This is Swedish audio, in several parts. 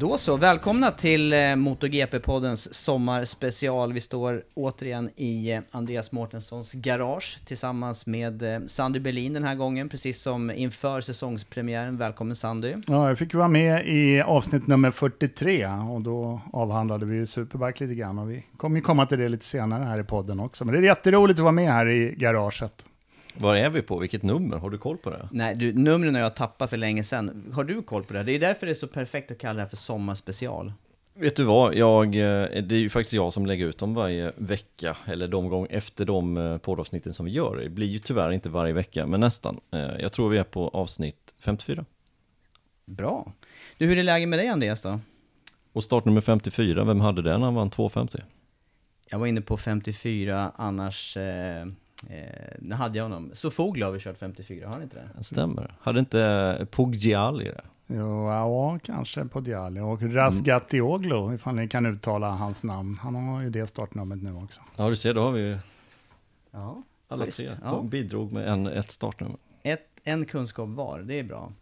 Då så, välkomna till eh, MotoGP-poddens sommarspecial. Vi står återigen i eh, Andreas Mårtenssons garage tillsammans med eh, Sandy Berlin den här gången, precis som inför säsongspremiären. Välkommen Sandy! Ja, jag fick vara med i avsnitt nummer 43 och då avhandlade vi Superbike lite grann och vi kommer ju komma till det lite senare här i podden också. Men det är jätteroligt att vara med här i garaget. Var är vi på? Vilket nummer? Har du koll på det? Nej, du, numren har jag tappat för länge sedan. Har du koll på det? Det är därför det är så perfekt att kalla det här för sommarspecial. Vet du vad, jag, eh, det är ju faktiskt jag som lägger ut dem varje vecka, eller de gånger efter de eh, poddavsnitten som vi gör. Det blir ju tyvärr inte varje vecka, men nästan. Eh, jag tror vi är på avsnitt 54. Bra! Du, hur är läget med dig Andreas då? Och startnummer 54, vem hade den? Han vann 2,50. Jag var inne på 54, annars... Eh... Eh, när hade jag honom? Sofoglu har vi kört 54, har han inte det? Det stämmer. Hade inte Poggiali det? Jo, ja, kanske Poggiali. Och Razgatioglu, ifall ni kan uttala hans namn. Han har ju det startnumret nu också. Ja, du ser, då har vi Ja, alla schysst. tre Ja. bidrog med en, ett startnummer. Ett, en kunskap var, det är bra.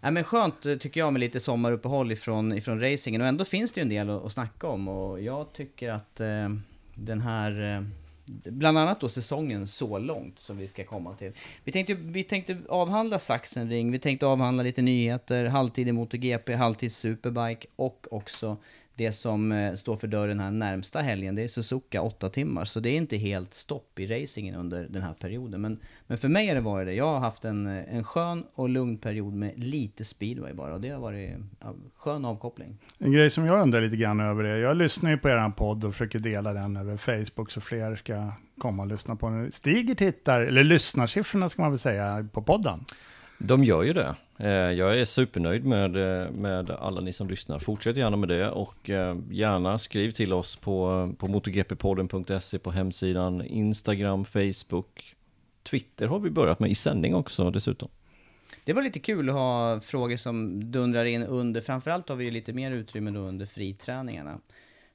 Ja, men skönt eh, tycker jag med lite sommaruppehåll ifrån, ifrån racingen och ändå finns det ju en del att, att snacka om och jag tycker att eh, den här, eh, bland annat då säsongen så långt som vi ska komma till. Vi tänkte, vi tänkte avhandla Sachsenring, vi tänkte avhandla lite nyheter, halvtid i MotoGP, halvtid Superbike och också det som eh, står för dörren här närmsta helgen, det är Suzuka 8 timmar. Så det är inte helt stopp i racingen under den här perioden. Men, men för mig har det varit det. Jag har haft en, eh, en skön och lugn period med lite speedway bara. Och det har varit ja, skön avkoppling. En grej som jag undrar lite grann över är, jag lyssnar ju på er podd och försöker dela den över Facebook så fler ska komma och lyssna på den. Stiger tittar, eller lyssnarsiffrorna ska man väl säga, på podden? De gör ju det. Eh, jag är supernöjd med, eh, med alla ni som lyssnar. Fortsätt gärna med det och eh, gärna skriv till oss på, på motogppodden.se på hemsidan, Instagram, Facebook, Twitter har vi börjat med i sändning också dessutom. Det var lite kul att ha frågor som dundrar in under, framförallt har vi ju lite mer utrymme då under friträningarna.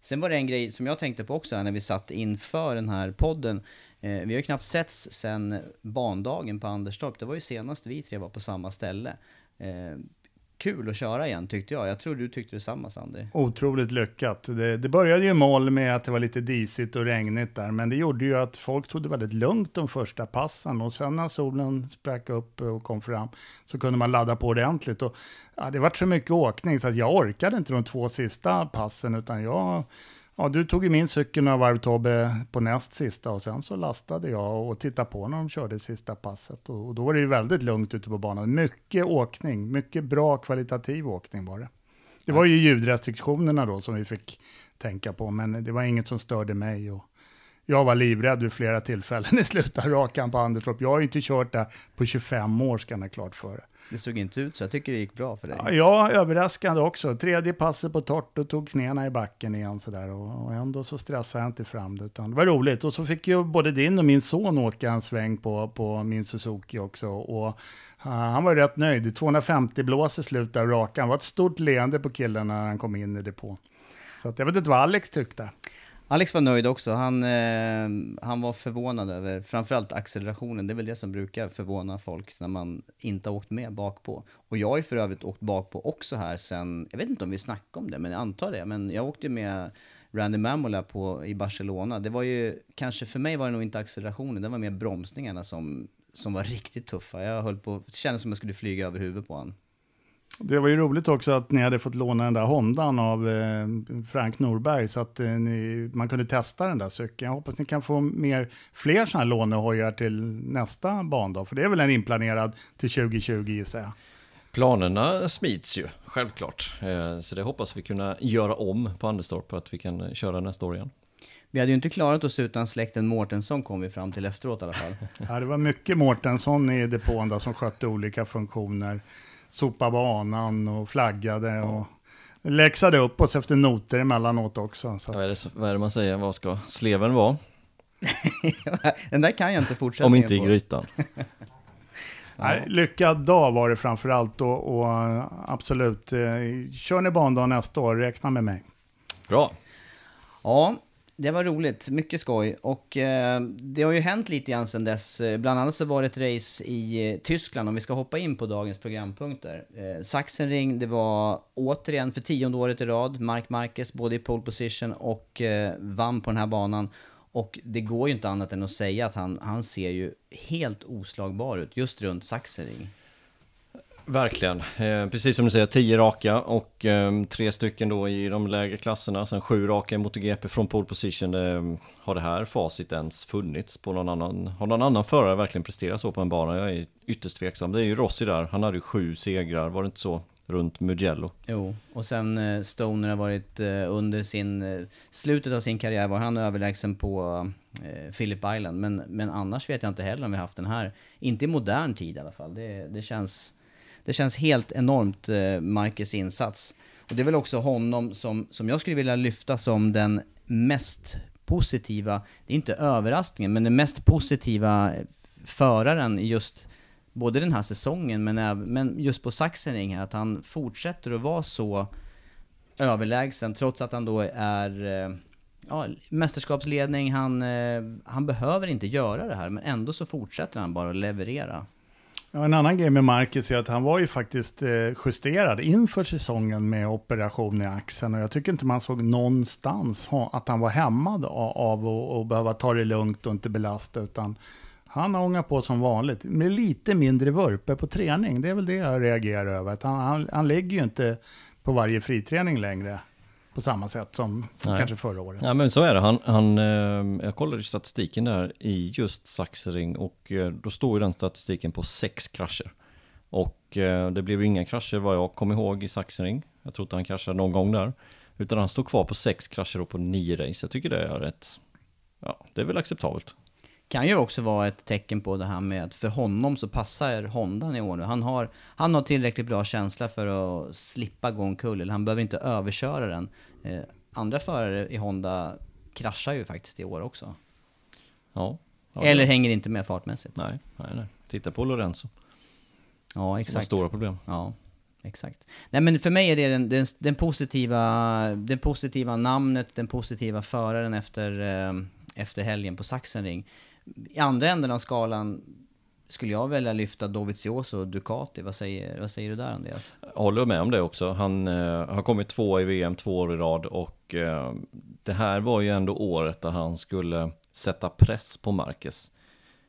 Sen var det en grej som jag tänkte på också när vi satt inför den här podden. Eh, vi har ju knappt setts sen bandagen på Anderstorp. Det var ju senast vi tre var på samma ställe. Eh, kul att köra igen tyckte jag. Jag tror du tyckte detsamma Sandy. Otroligt lyckat. Det, det började ju i mål med att det var lite disigt och regnigt där, men det gjorde ju att folk tog det väldigt lugnt de första passen och sen när solen sprack upp och kom fram så kunde man ladda på ordentligt. Och, ja, det var så mycket åkning så att jag orkade inte de två sista passen utan jag Ja, du tog ju min cykel några varv Tobbe på näst sista och sen så lastade jag och tittade på när de körde sista passet. Och, och då var det ju väldigt lugnt ute på banan. Mycket åkning, mycket bra kvalitativ åkning var det. Det var ju ljudrestriktionerna då som vi fick tänka på, men det var inget som störde mig. Och jag var livrädd vid flera tillfällen i slutet av rakan på Anderstorp. Jag har ju inte kört där på 25 år, ska ni ha klart för. Det såg inte ut så. Jag tycker det gick bra för dig. Ja, överraskande också. Tredje passet på torrt och tog knäna i backen igen sådär. Och, och ändå så stressade jag inte fram det. Utan det var roligt. Och så fick ju både din och min son åka en sväng på, på min Suzuki också. Och uh, han var rätt nöjd. 250 blås i slutet av rakan. Det var ett stort leende på killen när han kom in i depå. Så att jag vet inte vad Alex tyckte. Alex var nöjd också. Han, eh, han var förvånad över framförallt accelerationen. Det är väl det som brukar förvåna folk när man inte har åkt med bakpå. Och jag har ju för övrigt åkt bakpå också här sen, jag vet inte om vi snackade om det, men jag antar det. Men jag åkte med Randy Mamola på, i Barcelona. Det var ju, kanske för mig var det nog inte accelerationen, det var mer bromsningarna som, som var riktigt tuffa. Jag höll på, det kändes som jag skulle flyga över huvudet på honom. Det var ju roligt också att ni hade fått låna den där Hondan av eh, Frank Norberg så att eh, ni, man kunde testa den där cykeln. Jag hoppas ni kan få mer, fler sådana här lånehojar till nästa bandag, för det är väl en inplanerad till 2020 gissar jag. Planerna smids ju, självklart. Eh, så det hoppas vi kunna göra om på Anderstorp, att vi kan köra nästa år igen. Vi hade ju inte klarat oss utan släkten Mårtensson kom vi fram till efteråt i alla fall. ja, det var mycket Mårtensson i depån där som skötte olika funktioner sopa banan och flaggade och läxade upp oss efter noter emellanåt också. Så. Vad, är det, vad är det man säger, vad ska sleven vara? Den där kan jag inte fortsätta Om inte i grytan. Nej, lyckad dag var det framförallt och, och absolut, eh, kör ni bandag nästa år, räkna med mig. Bra. Ja, det var roligt, mycket skoj. Och eh, det har ju hänt lite grann sedan dess. Eh, bland annat så var det ett race i eh, Tyskland, om vi ska hoppa in på dagens programpunkter. Eh, Sachsenring, det var återigen för tionde året i rad, Mark Marquez både i pole position och eh, vann på den här banan. Och det går ju inte annat än att säga att han, han ser ju helt oslagbar ut just runt Sachsenring. Verkligen. Eh, precis som du säger, tio raka och eh, tre stycken då i de lägre klasserna. Sen sju raka i MotoGP från pole position. Eh, har det här facit ens funnits på någon annan? Har någon annan förare verkligen presterat så på en bana? Jag är ytterst tveksam. Det är ju Rossi där. Han hade ju sju segrar, var det inte så? Runt Mugello. Jo, och sen eh, Stoner har varit eh, under sin, eh, slutet av sin karriär var han överlägsen på Philip Island. Men, men annars vet jag inte heller om vi haft den här, inte i modern tid i alla fall. Det, det känns det känns helt enormt, eh, Marcus insats. Och det är väl också honom som, som jag skulle vilja lyfta som den mest positiva, det är inte överraskningen, men den mest positiva föraren just både den här säsongen men, även, men just på Sachsenring här, att han fortsätter att vara så överlägsen trots att han då är eh, ja, mästerskapsledning, han, eh, han behöver inte göra det här men ändå så fortsätter han bara att leverera. Ja, en annan grej med Marcus är att han var ju faktiskt eh, justerad inför säsongen med operation i axeln och jag tycker inte man såg någonstans att han var hämmad av att behöva ta det lugnt och inte belasta utan han har ångat på som vanligt med lite mindre vurper på träning. Det är väl det jag reagerar över. Att han, han, han lägger ju inte på varje friträning längre på samma sätt som Nej. kanske förra året. Ja men så är det. Han, han, eh, jag kollade statistiken där i just Saxering och eh, då står ju den statistiken på sex krascher. Och eh, det blev inga krascher vad jag kom ihåg i Saxering. Jag tror inte han kraschade någon gång där. Utan han står kvar på sex krascher och på nio race. Jag tycker det är rätt, ja det är väl acceptabelt kan ju också vara ett tecken på det här med att för honom så passar Hondan i år nu. Han har, han har tillräckligt bra känsla för att slippa gå omkull, eller han behöver inte överköra den. Eh, andra förare i Honda kraschar ju faktiskt i år också. Ja. ja eller hänger inte med fartmässigt. Nej, nej, nej. Titta på Lorenzo. Ja, exakt. stora problem. Ja, exakt. Nej men för mig är det den, den, den, positiva, den positiva namnet, den positiva föraren efter, eh, efter helgen på Sachsenring i andra änden av skalan skulle jag välja lyfta Dovizioso och Ducati. Vad säger, vad säger du där Andreas? Jag håller med om det också. Han eh, har kommit två i VM två år i rad och eh, det här var ju ändå året där han skulle sätta press på Marquez.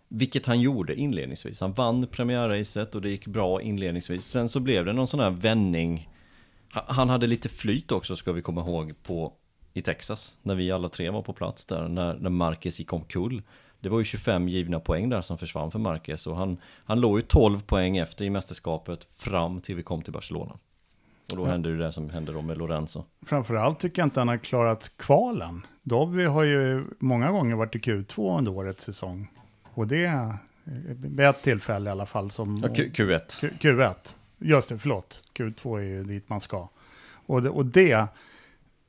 Vilket han gjorde inledningsvis. Han vann premiärracet och det gick bra inledningsvis. Sen så blev det någon sån här vändning. Han hade lite flyt också ska vi komma ihåg på i Texas. När vi alla tre var på plats där. När, när Marquez gick omkull. Det var ju 25 givna poäng där som försvann för Marquez och han, han låg ju 12 poäng efter i mästerskapet fram till vi kom till Barcelona. Och då ja. hände det som hände då med Lorenzo. Framförallt tycker jag inte han har klarat kvalen. Dobby har ju många gånger varit i Q2 under årets säsong. Och det vid ett tillfälle i alla fall. Som, Ja, Q- Q1. Q, Q1. Just det, förlåt. Q2 är ju dit man ska. Och det, och det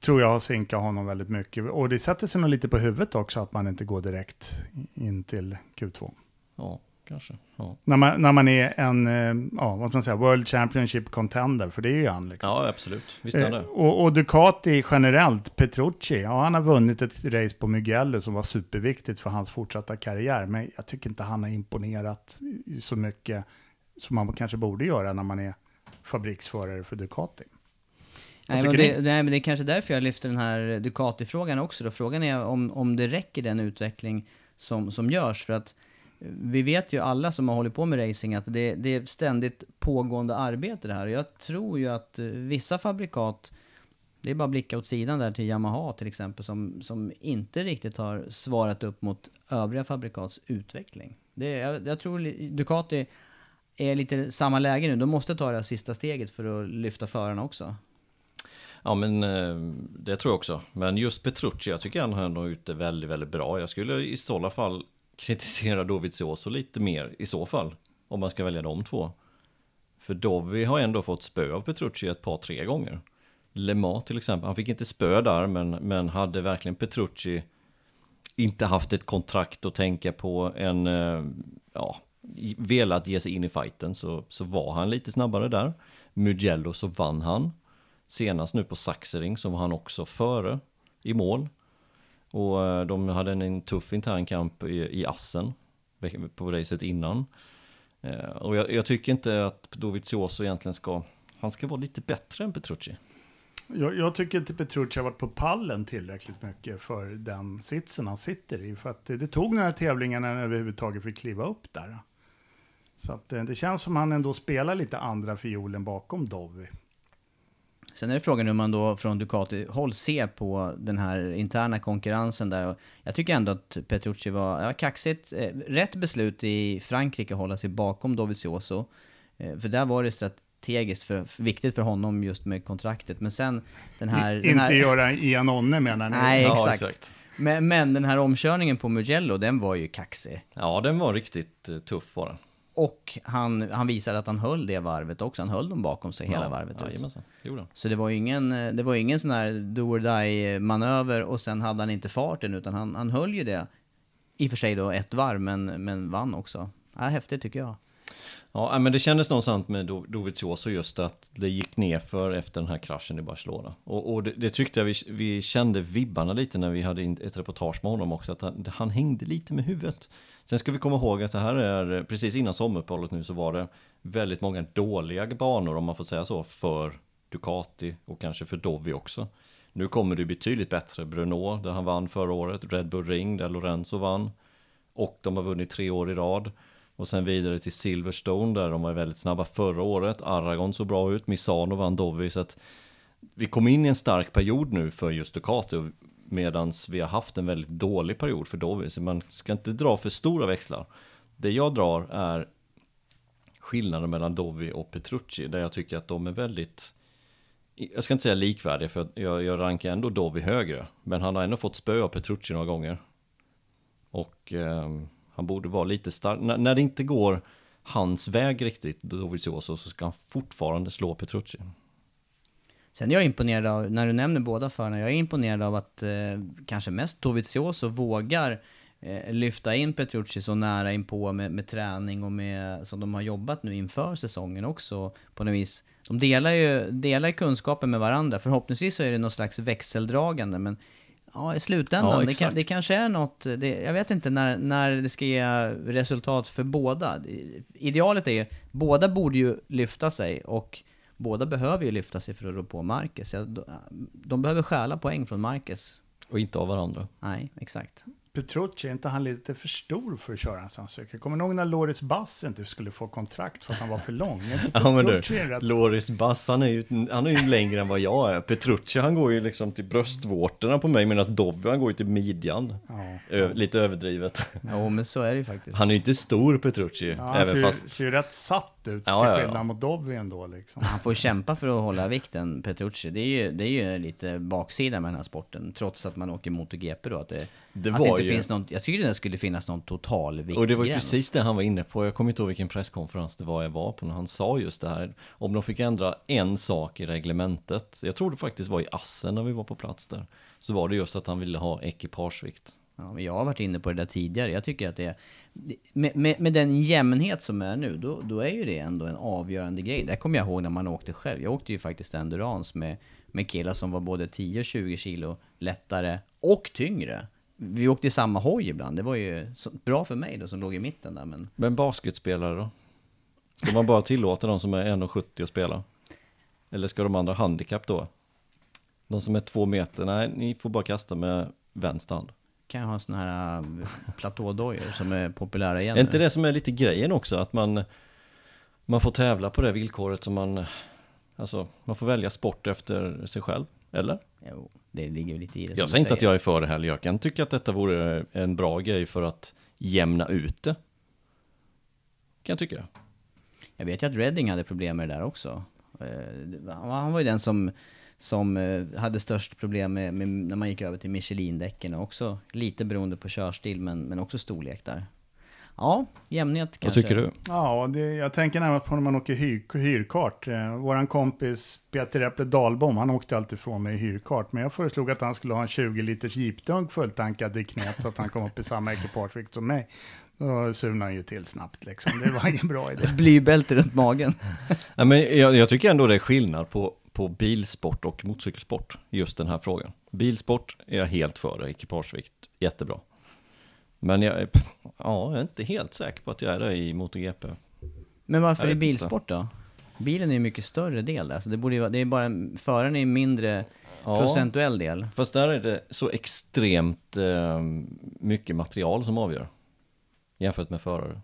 tror jag har sinkat honom väldigt mycket. Och det sätter sig nog lite på huvudet också att man inte går direkt in till Q2. Ja, kanske. Ja. När man, när man är en, eh, ja, vad ska man säga, World Championship contender, för det är ju han liksom. ja, absolut. Visst är Eh, det. och, och Ducati generellt, Petrucci, ja han har vunnit ett race på Mugello som var superviktigt för hans fortsatta karriär. Men jag tycker inte han har imponerat så mycket som man kanske borde göra när man är fabriksförare för Ducati. Nej men, det, nej men det är kanske därför jag lyfter den här Ducati-frågan också då. Frågan är om, om det räcker den utveckling som, som görs. För att eh, vi vet ju alla som har hållit på med racing att det, det är ständigt pågående arbete det här. Och jag tror ju att eh, vissa fabrikat, det är bara att blicka åt sidan där till Yamaha till exempel, som, som inte riktigt har svarat upp mot övriga fabrikats utveckling. Det, jag, jag tror Ducati är lite samma läge nu. De måste ta det här sista steget för att lyfta förarna också. Ja men eh, det tror jag också. Men just Petrucci, jag tycker han har ändå ut det väldigt, väldigt bra. Jag skulle i sådana fall kritisera Dovizioso lite mer i så fall. Om man ska välja de två. För Dovi har ändå fått spö av Petrucci ett par, tre gånger. Lema till exempel, han fick inte spö där men, men hade verkligen Petrucci inte haft ett kontrakt att tänka på en, eh, ja, velat ge sig in i fighten så, så var han lite snabbare där. Mugello så vann han. Senast nu på Saxering så var han också före i mål. Och eh, de hade en, en tuff intern kamp i, i Assen på racet innan. Eh, och jag, jag tycker inte att Dovizioso egentligen ska, han ska vara lite bättre än Petrucci. Jag, jag tycker inte Petrucci har varit på pallen tillräckligt mycket för den sitsen han sitter i. För att det, det tog några tävlingar när han överhuvudtaget fick kliva upp där. Så att eh, det känns som han ändå spelar lite andra fiolen bakom Dovi. Sen är det frågan hur man då från Ducati-håll ser på den här interna konkurrensen där. Jag tycker ändå att Petrucci var ja, kaxigt. Eh, rätt beslut i Frankrike att hålla sig bakom Dovizioso. Eh, för där var det strategiskt för, för, viktigt för honom just med kontraktet. Men sen den här... I, den inte här göra Ian Onne menar ni? Nej, Ja, exakt. exakt. Men, men den här omkörningen på Mugello, den var ju kaxig. Ja, den var riktigt eh, tuff var den. Och han, han visade att han höll det varvet också. Han höll dem bakom sig hela ja, varvet ut. Jajamensan, gjorde han. Så det var ju ingen, eh, det var ingen sån här do or die manöver och sen hade han inte farten utan han, han höll ju det. I och för sig då ett varv men, men vann också. Ja, häftigt tycker jag. Ja, nej, men det kändes någonstans med Do- Dovizioso just att det gick ner för efter den här kraschen i Barcelona. Och, och det, det tyckte jag vi, vi kände vibbarna lite när vi hade ett reportage med honom också, att han, han hängde lite med huvudet. Sen ska vi komma ihåg att det här är, precis innan sommaruppehållet nu så var det väldigt många dåliga banor om man får säga så, för Ducati och kanske för Dovi också. Nu kommer det betydligt bättre. Bruno, där han vann förra året, Red Bull Ring, där Lorenzo vann. Och de har vunnit tre år i rad. Och sen vidare till Silverstone där de var väldigt snabba förra året. Aragon såg bra ut, Misano vann Dovi. Så att vi kom in i en stark period nu för just Ducati. Medan vi har haft en väldigt dålig period för Dovi. Så man ska inte dra för stora växlar. Det jag drar är skillnaden mellan Dovi och Petrucci. Där jag tycker att de är väldigt jag ska inte säga likvärdiga för jag, jag rankar ändå Dovi högre. Men han har ändå fått spö av Petrucci några gånger. Och eh, han borde vara lite stark. N när det inte går hans väg riktigt, Dovizioso, så ska han fortfarande slå Petrucci. Sen är jag imponerad av, när du nämner båda förarna, jag är imponerad av att eh, kanske mest Dovizioso vågar eh, lyfta in Petrucci så nära inpå med, med träning och med, som de har jobbat nu inför säsongen också på något vis. De delar ju delar kunskapen med varandra, förhoppningsvis så är det något slags växeldragande men Ja, i slutändan, Ja, det, kan, det kanske är något, det, jag vet inte när, när det ska ge resultat för båda. Idealet är ju, båda borde ju lyfta sig och båda behöver ju lyfta sig för att rå på Marcus. De behöver stjäla poäng från Marcus. Och inte av varandra. Nej, exakt. Petrucci, är inte han lite för stor för att köra en sån cykel? Kommer ni ihåg när Loris Bass inte skulle få kontrakt för att han var för lång? Ja men du, rätt- Loris Bass han är, ju, han är ju längre än vad jag är. Petrucci han går ju liksom till bröstvårtorna på mig medan Dovi han går ju till midjan. Ja. Ö, lite överdrivet. Jo, men så är det ju faktiskt. Han är ju inte stor Petrucci. Ja, han även ser, ju- fast... ser ju rätt satt ut Ja, till ja, ja. skillnad mot Dovi ändå liksom. Han får kämpa för att hålla vikten, Petrucci. Det är ju, det är ju lite baksida med den här sporten, trots att man åker MotoGP då. Att det, Det att var ju- finns någon, jag tycker det skulle finnas någon total Och det var ju precis det han var inne på. Jag kommer inte ihåg vilken presskonferens det var jag var på när han sa just det här. Om de fick ändra en sak i reglementet. Jag tror det faktiskt var i Assen när vi var på plats där. Så var det just att han ville ha ekipagevikt. Ja, men jag har varit inne på det där tidigare. Jag tycker att det är... Med, med, med den jämnhet som är nu, då, då är ju det ändå en avgörande grej. Det kommer jag ihåg när man åkte själv. Jag åkte ju faktiskt endurance med, med killar som var både 10 och 20 kilo lättare och tyngre. Vi åkte i samma hoj ibland. Det var ju bra för mig då som låg i mitten där. Men Men basketspelare då? Ska man bara tillåta de som är 1,70 att spela? Eller ska de andra handikapp då? De som är två meter, nej ni får bara kasta med vänster hand. kan jag ha såna här äh, platådojor som är populära igen Är inte det som är lite grejen också? Att man, man får tävla på det villkoret som man, alltså man får välja sport efter sig själv, eller? Jo, det ligger lite i det. Jag säger inte att jag är för det heller, jag kan tycka att detta vore en bra grej för att jämna ut det. Kan jag tycka. Jag vet ju att Redding hade problem med det där också. Eh, Han var ju den som, som eh, hade störst problem med, med när man gick över till Michelin-däcken också lite beroende på körstil men, men också storlek där. Ja, jämnhet Vad kanske. tycker du? Ja, det, jag tänker närmast på när man åker hyr, hyrkart. Eh, våran kompis Peter Äpple Dahlbom, han åkte alltid från mig i hyrkart. Men jag föreslog att han skulle ha en 20 liters jeepdunk fulltankad i knät så att han kom upp i samma ekipagevikt som mig. Då surnade han ju till snabbt liksom. Det var ingen bra idé. Blybälte runt magen. Ja, men jag, jag tycker ändå det är skillnad på, på bilsport och motorcykelsport, just den här frågan. Bilsport är jag helt för, ekipagevikt, jättebra. Men jag, är- ja, jag är inte helt säker på att jag är det i MotoGP. Men varför vet bilsport då? Bilen är ju mycket större del där, så det borde ju vara, det är bara, föraren är en mindre Ja. procentuell del. Fast där är det så extremt eh, mycket material som avgör. Jämfört med förare.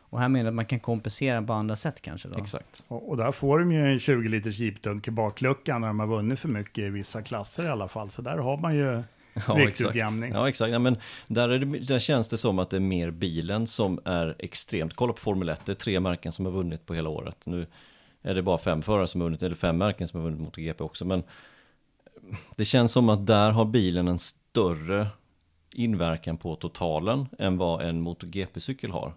Och här menar jag att man kan kompensera på andra sätt kanske då? Exakt. Och, och där får de ju en 20 liters jeepdunk i bakluckan när de har vunnit för mycket i vissa klasser i alla fall. Så där har man ju Ja, exakt. viktutjämning. Ja, exakt. Ja, men där, är det, där känns det som att det är mer bilen som är extremt. Kolla på Formel 1, det är tre märken som har vunnit på hela året. Nu är det bara fem förare som har vunnit, eller fem märken som har vunnit MotoGP också. Men det känns som att där har bilen en större inverkan på totalen än vad en MotoGP-cykel har.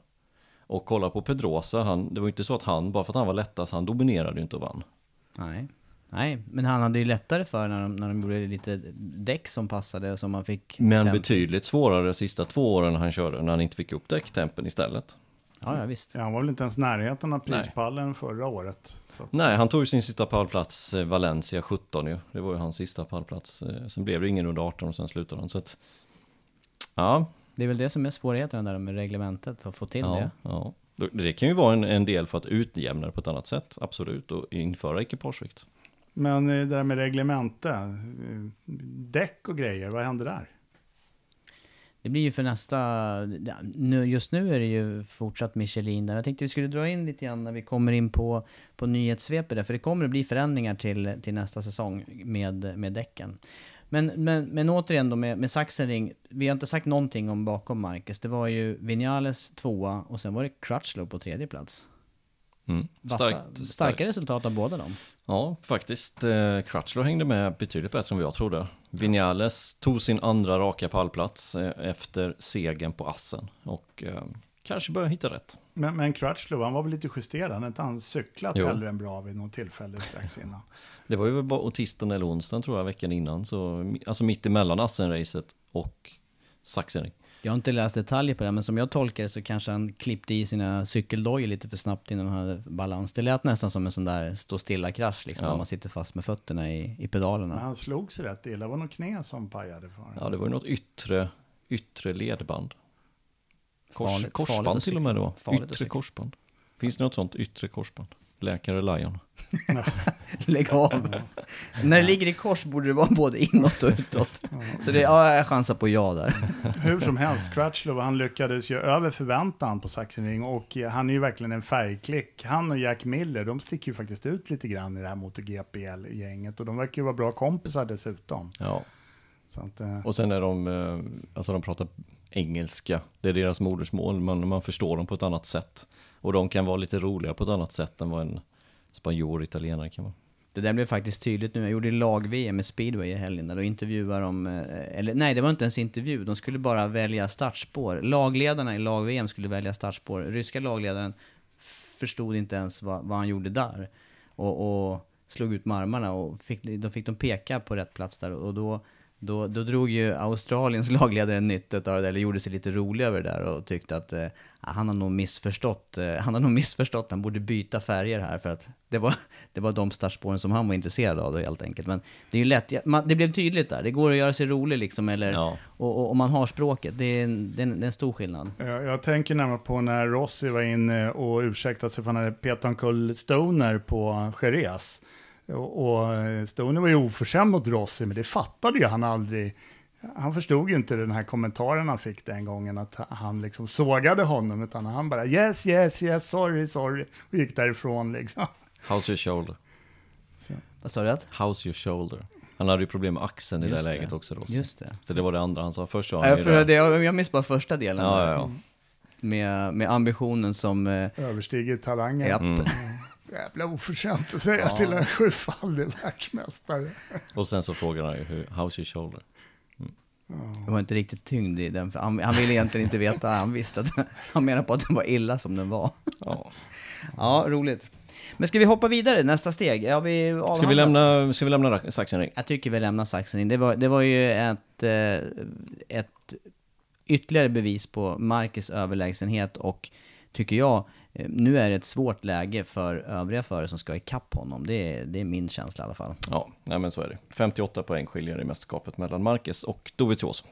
Och kolla på Pedrosa, han, det var ju inte så att han, bara för att han var lättast, han dominerade ju inte och vann. Nej. Nej, men han hade ju lättare för när de, när de gjorde lite däck som passade och som man fick... Men temp- betydligt svårare de sista två åren han körde, när han inte fick upp däcktempen istället. Ja, ja visst. Ja, han var väl inte ens närheten av prispallen förra året. Så. Nej, han tog ju sin sista pallplats, eh, Valencia 17 ju. Det var ju hans sista pallplats. Eh, Sen blev det ingen under 18 och sen slutade han. Så att, ja, Det är väl det som är svårigheten där med reglementet, att få till ja, det. ja. Det kan ju vara en, en del för att utjämna det på ett annat sätt, absolut, och införa ekipagevikt. Men eh, det där med reglemente, eh, däck och grejer, vad händer där? Det blir ju för nästa... Nu, just nu är det ju fortsatt Michelin där. Jag tänkte vi skulle dra in lite grann när vi kommer in på, på nyhetssvepet där, för det kommer att bli förändringar till, till nästa säsong med, med däcken. Men, men, men återigen då med, med Sachsenring, vi har inte sagt någonting om bakom Marcus. Det var ju Vinales tvåa och sen var det Crutchlow på tredje plats. Mm. Vassa, Starkt, starka resultat av båda dem. Ja, faktiskt. Eh, Crutchlow hängde med betydligt bättre än vad jag trodde. Vinales tog sin andra raka pallplats eh, efter segern på Assen och eh, kanske börjar hitta rätt. Men, men Crutchlow, han var väl lite justerad? Han hade inte han cyklat Jo. hellre än bra vid något tillfälle strax innan? Det var ju bara tisdagen eller onsdagen tror jag veckan innan, så alltså mitt emellan Assen-racet och Sachsenring. Jag har inte läst detaljer på det, men som jag tolkar det så kanske han klippte i sina cykeldojor lite för snabbt innan han hade balans. Det lät nästan som en sån där stå stilla-krasch liksom, Ja. där man sitter fast med fötterna i, i Men pedalerna. han slog sig rätt illa. Det var något knä som pajade för honom. Ja, det var ju något yttre, yttre ledband. Kors, Farligt- farligt korsband att till och med det var. Farligt Yttre korsband. Finns det något sånt yttre korsband? Läkare Lion. Lägg av! När det ligger i kors borde det vara både inåt och utåt. Så det, ja, jag chansar på ja där. Hur som helst, Crutchlow, han lyckades ju över förväntan på Sachsenring och eh, han är ju verkligen en färgklick. Han och Jack Miller, de sticker ju faktiskt ut lite grann i det här MotoGP-gänget och de verkar ju vara bra kompisar dessutom. Ja. Så att, eh, Och sen är de, eh, alltså de pratar engelska. Det är deras modersmål, men man förstår dem på ett annat sätt. Och de kan vara lite roliga på ett annat sätt än vad en spanjor italienare kan vara. Det där blev faktiskt tydligt nu. Jag gjorde lag-VM med speedway i helgen där då intervjuade de, eh, eller nej det var inte ens intervju, de skulle bara välja startspår. Lagledarna i lag-VM skulle välja startspår. Ryska lagledaren förstod inte ens vad, vad han gjorde där. Och, och slog ut med armarna och fick, då fick de peka på rätt plats där och då då, då drog ju Australiens lagledare nytta av det, eller gjorde sig lite rolig över det där och tyckte att eh, han har nog missförstått, eh, han har nog missförstått, han borde byta färger här för att det var, det var de startspåren som han var intresserad av då helt enkelt. Men det är ju lätt, man, det blev tydligt där, det går att göra sig rolig liksom, eller, Ja. och, och, och man har språket, det är, en, det, är en, det är en stor skillnad. Jag, jag tänker närmare på när Rossi var inne och ursäktade sig för han hade petat omkull Stoner på Jerez. Och, och eh, Stoner var ju oförskämd mot Rossi, men det fattade ju han aldrig. Han förstod ju inte den här kommentaren han fick den gången, att han liksom sågade honom, utan han bara yes, yes, yes, sorry, sorry, och gick därifrån liksom. How's your shoulder? Vad sa du? Att? How's your shoulder? Han hade ju problem med axeln i det Just där det. läget också. Då. Just det. Så det var det andra han sa. Först sa han för det. det, jag, jag minns bara första delen Ja, där, ja, ja. Med, med ambitionen som... Eh, Överstiger talangen. japp. Mm. Jävla oförskämt att säga Ja. till en sjufaldig världsmästare. Och sen så frågar han ju, hur- how's your shoulder? Det var inte riktigt tyngd i den, för han, han ville egentligen inte veta, han visste att, han menade på att den var illa som den var. Ja. Ja, roligt. Men ska vi hoppa vidare, nästa steg? Ja, vi Ska vi lämna, ska vi lämna Sachsenring? Jag tycker vi lämnar saxen in. Det var, det var ju ett, eh, ett ytterligare bevis på Marcus överlägsenhet och tycker jag, nu är det ett svårt läge för övriga förare som ska ikapp honom. Det är, det är min känsla i alla fall. Ja, nej men så är det. 58 poäng skiljer i mästerskapet mellan Marquez och Dovizioso.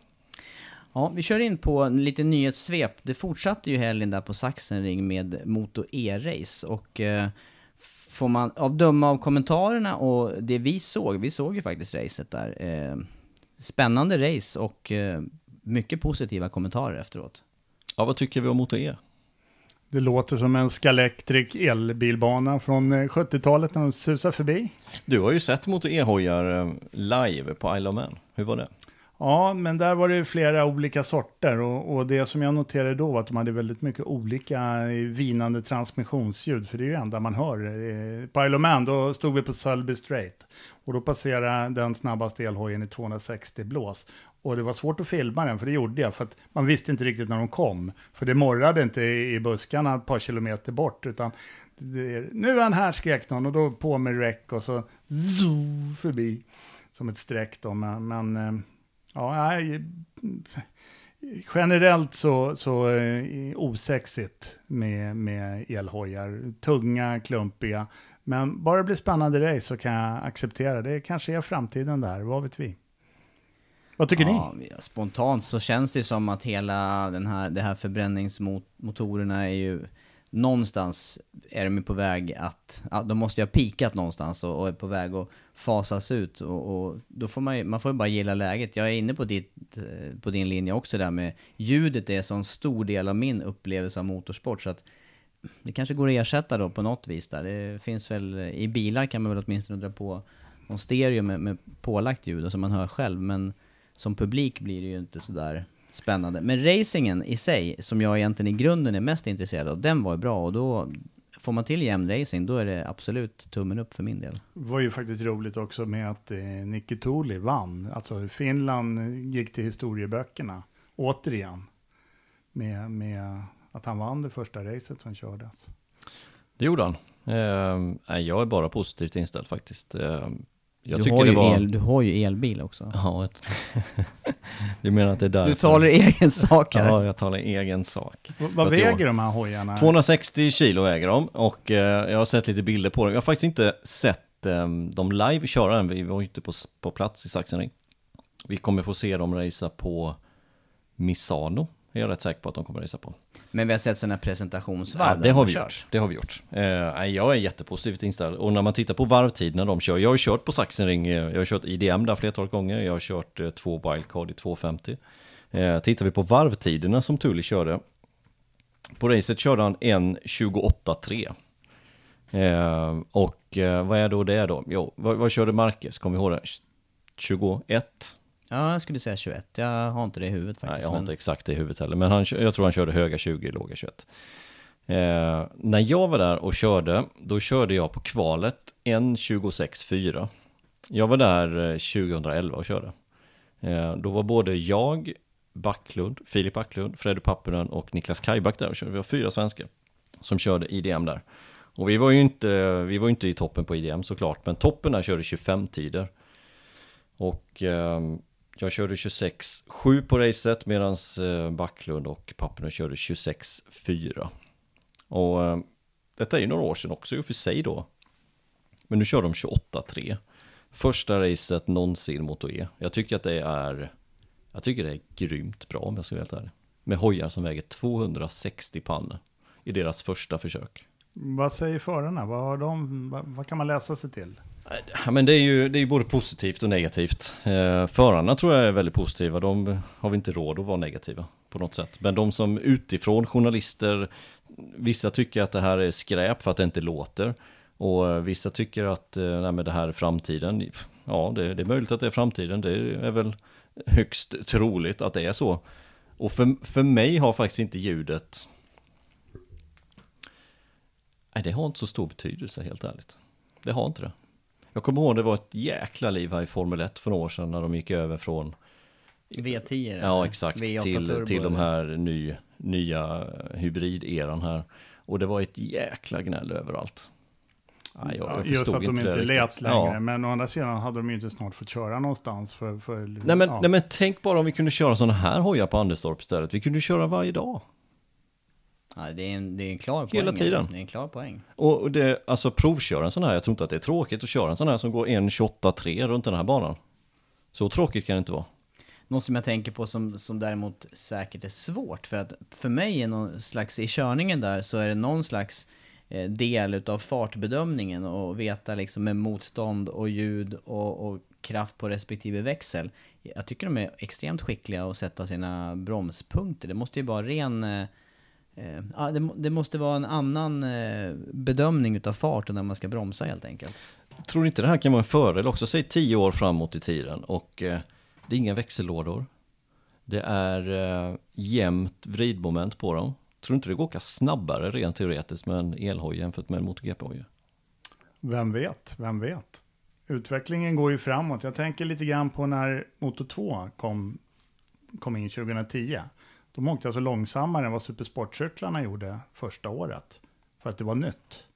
Ja, vi kör in på en liten nyhetssvep. Det fortsatte ju helgen där på Sachsenring med Moto E-race och eh, får man, av döma av kommentarerna och det vi såg, vi såg ju faktiskt racet där. Eh, spännande race och eh, mycket positiva kommentarer efteråt. Ja, vad tycker vi om Moto E? Det låter som en Scalextric elbilbana från eh, 70-talet när de susar förbi. Du har ju sett Moto E-hojar eh, live på Isle of Man. Hur var det? Ja, men där var det flera olika sorter och, och det som jag noterade då var att de hade väldigt mycket olika eh, vinande transmissionsljud, för det är ju det enda man hör. Eh, På Isle of Man, då stod vi på Sulby Straight och då passerade den snabbaste elhojen i 260 blås. Och det var svårt att filma den, för det gjorde jag, för att man visste inte riktigt när de kom. För det morrade inte i buskarna ett par kilometer bort, utan det, nu är han här, skrek någon, och då på med räck och så zoo, förbi som ett streck då. Men, men eh, ja, generellt så, så eh, osexigt med, med elhojar. Tunga, klumpiga. Men bara det blir spännande race så kan jag acceptera. Det kanske är framtiden där, vad vet vi? Vad tycker ja, ni? Spontant så känns det som att hela den här, det här förbränningsmotorerna är ju någonstans är de ju på väg att, de måste ju ha pikat någonstans och, och är på väg att fasas ut och, och då får man ju, man får ju bara gilla läget. Jag är inne på, ditt, eh, på din linje också där med ljudet är en sån stor del av min upplevelse av motorsport så att det kanske går att ersätta då på något vis där. Det finns väl, i bilar kan man väl åtminstone dra på någon stereo med, med pålagt ljud och som man hör själv men som publik blir det ju inte sådär spännande. Men racingen i sig, som jag egentligen i grunden är mest intresserad av, den var ju bra och då får man till jämn racing, då är det absolut tummen upp för min del. Det var ju faktiskt roligt också med att eh, Nicky Tuuli vann. Alltså Finland gick till historieböckerna, återigen. Med, med att han vann det första racet som kördes. Det gjorde han. Eh, jag är bara positivt inställd faktiskt. Eh, jag Du har, ju det var... el, du har ju elbil också. Ja, du menar att det är därför? Du talar egen sak här. Ja, jag talar egen sak. V- vad att jag- väger de här hojarna? 260 kilo väger de och eh, jag har sett lite bilder på dem. Jag har faktiskt inte sett eh, dem live köra än. Vi var ju inte på, på plats i Sachsenring. Vi kommer få se dem racea på Misano. Är jag rätt säker på att de kommer racea på. Men vi har sett sådana presentationsvarv Ja, det de har vi kört. gjort. Det har vi gjort. Nej, jag är jättepositivt inställd. Och när man tittar på varvtiderna de kör. Jag har kört på Sachsenring. eh, Jag har kört IDM där flertalet gånger. Jag har kört eh, två wildcard i 250. Eh, tittar vi på varvtiderna som Thule körde. På racet körde han en 28.3. Eh, och eh, vad är då det då? Jo, vad, vad körde Marcus? Kommer vi ihåg det? 21? Ja, jag skulle säga 21. Jag har inte det i huvudet Nej, faktiskt. jag har men- inte exakt det i huvudet heller. Men han, jag tror han körde höga 20, låga 21. Eh, när jag var där och körde, då körde jag på kvalet 1.26.4. Jag var där eh, 2011 och körde. Eh, då var både jag, Backlund, Filip Backlund, Freddy Pappinen och Niklas Kajback där och körde. Vi var fyra svenskar som körde IDM där. Och vi var ju inte, vi var inte i toppen på IDM såklart, men toppen där körde 25 tider. Och eh, jag körde 26-7 på racet medan eh, Backlund och Pappner körde 26-4. Och eh, detta är ju några år sedan också i och för sig då. Men nu kör de 28-3. Första racet någonsin mot OE. Jag tycker att det är, jag tycker det är grymt bra om jag ska vara helt ärlig. Med hojar som väger 260 pannor i deras första försök. Vad säger förarna? Vad, har de, vad, vad kan man läsa sig till? Ja, men det är ju det är både positivt och negativt. Eh, förarna tror jag är väldigt positiva. De har vi inte råd att vara negativa på något sätt. Men de som utifrån, journalister, vissa tycker att det här är skräp för att det inte låter. Och eh, vissa tycker att eh, nej, men det här är framtiden. Ja, det, det är möjligt att det är framtiden. Det är väl högst troligt att det är så. Och för, för mig har faktiskt inte ljudet... Nej, det har inte så stor betydelse helt ärligt. Det har inte det. Jag kommer ihåg det var ett jäkla liv här i Formel 1 för några år sedan när de gick över från V10 eller? Ja, exakt. V8 Till, turbo, till de här ny, nya hybrideran här. Och det var ett jäkla gnäll överallt. Nej, jag, Ja, jag Just att de inte lät längre. Ja. Men å andra sidan hade de ju inte snart fått köra någonstans. För, för, Nej, men, ja. nej men tänk bara om vi kunde köra sådana här hojar på Anderstorp istället. Vi kunde köra varje dag. Ja, det är en, det är en klar Hela poäng. tiden. Det är en klar poäng. Och det, alltså provköra en sån här, jag tror inte att det är tråkigt att köra en sån här som går 1.28.3 runt den här banan. Så tråkigt kan det inte vara. Något som jag tänker på som, som däremot säkert är svårt, för att för mig är någon slags, i körningen där så är det någon slags eh, del utav fartbedömningen och veta liksom med motstånd och ljud och, och kraft på respektive växel. Jag tycker de är extremt skickliga att sätta sina bromspunkter. Det måste ju vara ren... Eh, ja, det, det måste vara en annan eh, bedömning utav farten när man ska bromsa helt enkelt. Tror ni inte det här kan vara en fördel också? Säg 10 år framåt i tiden och eh, det är inga växellådor. Det är eh, jämnt vridmoment på dem. Tror du inte det går att åka snabbare rent teoretiskt med en elhoj jämfört med en MotoGP-hoj? Vem vet, vem vet. Utvecklingen går ju framåt. Jag tänker lite grann på när Moto 2 kom, kom in 2010. De åkte alltså långsammare än vad supersportcyklarna gjorde första året. För att det var nytt.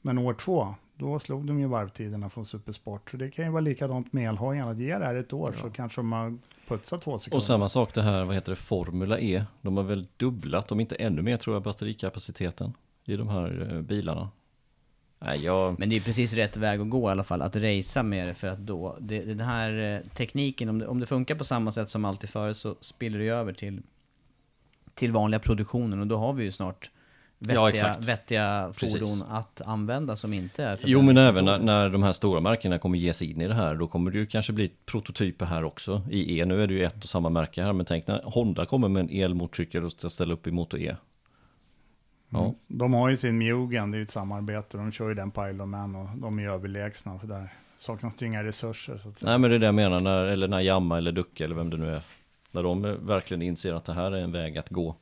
Men år två, då slog de ju varvtiderna från supersport. Så det kan ju vara likadant med elhojarna. Ge det här ett år så kanske de har putsat två sekunder. Och samma sak det här, vad heter det, Formula E. De har väl dubblat, om inte ännu mer tror jag, batterikapaciteten i de här eh, bilarna. Nej, jag... Men det är ju precis rätt väg att gå i alla fall, att racea med det för att då, det, den här eh, tekniken, om det, om det funkar på samma sätt som alltid förr så spiller det över till, till vanliga produktionen och då har vi ju snart vettiga, exakt. vettiga Precis. fordon att använda som inte är Jo men även när, när de här stora märkena kommer ge sig in i det här, då kommer det ju kanske bli prototyper här också i E. Nu är det ju ett och samma märke här, men tänk när Honda kommer med en elmotorcykel och ska ställa upp i Moto E. Ja, De har ju sin Mugen, det är ju ett samarbete. De kör ju den på Man och de är överlägsna. För där saknas det ju inga resurser. Så att säga. nej men det är det jag menar, när, eller när Yamaha eller Ducke eller vem det nu är, när de verkligen inser att det här är en väg att gå.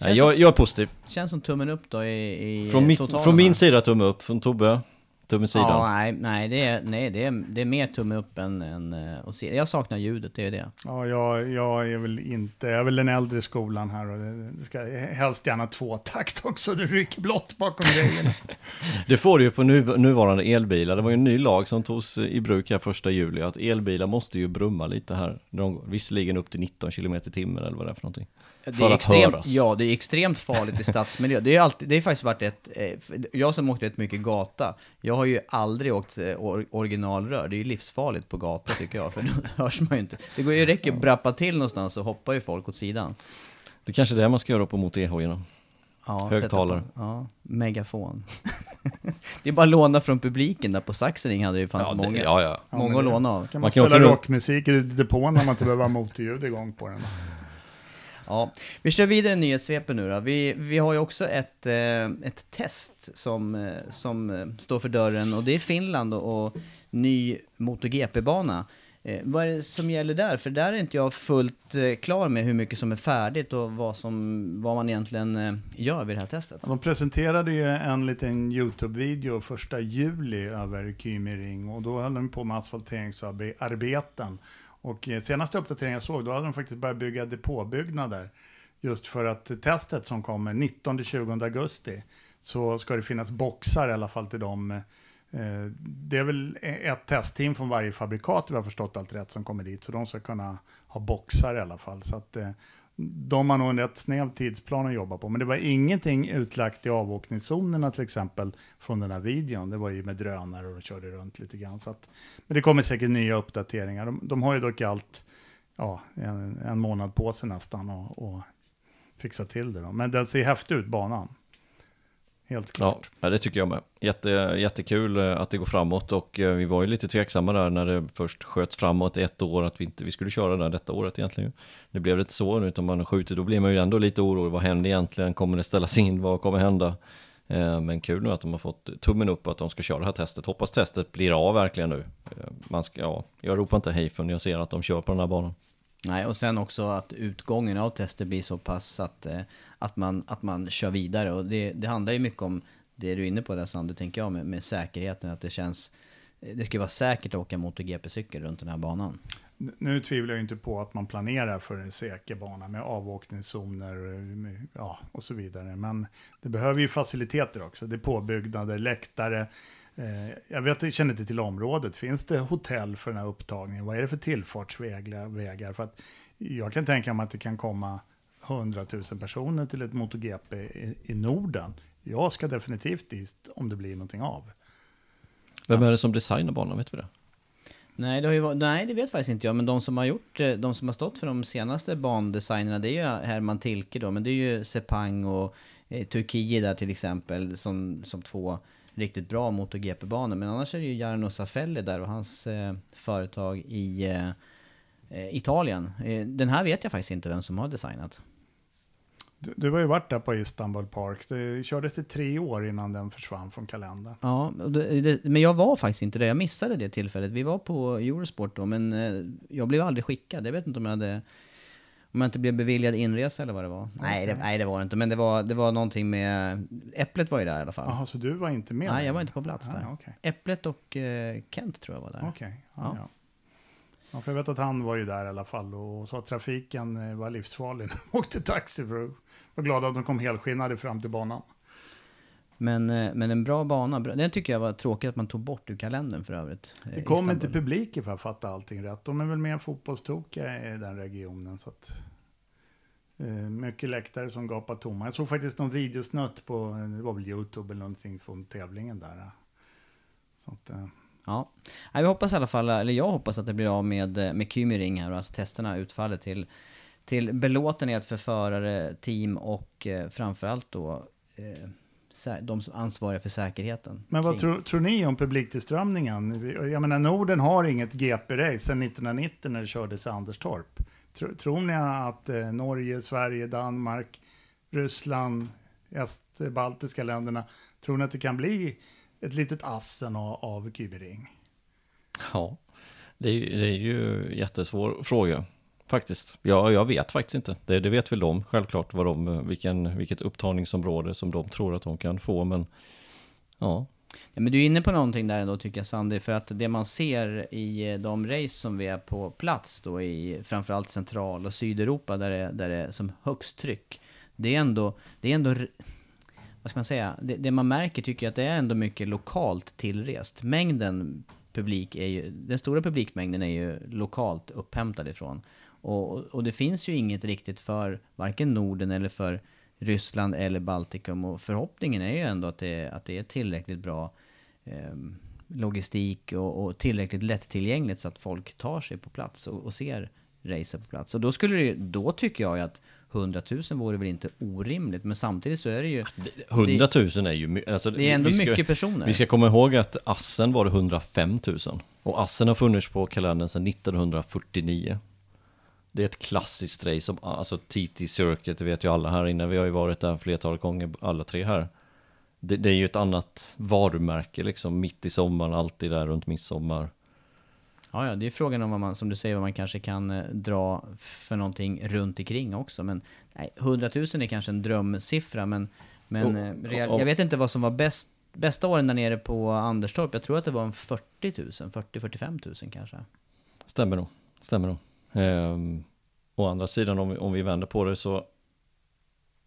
Känns jag, jag är positiv. Känns som tummen upp då i, i Från, mitt, från min sida tumme upp, från Tobbe, tumme sidan. Ja, nej, nej, det är, nej det, är, det är mer tumme upp än, än eh, att se. Jag saknar ljudet, det är det. Ja, jag, jag är väl inte, jag är väl den äldre skolan här och det, det ska helst gärna tvåtakt också, det rycker blått bakom grejerna. Det får du ju på nu, nuvarande elbilar. Det var ju en ny lag som togs i bruk här första juli. Att elbilar måste ju brumma lite här. de. Visserligen upp till 19 km i timmen eller vad det är för någonting. Det är extremt, höras. Ja, det är extremt farligt i stadsmiljö. Det är, alltid, det är faktiskt varit ett... eh, Jag som åkte rätt mycket gata, jag har ju aldrig åkt eh, or, originalrör. Det är ju livsfarligt på gata tycker jag, för då hörs man ju inte. Det går ju räcker att brappa till någonstans så hoppar ju folk åt sidan. Det kanske är det man ska göra på mot e-hojarna. Ja, Högtalare. På, ja, megafon. det är bara att låna från publiken där på Saxering hade det ju fanns Ja, det, många. ja, ja. Ja, många att låna av. Kan man, Man kan spela rockmusik i depån när man inte behöver ha motorljud igång på den. Ja, vi kör vidare nyhetssvepet nu då. Vi, vi har ju också ett, eh, ett test som, eh, som eh, står för dörren och det är Finland och, ny MotoGP-bana. Vad är det som gäller där? För där är inte jag fullt klar med hur mycket som är färdigt och vad, som, vad man egentligen gör vid det här testet. De presenterade ju en liten YouTube-video första juli över Kymering och då höll de på med asfalteringsarbeten. Och eh, senaste uppdateringen jag såg, då hade de faktiskt börjat bygga depåbyggnader. Just för att testet som kommer 19-20 augusti så ska det finnas boxar i alla fall till dem. Eh, det är väl e-, ett testteam från varje fabrikat, vi har förstått allt rätt, som kommer dit. Så de ska kunna ha boxar i alla fall. Så att eh, de har nog en rätt snäv tidsplan att jobba på. Men det var ingenting utlagt i avåkningszonerna till exempel från den här videon. Det var ju med drönare och de körde runt lite grann. Så att, men det kommer säkert nya uppdateringar. De, de har ju dock allt, ja, en, en månad på sig nästan och, och fixa till det. Då. Men den ser häftig ut, banan. Helt klart. Ja, det tycker jag med. Jätte, jättekul eh, att det går framåt och eh, vi var ju lite tveksamma där när det först sköts framåt ett år att vi inte vi skulle köra där detta året egentligen. Nu blev det inte så, utan man skjuter, då blir man ju ändå lite orolig. Vad händer egentligen? Kommer det ställas in? Vad kommer hända? Eh, men kul nu att de har fått tummen upp att de ska köra det här testet. Hoppas testet blir av verkligen nu. Man ska, ja, jag ropar inte hej förrän jag ser att de kör på den här banan. Nej, och sen också att utgången av testet blir så pass att, eh, att, man, att man kör vidare. Och det, det handlar ju mycket om det du är inne på där Sandu, tänker jag, med, med säkerheten. Att det känns... Det ska vara säkert att åka MotoGP-cykel runt den här banan. Nu tvivlar jag inte på att man planerar för en säker bana med avåkningszoner ja, och så vidare. Men det behöver ju faciliteter också. Det är påbyggnader, läktare. Eh, jag vet, jag känner inte till området. Finns det hotell för den här upptagningen? Vad är det för tillfartsvägar? För att jag kan tänka mig att det kan komma 100 000 personer till ett MotoGP i, i Norden. Jag ska definitivt dit om det blir någonting av. Vem är det som designar banan, vet vi det? Nej det, har ju, nej, det vet faktiskt inte jag, men de som har gjort, eh, de som har stått för de senaste bandesignerna, det är ju Herman Tilke då, men det är ju Sepang och eh, Turkiet där till exempel, som, som två riktigt bra MotoGP-banor. Men annars är det ju Jarno Safelli där och hans eh, företag i eh, eh Italien. Eh, den här vet jag faktiskt inte vem som har designat. Du, du har ju varit där på Istanbul Park. Det kördes i tre år innan den försvann från kalendern. Ja, det, det, men jag var faktiskt inte det. Jag missade det tillfället. Vi var på Eurosport då, men eh, jag blev aldrig skickad. Jag vet inte om jag hade... Om jag inte blev beviljad inresa eller vad det var. Okay. Nej, det, nej, det var det inte. Men det var, det var någonting med... Äpplet var ju där i alla fall. Jaha, så du var inte med? Nej, jag var inte på plats där. Ah, okay. Äpplet och uh, Kent tror jag var där. Okej, okay. ja. ja. Ja, för jag vet att han var ju där i alla fall och sa att trafiken eh, var livsfarlig när de åkte taxi. För att vara glada att de kom helskinnade fram till banan. Men, eh, men en bra bana, den tycker jag var tråkigt att man tog bort ur kalendern för övrigt. Det kom inte publik för att fatta allting rätt. De är väl mer fotbollstokiga i den regionen. Så att, eh, mycket läktare som gapar tomma. Jag såg faktiskt någon videosnutt på, det var väl YouTube eller någonting från tävlingen där. Så att, eh, Ja, vi hoppas i alla fall, eller jag hoppas att det blir av med, eh, med Kymering här och att testerna utfaller till, till belåtenhet för förare, team och eh, framförallt då eh, de som ansvariga för säkerheten. Men vad tror, tror ni om publiktillströmningen? Jag menar, Norden har inget GP-race sedan 1990 när det kördes i Anderstorp. Tror, tror ni att eh, Norge, Sverige, Danmark, Ryssland, Est, baltiska länderna, tror ni att det kan bli ett litet assen av, av Kybering? Ja, det är, det är ju jättesvår fråga faktiskt. Ja, jag vet faktiskt inte. Det, det vet väl de självklart vad de, vilken, vilket upptagningsområde som de tror att de kan få, men ja. Ja, men du är inne på någonting där ändå tycker jag Sandy, för att det man ser i eh, de race som vi är på plats då i framförallt central och sydeuropa där det, där det är som högst tryck, det är ändå, det är ändå vad ska man säga, det, det, man märker tycker jag att det är ändå mycket lokalt tillrest. Mängden publik är ju, den stora publikmängden är ju lokalt upphämtad ifrån. Och, och det finns ju inget riktigt för varken Norden eller för Ryssland eller Baltikum. Och förhoppningen är ju ändå att det, att det är tillräckligt bra eh, logistik och, och, tillräckligt lättillgängligt så att folk tar sig på plats och, och ser racer på plats. Och då skulle det då tycker jag ju att 100 000 vore väl inte orimligt, men samtidigt så är det ju... 100 000 är ju... Alltså, det är ändå ska, mycket personer. Vi ska komma ihåg att Assen var det 105 000. Och Assen har funnits på kalendern sedan 1949. Det är ett klassiskt race, som, alltså TT Circuit, det vet ju alla här inne. Vi har ju varit där flertalet gånger, alla tre här. Det, det, är ju ett annat varumärke liksom, mitt i sommaren, alltid där runt midsommar. Ja, ja, det är frågan om vad man, som du säger, vad man kanske kan eh, dra för någonting runt omkring också. Men nej, 100 000 är kanske en drömsiffra, men, men eh, real, och- jag vet inte vad som var bäst, bästa åren där nere på Anderstorp. Jag tror att det var en 40 000, 40-45 000 kanske. Stämmer nog. Stämmer nog. Ehm, å andra sidan om vi, om vi vänder på det så,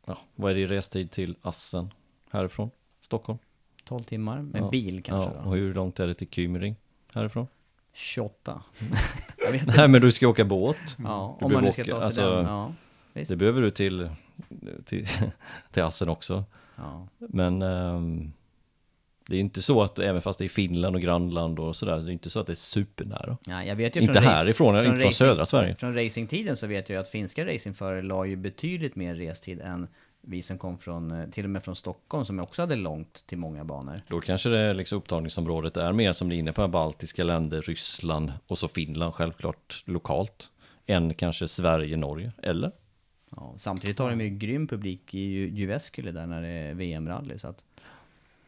ja, vad är det i restid till Assen härifrån? Stockholm? 12 timmar med Ja. bil kanske ja, då. och hur långt är det till Kymering härifrån? 28. jag vet inte. Nej men du ska åka båt. Ja, Du om man nu ska åka- ta sig alltså, den. Ja, visst. Det behöver du till, till, till Assen också. Ja. Men ehm, det är inte så att, även fast det är Finland och grannland och sådär, det är inte så att det är supernära. Ja, jag vet ju Inte från härifrån, inte från södra Sverige. Från racingtiden så vet jag ju att finska racingförare la ju betydligt mer restid än vi som kom från, eh, till och med från Stockholm som också hade långt till många banor. Då kanske det liksom upptagningsområdet är mer som ni är inne på, baltiska länder, Ryssland och så Finland självklart lokalt. Än kanske Sverige, Norge, eller? Ja, samtidigt har de ju grym publik i Jyväskylä där när det är VM-rally så att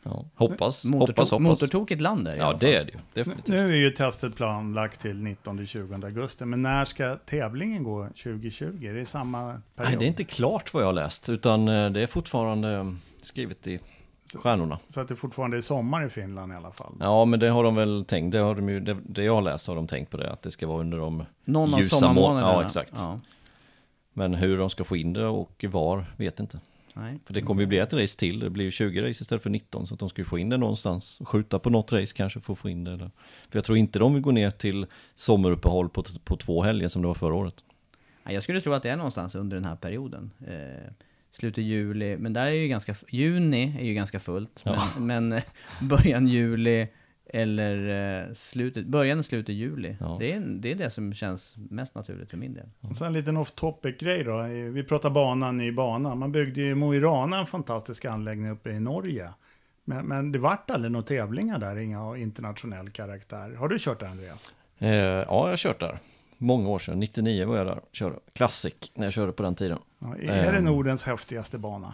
Ja, hoppas, motorto- hoppas, hoppas. motortokigt land där i Ja, det är det ju, definitivt. Nu är ju testet planlagt till 19-20 augusti, men när ska tävlingen gå 2020? Är det samma period? Nej, det är inte klart vad jag har läst, utan eh, det är fortfarande eh, skrivet i stjärnorna. Så att det fortfarande är sommar i Finland i alla fall? Ja, men det har de väl tänkt, det, har de ju, det, det jag har läst har de tänkt på det, att det ska vara under de Någon ljusa sommarmånaderna. mån- Ja, exakt. Ja, Men hur de ska få in det och var, vet inte. Nej. För det kommer ju bli ett race till, det blir ju 20 race istället för 19, så att de ska ju få in det någonstans. Skjuta på något race kanske för att få in det. Eller. För jag tror inte de vill gå ner till sommaruppehåll på, på två helger som det var förra året. Ja, jag skulle tro att det är någonstans under den här perioden. Eh, slutet juli, men där är ju ganska, juni är ju ganska fullt. Ja. Men, men eh, början juli eller eh, slutet, början och slutet juli. Ja. Det, är, det är det som känns mest naturligt för min del. Och sen en liten off topic grej då. Vi pratar banan i bana. Man byggde ju Mo i Rana en fantastisk anläggning uppe i Norge. Men, men det vart aldrig några tävlingar där, inga av internationell karaktär. Har du kört där Andreas? Eh, ja, jag har kört där. Många år sedan, 99 var jag där. Körde Classic, när jag körde på den tiden. Ja, är det Ehm. Nordens häftigaste bana?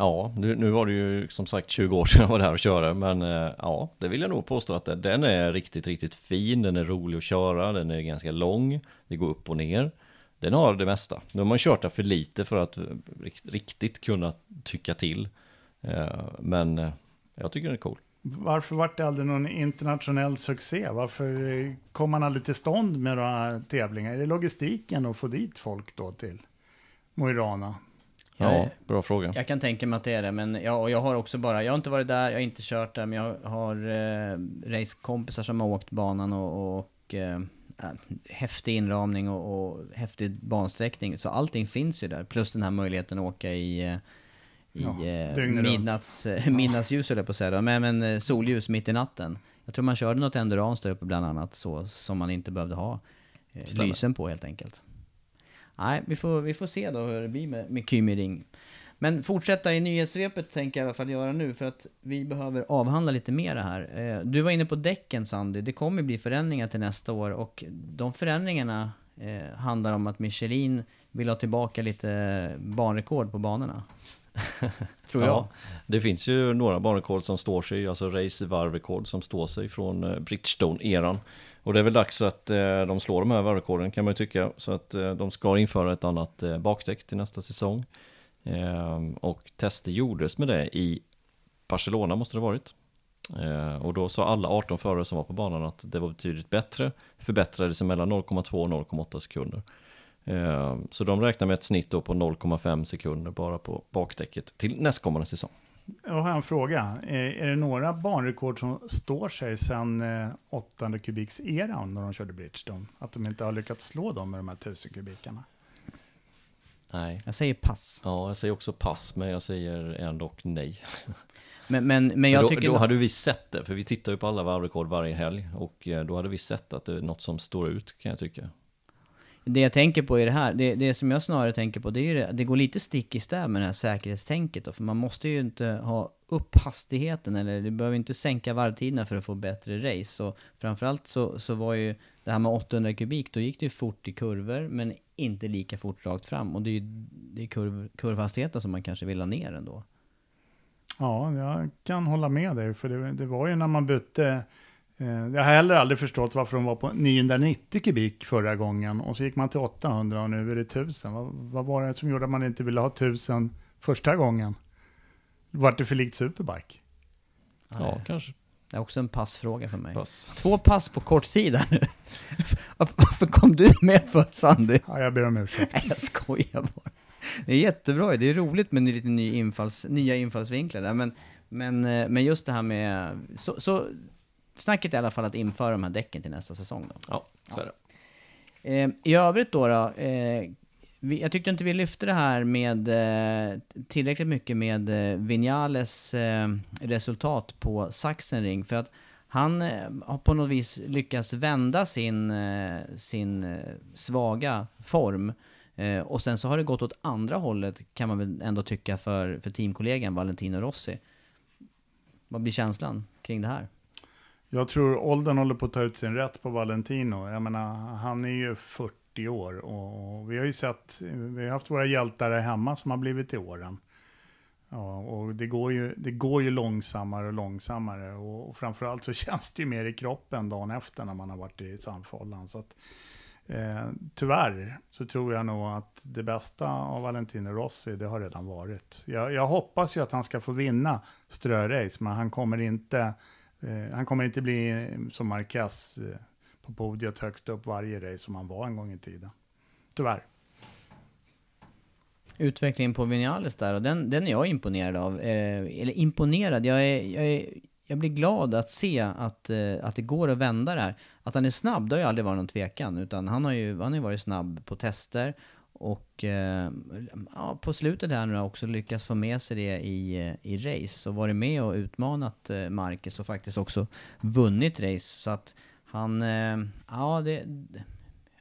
Ja, nu, nu var det ju som sagt 20 år sedan jag var där och körde, men eh, ja, det vill jag nog påstå att den är riktigt, riktigt fin, den är rolig att köra, den är ganska lång, det går upp och ner. Den har det mesta. Nu har man kört den för lite för att eh, riktigt kunna tycka till. Eh, men jag tycker den är cool. Varför vart det aldrig någon internationell succé? Varför kom man aldrig till stånd med några tävlingar? Är det logistiken att få dit folk då till Mo i Rana? Ja, Jag- bra fråga. Jag kan tänka mig att det är det, men jag, och jag har också bara, jag har inte varit där, jag har inte kört där, men jag har eh, racekompisar som har åkt banan och, och eh, äh, häftig inramning och, och häftig bansträckning. Så allting finns ju där, plus den här möjligheten att åka i, eh, i Ja, eh, midnatts, midnattsljus jag på att säga men, men eh, solljus mitt i natten. Jag tror man körde något endurance där uppe bland annat, så, som man inte behövde ha eh, Stämmer. lysen på helt enkelt. Nej, vi får, vi får se då hur det blir med, med Kymering. Men fortsätta i nyhetssvepet tänker jag i alla fall göra nu för att vi behöver avhandla lite mer här. Eh, Du var inne på däcken Sandy, det kommer bli förändringar till nästa år och de förändringarna eh, handlar om att Michelin vill ha tillbaka lite banrekord på banorna. Tror jag. Ja, det finns ju några banrekord som står sig, alltså racevarvrekord som står sig från eh, Bridgestone-eran. Och det är väl dags att eh, de slår de här värdekoden kan man ju tycka. Så att eh, de ska införa ett annat eh, bakdäck till nästa säsong. Eh, och tester gjordes med det i Barcelona måste det ha varit. Eh, och då sa alla 18 förare som var på banan att det var betydligt bättre. Förbättrade sig mellan 0,2 och 0,8 sekunder. Eh, Så de räknar med ett snitt då på 0,5 sekunder bara på bakdäcket till nästkommande säsong. Jag har en fråga. Eh, Är det några banrekord som står sig sedan eh, 800 kubiks eran när de körde Bridgestone? Att de inte har lyckats slå dem med de här 1000 kubikarna? Nej. Jag säger pass. Ja, jag säger också pass, men jag säger ändå nej. Men, men, men jag då, tycker... då hade vi sett det, för vi tittar ju på alla varvrekord varje helg. Och eh, då hade vi sett att det är något som står ut, kan jag tycka. Det jag tänker på är det här, det, det som jag snarare tänker på det är ju det, det går lite stick i stäv med det här säkerhetstänket då, för man måste ju inte ha upp hastigheten eller du behöver inte sänka varvtiderna för att få bättre race. Och framförallt så, så var ju det här med 800 kubik, då gick det ju fort i kurvor men inte lika fort rakt fram. Och det är ju det är kurv, kurvhastigheten som man kanske vill ha ner ändå. Ja, jag kan hålla med dig. För det, det var ju när man bytte jag har heller aldrig förstått varför de var på 990 kubik förra gången och så gick man till 800 och nu är det 1000. Vad, vad var det som gjorde att man inte ville ha 1000 första gången? Vart det för likt Superbike? Ja, kanske. Det är också en passfråga för mig. Pass. Två pass på kort tid här nu. Varför varför kom du med för Sandy? Ja, jag ber om ursäkt. Nej, jag skojar bara. Det är jättebra, det är roligt med lite ny infalls, nya infallsvinklar där, men, men, eh, men just det här med... Så, så snacket är i alla fall att införa de här däcken till nästa säsong då. Ja, så är det. Eh, I övrigt då, då eh, vi, jag tyckte inte vi lyfte det här med eh, tillräckligt mycket med eh, Vinales resultat på Sachsenring, för att han har på något vis lyckats vända sin, sin svaga form. Och sen så har det gått åt andra hållet kan man väl ändå tycka för, för teamkollegan Valentino Rossi. Vad blir känslan kring det här? Jag tror åldern håller på att ta ut sin rätt på Valentino. Jag menar, han är ju 40 år och vi har ju sett, vi har haft våra hjältar här hemma som har blivit i åren. Ja, och det går, ju, det går ju långsammare och långsammare och, och framförallt så känns det ju mer i kroppen dagen efter när man har varit i sandfållan. Så att, eh, tyvärr så tror jag nog att det bästa av Valentino Rossi, det har redan varit. Jag, jag hoppas ju att han ska få vinna strörace, men han kommer inte Eh, han kommer inte bli eh, som Marquez eh, på podiet högst upp varje race som han var en gång i tiden. Tyvärr. utvecklingen på Vinales där och den, den är jag imponerad av. Eh, eller imponerad, jag, är, jag, är, jag blir glad att se att, eh, att det går att vända det här. Att han är snabb, det har ju aldrig varit någon tvekan, utan han har ju, han har ju varit snabb på tester och eh, ja, på slutet här nu har också lyckats få med sig det i, i race och varit med och utmanat eh, Marcus och faktiskt också vunnit race. Så att han, eh, ja det,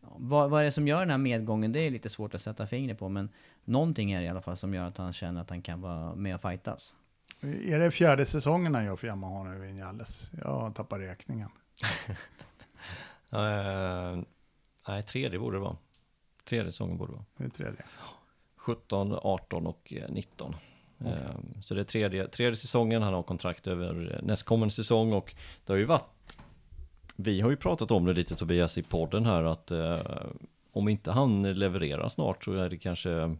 vad, vad är det som gör den här medgången? Det är lite svårt att sätta fingret på, men någonting är det i alla fall som gör att han känner att han kan vara med och fightas. Är det fjärde säsongen han gör för Yamaha nu, Vinales? Jag tappar räkningen. Eh, nej, tredje borde det vara. Tredje säsongen borde det vara. Det är tredje. 17, 18 och eh, 19. Eh, Så det är tredje, tredje säsongen, han har kontrakt över eh, nästkommande säsong och det har ju varit Vi har ju pratat om det lite Tobias i podden här att eh, om inte han levererar snart så är det kanske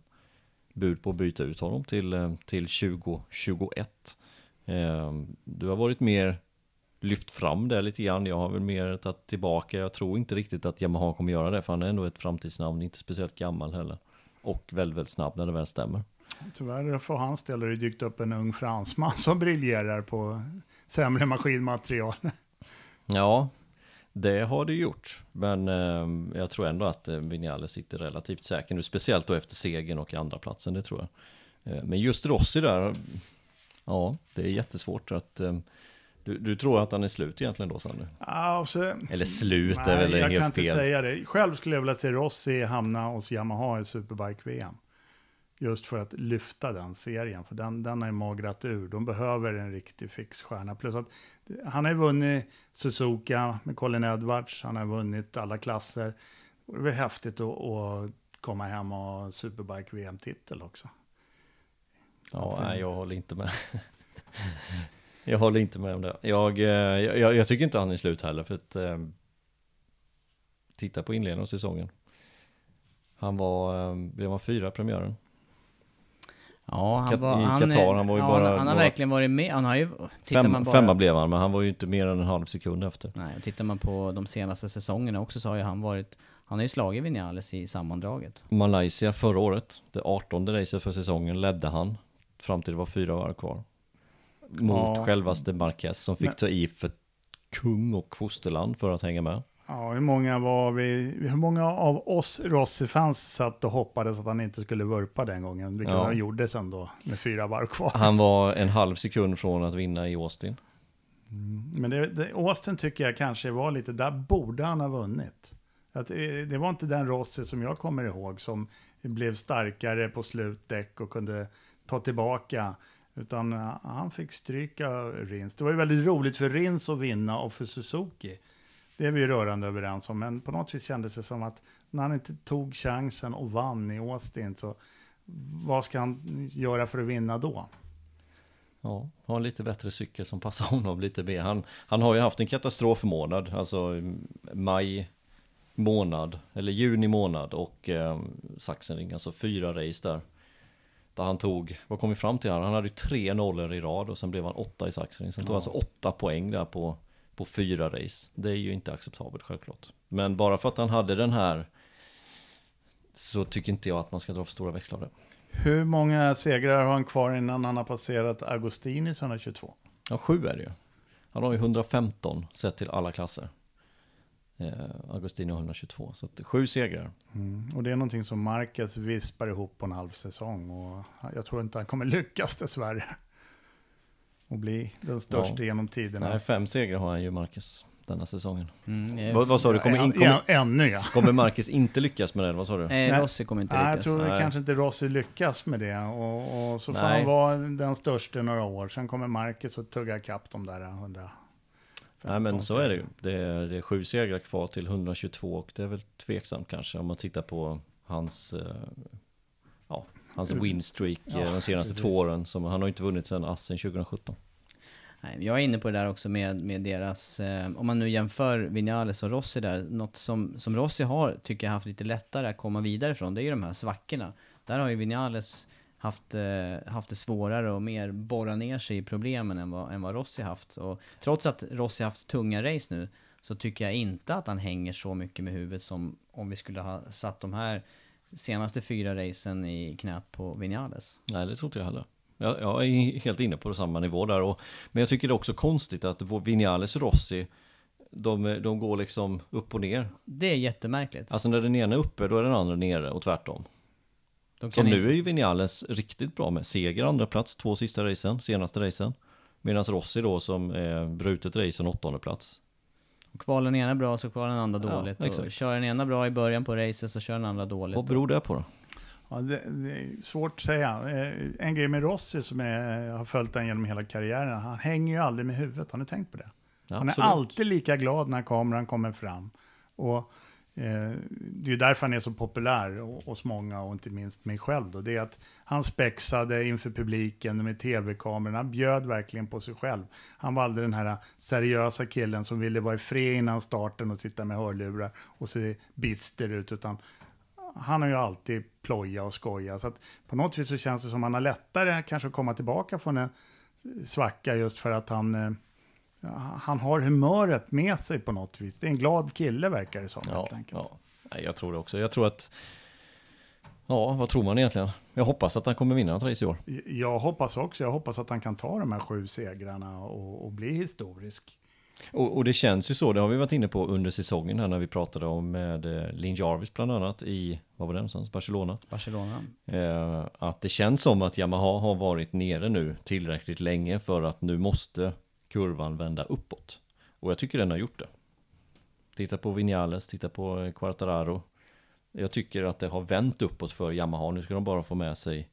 bud på att byta ut honom till, eh, till 2021. Eh, du har varit mer lyft fram det lite grann. Jag har väl mer tagit tillbaka. Jag tror inte riktigt att Yamaha kommer göra det för han är ändå ett framtidsnamn, inte speciellt gammal heller. Och väldigt, väldigt snabb när det väl stämmer. Tyvärr för hans del har det dykt upp en ung fransman som briljerar på sämre maskinmaterial. Ja, det har det gjort. Men eh, jag tror ändå att eh, Vinales sitter relativt säker nu. Speciellt då efter segern och andra platsen det tror jag. Eh, men just Rossi där, ja, det är jättesvårt att... Eh, du, du tror att han är slut egentligen då, Sander? Ja, så, Eller slut är nej, väl jag helt kan inte fel. säga det. Själv skulle jag vilja se Rossi hamna hos Yamaha i Superbike-VM. Just för att lyfta den serien, för den, den har ju magrat ur. De behöver en riktig fixstjärna. Plus att han har ju vunnit Suzuka med Colin Edwards, han har vunnit alla klasser. Och det är väl häftigt att, att komma hem och ha Superbike-VM-titel också. Ja, nej, jag håller inte med. jag håller inte med om det. Jag, eh, jag, jag tycker inte han är slut heller för att eh, titta på inledningen av säsongen. Han var, eh, blev han fyra premiären? Ja, han, Kat- var, i han, Qatar, han var ju ja, bara- han, har bara- verkligen varit med. Han har ju... Fem, man bara, Femma blev han, men han var ju inte mer än en halv sekund efter. Nej, och tittar man på de senaste säsongerna också så har ju han varit... Han har ju slagit Vinales i sammandraget. Malaysia förra året, det 18 racet för säsongen, ledde han fram till det var fyra varv kvar. Mot Ja. självaste Marquez som fick Men- ta i för kung och fosterland för att hänga med. Ja, hur många var vi? Hur många av oss Rossi-fans satt och hoppades att han inte skulle vurpa den gången? Vilket Ja. han gjorde sen då, med fyra varv kvar. Han var en halv sekund från att vinna i Austin. Men det, det, Austin tycker jag kanske var lite, där borde han ha vunnit. Att, eh, det var inte den Rossi som jag kommer ihåg som blev starkare på slutdäck och kunde ta tillbaka. Utan eh, han fick stryka Rins. Det var ju väldigt roligt för Rins att vinna och för Suzuki. Det är vi ju rörande överens om. Men på något vis kändes det som att när han inte tog chansen och vann i Austin så vad ska han göra för att vinna då? Ja, ha en lite bättre cykel som passar honom lite mer. Han, han har ju haft en katastrofmånad, alltså mm, maj månad, eller juni månad och eh, Sachsenring, alltså fyra race där. Där han tog, vad kom vi fram till här? Han hade ju tre nollor i rad och sen blev han åtta i Sachsenring. Sen tog ja. alltså åtta poäng där på, på fyra race. Det är ju inte acceptabelt självklart. Men bara för att han hade den här så tycker inte jag att man ska dra för stora växlar av det. Hur många segrar har han kvar innan han har passerat Agostinis 122? Ja, sju är det ju. Han har ju 115 sett till alla klasser. Eh, Agostino 122, så att sju segrar. Mm. Och det är någonting som Marquez vispar ihop på en halv säsong. Och jag tror inte han kommer lyckas dessvärre. Och bli den största ja. genom tiderna. Nej, fem segrar har han ju Marquez denna säsongen. Mm, vad, vad sa du? Kommer, in, kommer, ännu ja. Kommer Marcus inte lyckas med det? Vad sa du? Nej, Rossi kommer inte lyckas. Nej, jag tror Nej. kanske inte Rossi lyckas med det. Och, och så får Nej. han vara den största några år. Sen kommer Marcus att tugga ikapp de där 100. Nej men så är det ju. Det är, det är sju segrar kvar till 122 och det är väl tveksamt kanske om man tittar på hans, eh, ja, hans winstreak ja, de senaste precis. två åren. Som, han har inte vunnit sedan Assen 2017. Jag är inne på det där också med, med deras, eh, om man nu jämför Vinales och Rossi där, något som, som Rossi har, tycker jag haft lite lättare att komma vidare från, det är ju de här svackorna. Där har ju Vinales haft, eh, haft det svårare och mer borra ner sig i problemen än vad, än vad Rossi haft. Och trots att Rossi haft tunga race nu, så tycker jag inte att han hänger så mycket med huvudet som om vi skulle ha satt de här senaste fyra racen i knät på Vinales. Nej, det tror inte jag heller. Jag, jag är helt inne på samma nivå där. Och, men jag tycker det är också konstigt att Vinales och Rossi de, de går liksom upp och ner. Det är jättemärkligt. Alltså när den ena är uppe, då är den andra nere och tvärtom. Så nu är ju Vinales riktigt bra med seger, andra plats, två sista racen, senaste racen. Medan Rossi då som är brutet race, en åttonde plats. Och kvalar den ena bra så kvalar den andra dåligt. Ja, och kör den ena bra i början på racet så kör den andra dåligt. Vad beror det på då? Ja, det, det, är svårt att säga. Eh, en grej med Rossi som är, har följt den genom hela karriären, han hänger ju aldrig med huvudet. Har ni tänkt på det? Ja, han är alltid lika glad när kameran kommer fram. Och eh, Eh, det är ju därför han är så populär hos många och inte minst mig själv. Då. Det är att han spexade inför publiken med tv-kameran. Han bjöd verkligen på sig själv. Han var aldrig den här seriösa killen som ville vara i fred innan starten och sitta med hörlurar och se bister ut. Utan han har ju alltid ploja och skoja. Så att på något vis så känns det som att han har lättare kanske att komma tillbaka från en svacka just för att han, eh, han har humöret med sig på något vis. Det är en glad kille verkar det som. Ja, ja. jag tror det också. Jag tror att Ja, vad tror man egentligen? Jag hoppas att han kommer vinna ett race i år. Jag hoppas också. Jag hoppas att han kan ta de här sju segrarna och, och bli historisk. Och, och, det känns ju så, det har vi varit inne på under säsongen här när vi pratade om med eh, Lin Jarvis bland annat i, vad var det någonstans, Barcelona? Barcelona. Eh, att det känns som att Yamaha har varit nere nu tillräckligt länge för att nu måste kurvan vända uppåt. Och jag tycker den har gjort det. Titta på Vinales, titta på Quartararo. Jag tycker att det har vänt uppåt för Yamaha, nu ska de bara få med sig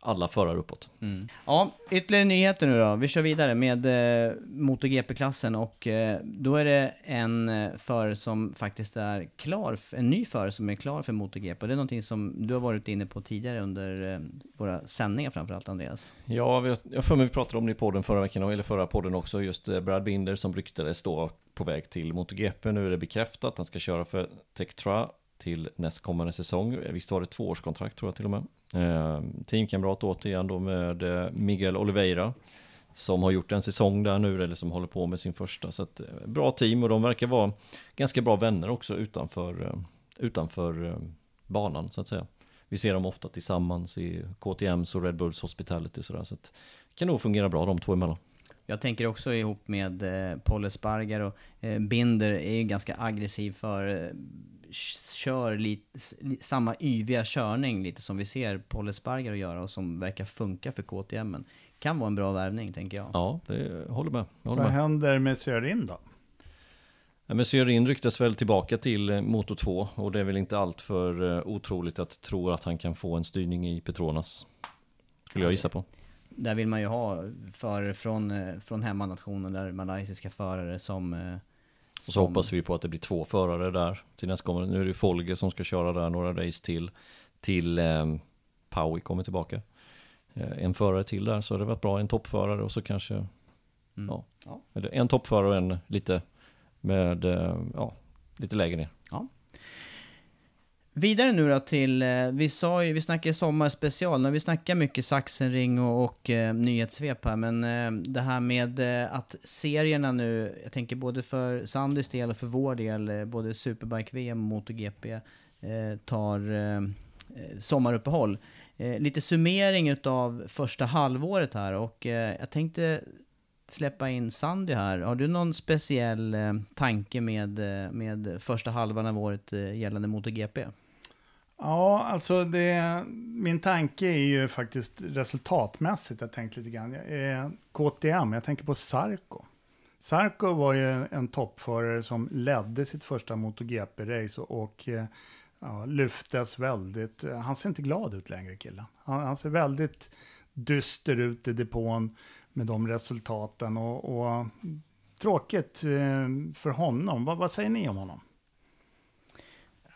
alla förare uppåt. Mm. Ja, ytterligare nyheter nu då. Vi kör vidare med eh, MotoGP-klassen och eh, då är det en eh, förare som faktiskt är klar, en ny förare som är klar för MotoGP. Och det är någonting som du har varit inne på tidigare under eh, våra sändningar framförallt Andreas. Ja, vi, jag för mig vi pratade om det i podden förra veckan, eller förra podden också, just eh, Brad Binder som ryktades då på väg till MotoGP. Nu är det bekräftat, han ska köra för Tektra till nästkommande säsong. Visst var det tvåårskontrakt tror jag till och med. Eh, teamkamrat återigen då med eh, Miguel Oliveira. Som har gjort en säsong där nu, eller som håller på med sin första. Så att, eh, bra team och de verkar vara ganska bra vänner också utanför, eh, utanför banan så att säga. Vi ser dem ofta tillsammans i KTMs och Red Bulls Hospitality sådär. Så att det kan nog fungera bra de två emellan. Jag tänker också ihop med eh, Paul Espargar och eh, Binder är ju ganska aggressiv för eh, kör lite, samma yviga körning lite som vi ser Paul Espargar göra och som verkar funka för KTM. Kan vara en bra värvning tänker jag. Ja, det håller med. Jag håller Vad med. händer med Sörin då? Ja, men Sörin ryktas väl tillbaka till eh, Moto 2 och det är väl inte allt för eh, otroligt att tro att han kan få en styrning i Petronas. Skulle jag gissa på. Där vill man ju ha förare från, eh, från hemmanationen, där malaysiska förare som och så som... hoppas vi på att det blir två förare där till nästkommande. Nu är det Folge som ska köra där några race till. Till eh, Paui kommer tillbaka. eh, en förare till där så det varit bra, en toppförare och så kanske Mm. Ja. Ja. en toppförare och en lite med, eh, ja, lite lägre ner. Vidare nu då till, eh, vi sa ju, vi snackade sommarspecial, när vi snackar mycket saxenring och, och eh, nyhetssvep här, men eh, det här med eh, att serierna nu, jag tänker både för Sandys del och för vår del, eh, både Superbike-VM och MotoGP, eh, tar eh, eh, sommaruppehåll. Eh, lite summering utav första halvåret här och eh, jag tänkte släppa in Sandy här. Har du någon speciell eh, tanke med, eh, med första halvan av året eh, gällande MotoGP? Ja, alltså det, min tanke är ju faktiskt resultatmässigt. Jag tänkte lite grann. Eh, KTM, jag tänker på Sarko. Sarko var ju en toppförare som ledde sitt första MotoGP-race och, och ja, lyftes väldigt. Han ser inte glad ut längre killen. Han, han ser väldigt dyster ut i depån med de resultaten och, och tråkigt eh, för honom. Vad, vad säger ni om honom?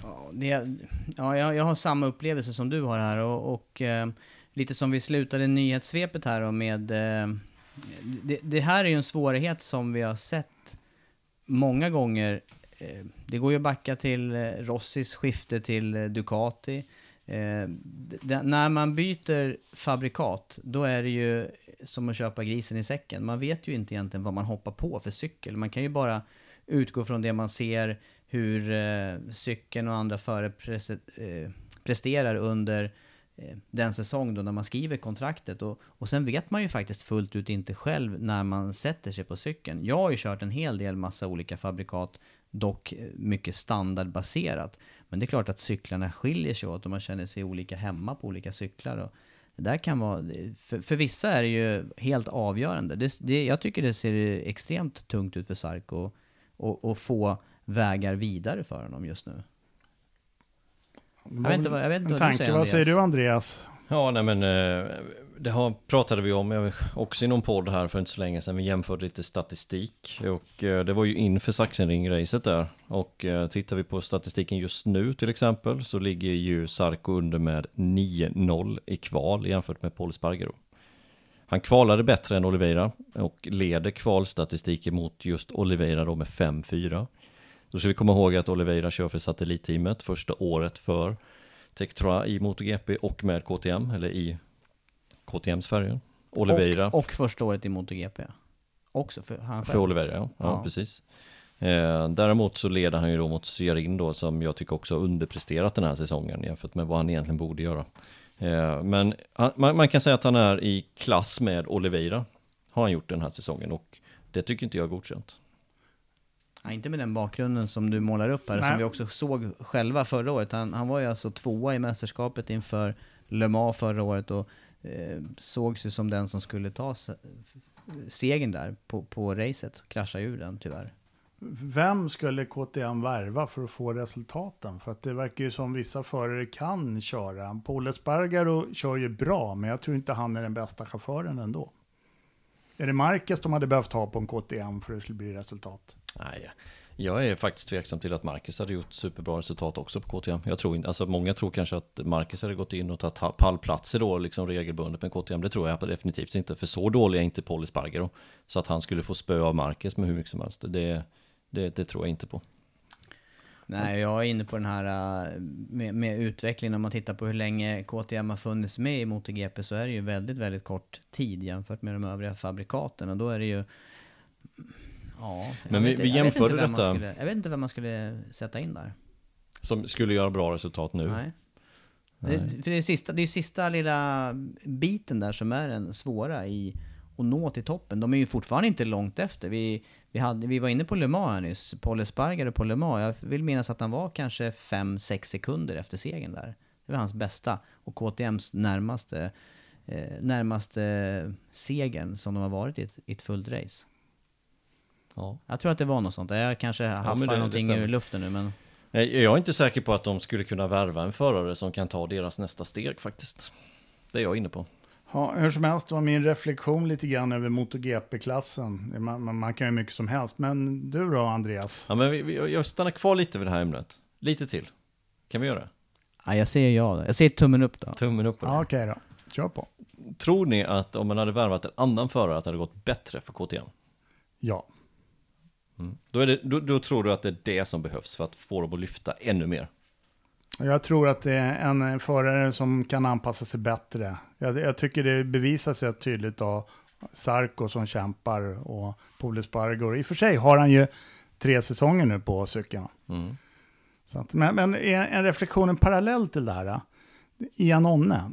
Ja, det, ja jag, jag har samma upplevelse som du har här och, och eh, lite som vi slutade nyhetssvepet här och med... Eh, det, det här är ju en svårighet som vi har sett många gånger. Eh, det går ju att backa till eh, Rossis skifte till eh, Ducati. Eh, när man byter fabrikat, då är det ju som att köpa grisen i säcken. Man vet ju inte egentligen vad man hoppar på för cykel. Man kan ju bara utgå från det man ser, hur eh, cykeln och andra förare prese- eh, presterar under eh, den säsong då när man skriver kontraktet. Och, och sen vet man ju faktiskt fullt ut inte själv när man sätter sig på cykeln. Jag har ju kört en hel del massa olika fabrikat, dock eh, mycket standardbaserat. Men det är klart att cyklarna skiljer sig åt och man känner sig olika hemma på olika cyklar. Och det där kan vara, eh, för, för vissa är det ju helt avgörande. Det, det, jag tycker det ser extremt tungt ut för Sarko att få vägar vidare för honom just nu. Jag vet inte vad, jag vet inte en vad du tanke, säger vad säger Andreas. du Andreas? Ja, nej men eh, det har, pratade vi om också i någon podd här för inte så länge sedan. Vi jämförde lite statistik och eh, det var ju inför Sachsenring-racet där. Och eh, tittar vi på statistiken just nu till exempel så ligger ju Sarko under med 9-0 i kval jämfört med Paul Spargaro. Han kvalade bättre än Oliveira och leder kvalstatistiken mot just Oliveira då med 5-4. Då ska vi komma ihåg att Oliveira kör för satellitteamet första året för Tectra i MotoGP och med KTM, eller i KTMs färger. Oliveira Och, och första året i MotoGP. Också för han för själv. Oliveira, ja. ja, Ja. precis. Eh, däremot så leder han ju då mot Syarin då, som jag tycker också har underpresterat den här säsongen jämfört med vad han egentligen borde göra. Eh, men han, man, man kan säga att han är i klass med Oliveira, har han gjort den här säsongen och det tycker inte jag är godkänt. Ja, inte med den bakgrunden som du målar upp här, Nej. som vi också såg själva förra året. Han, han var ju alltså tvåa i mästerskapet inför Le Mans förra året och eh, sågs ju som den som skulle ta se- segern där på, på racet. Kraschade ur den tyvärr. Vem skulle KTM värva för att få resultaten? För att det verkar ju som vissa förare kan köra. Paul kör ju bra, men jag tror inte han är den bästa chauffören ändå. Är det Marquez de hade behövt ha på en KTM för att det skulle bli resultat? Nej, jag är faktiskt tveksam till att Marcus hade gjort superbra resultat också på KTM. Jag tror inte, alltså många tror kanske att Marcus hade gått in och tagit pallplatser då liksom regelbundet med KTM. Det tror jag definitivt inte, för så dålig är inte Paul Espargaro. Så att han skulle få spö av Marcus med hur mycket som helst, det, det, det tror jag inte på. Nej, jag är inne på den här äh, med, med utvecklingen. Om man tittar på hur länge KTM har funnits med i MotoGP så är det ju väldigt, väldigt kort tid jämfört med de övriga fabrikaten. Och då är det ju... Ja, jag Men vi- inte- vi jag jämförde man detta- Skulle, jag vet inte vem man skulle sätta in där. Som skulle göra bra resultat nu. Nej. Nej. Det, för det är sista, det är sista lilla biten där som är den svåra i att nå till toppen. De är ju fortfarande inte långt efter. Vi, vi, hade, vi var inne på Le Mans här nyss, Paul Espargaro på Le Mans. Jag vill minnas att han var kanske 5-6 sekunder efter segern där. Det var hans bästa och KTMs närmaste, eh, närmaste segern som de har varit i ett, i ett fullt race. Ja. Jag tror att det var något sånt. Jag kanske haffar det någonting ur luften nu men... Jag är inte säker på att de skulle kunna värva en förare som kan ta deras nästa steg faktiskt. Det är jag inne på. Ja, hur som helst var min reflektion lite grann över MotoGP-klassen. Man, man, man kan ju mycket som helst. Men du då, Andreas? Ja, men vi, vi, jag stannar kvar lite vid det här ämnet. Lite till. Kan vi göra det? Ja, jag säger ja. Jag säger tummen upp då. Tummen upp. Ja, okej då. Kör på. tror ni att om man hade värvat en annan förare att det hade gått bättre för KTM? Ja. Då, är det, då, då tror du att det är det som behövs för att få dem att lyfta ännu mer? Jag tror att det är en förare som kan anpassa sig bättre. Jag, jag tycker det bevisas rätt tydligt av Sarko som kämpar och Paul Spargor. I och för sig har han ju tre säsonger nu på cykeln. Mm. Att, men, men en, en reflektion, en parallell till det här. Ian Onne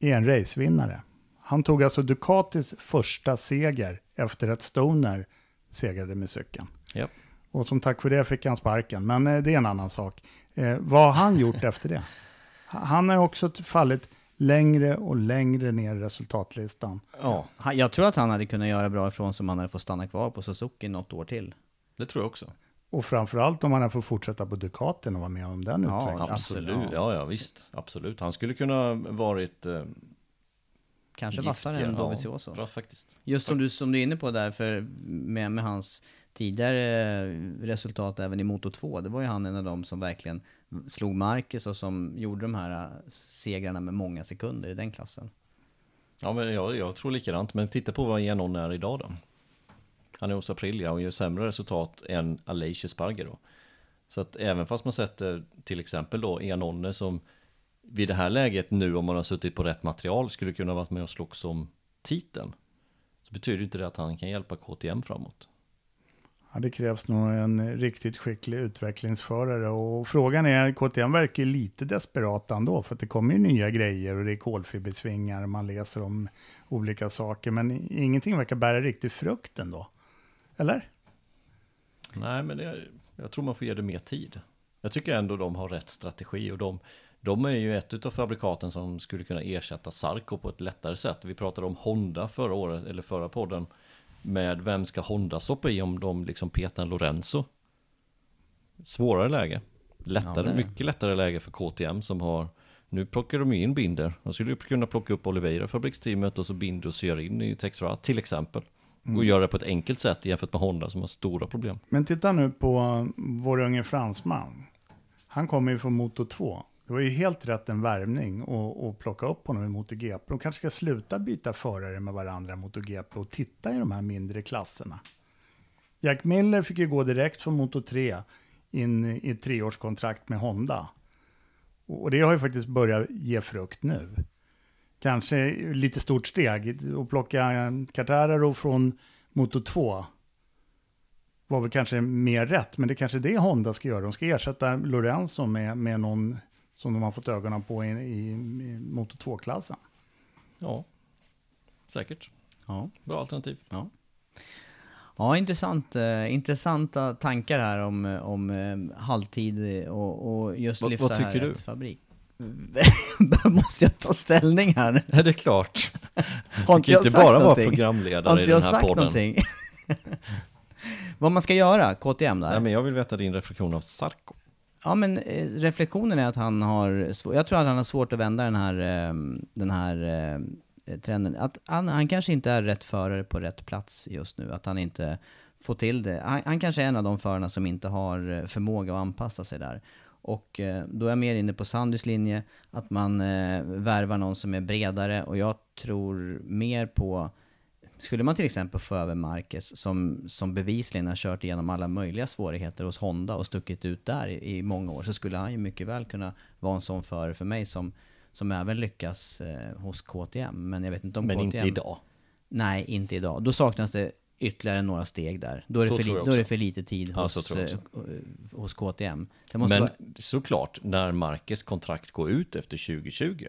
är en racevinnare. Han tog alltså Ducatis första seger efter att Stoner segrade med cykeln. Japp. Och som tack för det fick han sparken, men eh, det är en annan sak. Eh, vad har han gjort efter det? Ha- Han har också fallit längre och längre ner i resultatlistan. Ja, Jag tror att han hade kunnat göra bra ifrån sig om han hade fått stanna kvar på Suzuki något år till. det tror jag också. Och framförallt om han har fått fortsätta på Ducatin och vara med om den Ja, utvecklingen. Absolut, Absolut, ja. ja visst, absolut. Han skulle kunna varit eh, Kanske vassare än Ja, Dovizioso. Bra faktiskt. Just som du, som du är inne på där, för med, med hans tidigare resultat även i Moto 2, det var ju han en av dem som verkligen slog Marcus och som gjorde de här äh, segrarna med många sekunder i den klassen. Ja, men jag, jag tror likadant. Men titta på vad Janon är idag då. Han är hos Aprilia och gör sämre resultat än Aleix Sparger då. Så att även fast man sätter till exempel då Enonne som vid det här läget nu om man har suttit på rätt material skulle kunna varit med och slåss om titeln. Så betyder inte det att han kan hjälpa KTM framåt. Ja, det krävs nog en riktigt skicklig utvecklingsförare. Och frågan är, KTM verkar ju lite desperat ändå, för att det kommer ju nya grejer och det är kolfibersvingar, man läser om olika saker, men ingenting verkar bära riktigt frukt ändå. Eller? Nej, men det, jag tror man får ge det mer tid. Jag tycker ändå de har rätt strategi och de, de är ju ett av fabrikaten som skulle kunna ersätta Sarko på ett lättare sätt. Vi pratade om Honda förra året, eller förra podden, med vem ska Honda stoppa i om de liksom petar en Lorenzo? Svårare läge. Lättare, Ja, mycket lättare läge för KTM som har nu plockar de ju in Binder. De skulle ju kunna plocka upp Oliveira fabriksteamet och så Binder och syr in i Tektra till exempel. Och göra det på ett enkelt sätt jämfört med Honda som har stora problem. Men titta nu på vår unge fransman. Han kommer ju från Moto 2. Det var ju helt rätt en värvning att plocka upp honom i MotoGP. De kanske ska sluta byta förare med varandra i MotoGP och titta i de här mindre klasserna. Jack Miller fick ju gå direkt från Moto 3 in i ett treårskontrakt med Honda. Och och det har ju faktiskt börjat ge frukt nu. Kanske lite stort steg att plocka Cartararo från Moto 2 var väl kanske mer rätt, men det är kanske det Honda ska göra. De ska ersätta Lorenzo med, med någon som de har fått ögonen på i, i, i Moto 2-klassen. Ja, säkert. Ja. Bra alternativ. Ja, ja intressant, eh, intressanta tankar här om, eh, om eh, halvtid och, och just Vad- lyfta vad tycker här du? ett fabrik. Måste jag ta ställning här? Ja, det är klart. Har inte jag inte sagt bara vara någonting? programledare Har i inte den jag här sagt podden. någonting? Vad man ska göra, KTM där? Nej, men jag vill veta din reflektion av Sarko. Ja men eh, reflektionen är att han har, svå- jag tror att han har svårt att vända den här, eh, den här eh, eh, trenden. Att han, han kanske inte är rätt förare på rätt plats just nu, att han inte får till det. Han, han kanske är en av de förarna som inte har eh, förmåga att anpassa sig där. Och eh, då är jag mer inne på Sandys linje, att man eh, värvar någon som är bredare och jag tror mer på skulle man till exempel få över Marquez som, som bevisligen har kört igenom alla möjliga svårigheter hos Honda och stuckit ut där i, i många år så skulle han ju mycket väl kunna vara en sån förare för mig som, som även lyckas eh, hos KTM. Men jag vet inte om Men KTM... inte idag. Nej, inte idag. Då saknas det ytterligare några steg där. Då är det, för, då är det för lite tid Ja, hos, jag eh, hos KTM. Men vara... såklart, när Marquez kontrakt går ut efter 2020,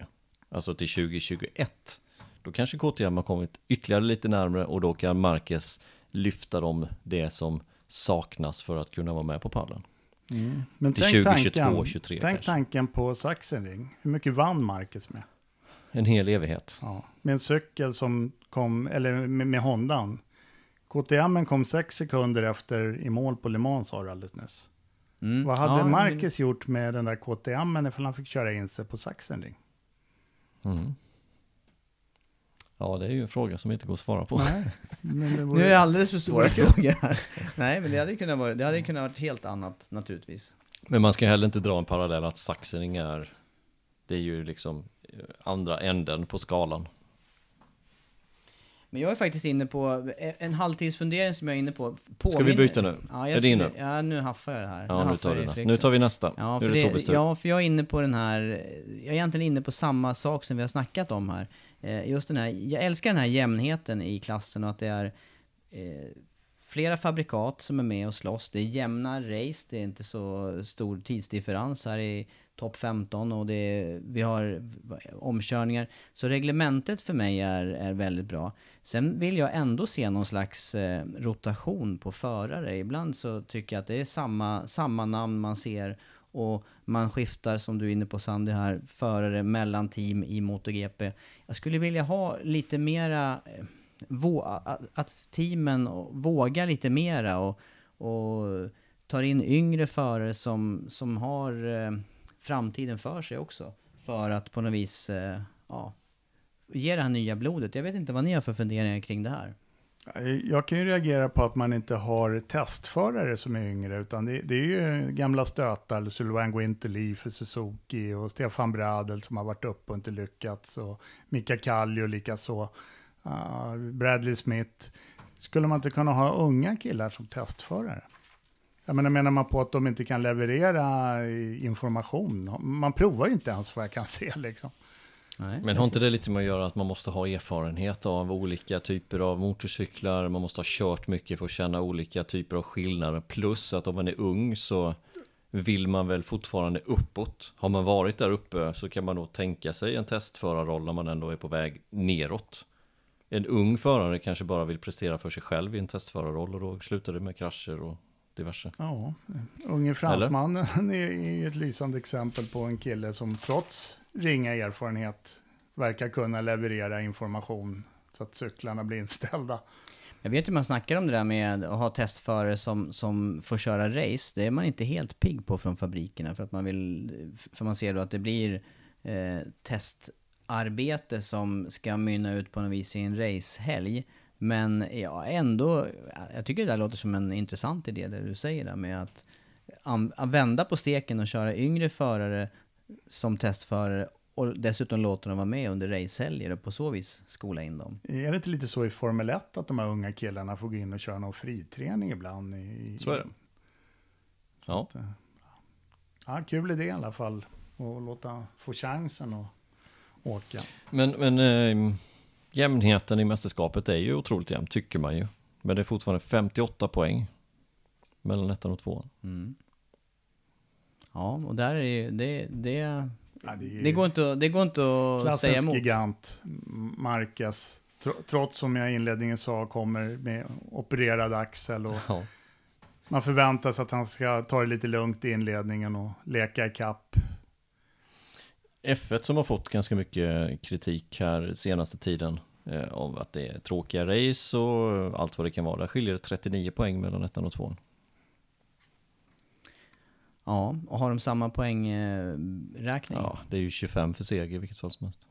alltså till 2021, då kanske KTM har kommit ytterligare lite närmare och då kan Marquez lyfta dem det som saknas för att kunna vara med på pallen. Men Till tänk 2022, tanken, 23 tänk tanken på Sachsenring. Hur mycket vann Marcus med? En hel evighet. Ja, med en cykel som kom, eller med, med Hondan. KTM kom sex sekunder efter i mål på Le Mans sa du alldeles nyss. Mm. Vad hade Ja, men- Marcus gjort med den där KTM ifall han fick köra in sig på Sachsenring? Mm. Ja, det är ju en fråga som inte går att svara på. Nej, men det vore... Nu är det alldeles för stora frågor här. Nej, men det hade kunnat vara, det hade kunnat vara helt annat naturligtvis. Men man ska heller inte dra en parallell att saxning är, det är ju liksom eh, andra änden på skalan. Men jag är faktiskt inne på, en halvtidsfundering som jag är inne på. Ska vi byta nu? Ja, jag är det inne? Ja, nu haffar jag det här. Ja, nu haffar tar, nästa. Fredrik. nu tar vi nästa. Ja nu för, är det det, Tobbes tur. ja, för jag är inne på den här, jag är egentligen inne på samma sak som vi har snackat om här. Eh, just den här, jag älskar den här jämnheten i klassen och att det är eh, flera fabrikat som är med och slåss. Det är jämna race, det är inte så stor tidsdifferens här i topp 15 och det är, vi har omkörningar. Så reglementet för mig är, är väldigt bra. Sen vill jag ändå se någon slags eh, rotation på förare. Ibland så tycker jag att det är samma, samma namn man ser och man skiftar, som du är inne på Sandy här, förare mellan team i MotoGP. Jag skulle vilja ha lite mera, eh, att- teamen vågar lite mera och, och tar in yngre förare som, som har eh, framtiden för sig också. För att på något vis, eh, ja, ge det här nya blodet. Jag vet inte vad ni har för funderingar kring det här. Eh, jag kan ju reagera på att man inte har testförare som är yngre, utan det, det är ju gamla stötar, Sylvain Guinteli för Suzuki och Stefan Bradel som har varit uppe och inte lyckats och Mika Kallio likaså, uh, Bradley Smith. Skulle man inte kunna ha unga killar som testförare? Jag menar, menar man på att de inte kan leverera eh, information? Man provar ju inte ens vad jag kan se liksom. Nej. Men har inte det lite med att göra att man måste ha erfarenhet av olika typer av motorcyklar, man måste ha kört mycket för att känna olika typer av skillnader, plus att om man är ung så vill man väl fortfarande uppåt. Har man varit där uppe så kan man då tänka sig en testförarroll när man ändå är på väg neråt. En ung förare kanske bara vill prestera för sig själv i en testförarroll och då slutar det med krascher och diverse. Ja, unge fransmannen är är ett lysande exempel på en kille som trots ringa erfarenhet verkar kunna leverera information så att cyklarna blir inställda. Jag vet hur man snackar om det där med att ha testförare som, som får köra race. Det är man inte helt pigg på från fabrikerna för att man vill, för man ser då att det blir eh, testarbete som ska mynna ut på något vis i en racehelg. Men ja, ändå, jag tycker det där låter som en intressant idé det du säger där med att, an, att vända på steken och köra yngre förare som testförare och dessutom låta dem vara med under racehelger och på så vis skola in dem. Är det inte lite så i Formel 1 att de här unga killarna får gå in och köra någon friträning ibland? I, Så är det. Ja. Ja, kul idé i alla fall. Och låta få chansen att åka. Men, men eh, jämnheten i mästerskapet är ju otroligt jämn, tycker man ju. Men det är fortfarande 58 poäng mellan ettan och tvåan. Mm. Ja, och där är det, det, Ja, det det, går inte, att- det går inte att säga emot. gigant, Marcus. Tro- Trots som jag i inledningen sa kommer med opererad axel och Ja. man förväntar sig att han ska ta det lite lugnt i inledningen och leka i kapp. F1 som har fått ganska mycket kritik här senaste tiden eh, av att det är tråkiga race och allt vad det kan vara. Där skiljer det 39 poäng mellan ettan och tvåan. Ja, och har de samma poängräkning? Ja, det är ju 25 för seger i vilket fall som helst.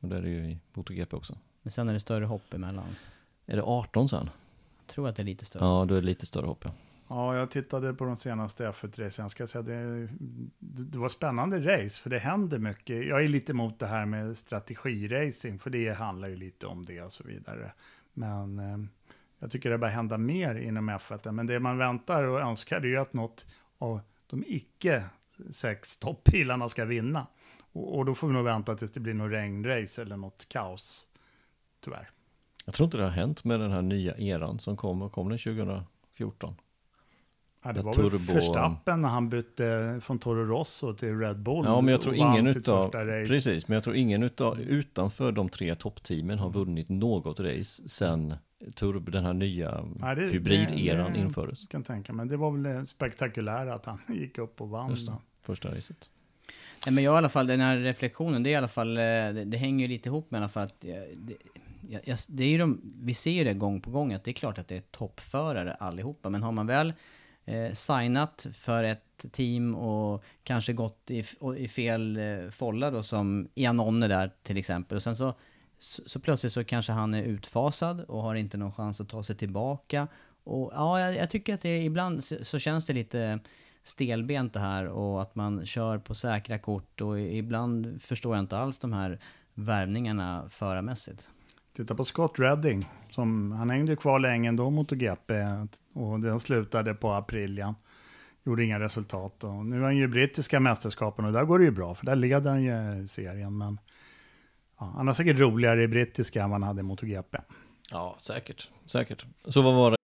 Och det är det ju i MotoGP också. Men sen är det större hopp emellan. Är det 18 sen? Jag tror att det är lite större. Ja, då är det lite större hopp ja. Ja, jag tittade på de senaste F1-racen. Jag ska säga det, det var spännande race, för det händer mycket. Jag är lite emot det här med strategiracing, för det handlar ju lite om det och så vidare. Men eh, jag tycker det bör hända mer inom F1. Men det man väntar och önskar är ju att något av de icke sex toppbilarna ska vinna. Och, och då får vi nog vänta tills det blir något regnrace eller något kaos, tyvärr. Jag tror inte det har hänt med den här nya eran som kom, kom den 2014? Ja, det var väl turbo- Verstappen när han bytte från Toro Rosso till Red Bull. Ja, men jag tror ingen utav, precis, men jag tror ingen utav, utanför de tre toppteamen har vunnit något race sen turbo, den här nya Ja, det- hybrideran det- infördes. Jag kan tänka mig. Det var väl det spektakulära att han gick upp och vann. Just det, första racet. Nej, men jag i alla fall, den här reflektionen, det är i alla fall, eh, det, det hänger ju lite ihop med i alla fall att eh, det, det är ju de, vi ser ju det gång på gång att det är klart att det är toppförare allihopa, men har man väl eh, signat för ett team och kanske gått i, i fel eh, folla då som Ianone där till exempel och sen så, så, så plötsligt så kanske han är utfasad och har inte någon chans att ta sig tillbaka och ja, jag, jag tycker att det ibland så, så känns det lite stelbent det här och att man kör på säkra kort och ibland förstår jag inte alls de här värvningarna förarmässigt. Titta på Scott Redding. Som, han hängde ju kvar länge ändå mot GP och den slutade på Aprilia. Gjorde inga resultat. Och nu är han ju brittiska mästerskapen och där går det ju bra, för där leder han ju serien. Men ja, han har säkert roligare i brittiska än vad han hade i MotoGP. Ja, säkert. Säkert. Så vad var det?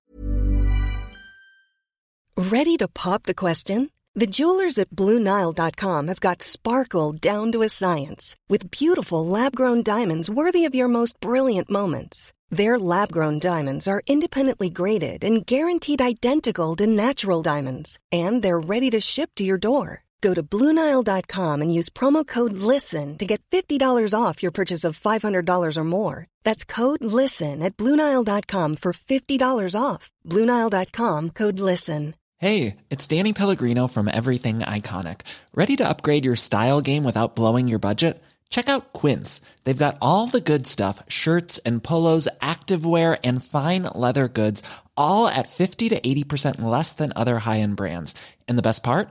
Ready to pop the question? The jewelers at BlueNile.com have got sparkle down to a science with beautiful lab-grown diamonds worthy of your most brilliant moments. Their lab-grown diamonds are independently graded and guaranteed identical to natural diamonds, and they're ready to ship to your door. Go to BlueNile.com and use promo code LISTEN to get $50 off your purchase of $500 or more. That's code LISTEN at BlueNile.com for $50 off. BlueNile.com code LISTEN. Hey, it's Danny Pellegrino from Everything Iconic. Ready to upgrade your style game without blowing your budget? Check out Quince. They've got all the good stuff shirts and polos, activewear, and fine leather goods, all at 50 to 80% less than other high end brands. And the best part?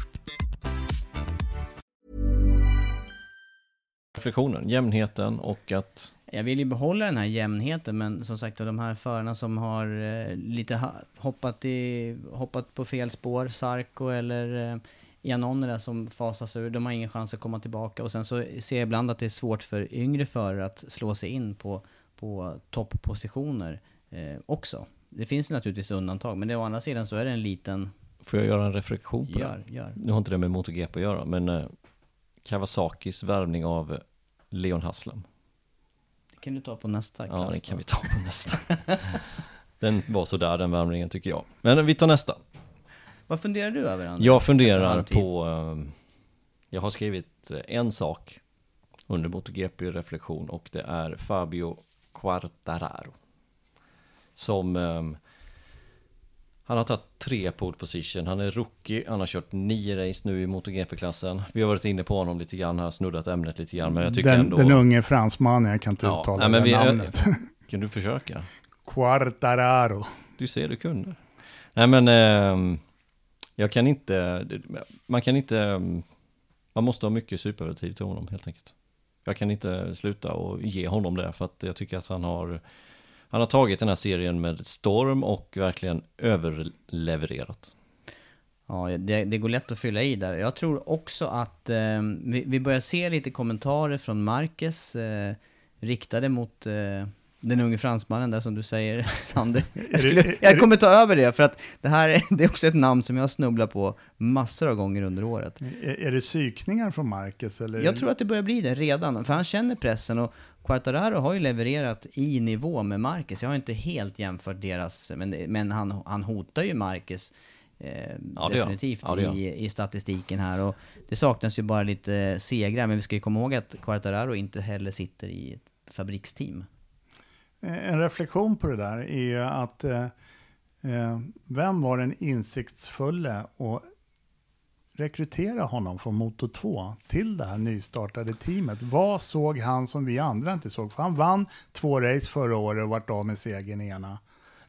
Reflektionen, jämnheten och att... Jag vill ju behålla den här jämnheten, men som sagt de här förarna som har eh, lite hoppat, i, hoppat på fel spår, Sarko eller eh, som fasas ur, de har ingen chans att komma tillbaka. Och sen så ser jag ibland att det är svårt för yngre förare att slå sig in på, på topppositioner eh, också. Det finns naturligtvis undantag, men det, å andra sidan så är det en liten... Får jag göra en reflektion på Gör, det? gör. Nu har inte det med MotoGP att göra, men eh, Kawasakis värvning av Leon Haslam. Det kan du ta på nästa klass. Ja, den kan vi ta på nästa. den var sådär den värvningen tycker jag. Men vi tar nästa. Vad funderar du över Anders? Jag funderar på, eh, jag har skrivit eh, en sak under MotoGP-reflektion och det är Fabio Quartararo. Som, eh, han har tagit tre pole position, han är rookie, han har kört nio race nu i MotoGP-klassen. Vi har varit inne på honom lite grann här, snuddat ämnet lite grann, men jag tycker Den, ändå... den unge fransmannen, jag kan inte Ja, uttala nej, det namnet. Kan du försöka? Quartararo. Du ser, du kunde. Nej men, ehm, jag kan inte, man kan inte, man måste ha mycket superlativ till honom helt enkelt. Jag kan inte sluta och ge honom det för att jag tycker att han har, han har tagit den här serien med storm och verkligen överlevererat. Ja, det, det går lätt att fylla i där. Jag tror också att eh, vi, vi börjar se lite kommentarer från Marquez eh, riktade mot eh, den unge fransmannen där som du säger, Sander. Jag, skulle, jag kommer ta över det för att det här är, det är också ett namn som jag snubblar på massor av gånger under året. Är, är det psykningar från Marcus? Eller? Jag tror att det börjar bli det redan, för han känner pressen och Quartararo har ju levererat i nivå med Marquez. Jag har inte helt jämfört deras, men, men han, han hotar ju Marquez eh, Ja, definitivt Ja, i, i statistiken här. Och det saknas ju bara lite segrar, men vi ska ju komma ihåg att Quartararo inte heller sitter i ett fabriksteam. En reflektion på det där är ju att eh, eh, vem var den insiktsfulla och rekrytera honom från Moto 2 till det här nystartade teamet? Vad såg han som vi andra inte såg? För han vann två race förra året och vart av med segern i ena.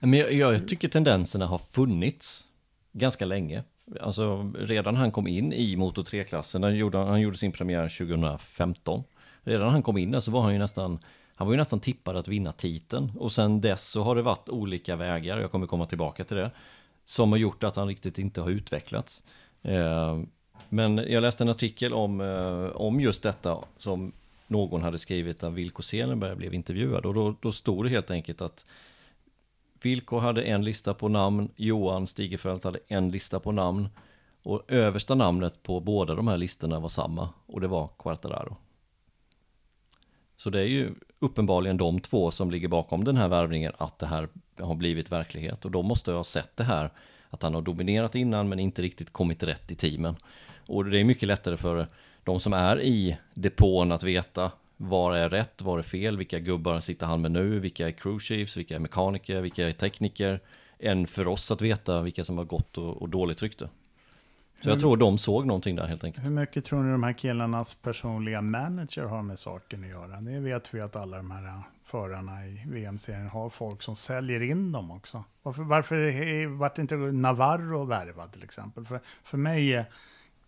Men jag, jag tycker tendenserna har funnits ganska länge. Alltså redan han kom in i Moto 3-klassen, han gjorde, han gjorde sin premiär 2015. Redan han kom in där så var han ju nästan, han var ju nästan tippad att vinna titeln. Och sen dess så har det varit olika vägar, jag kommer komma tillbaka till det, som har gjort att han riktigt inte har utvecklats. Eh, men jag läste en artikel om, eh, om just detta som någon hade skrivit där Wilko Selenberg blev intervjuad. Och då, då stod det helt enkelt att Vilko hade en lista på namn, Johan Stigefelt hade en lista på namn och översta namnet på båda de här listorna var samma och det var Quartararo. Så det är ju uppenbarligen de två som ligger bakom den här värvningen att det här har blivit verklighet. Och de måste ha sett det här, att han har dominerat innan men inte riktigt kommit rätt i teamen. Och det är mycket lättare för de som är i depån att veta vad är rätt, vad är fel, vilka gubbar sitter han med nu, vilka är crew chiefs, vilka är mekaniker, vilka är tekniker, än för oss att veta vilka som har gott och, och dåligt rykte. Så jag tror de såg någonting där helt enkelt. Hur mycket tror ni de här killarnas personliga manager har med saken att göra? Det vet vi att alla de här förarna i VM-serien har folk som säljer in dem också. Varför, varför vart inte Navarro värvad till exempel? För, för mig är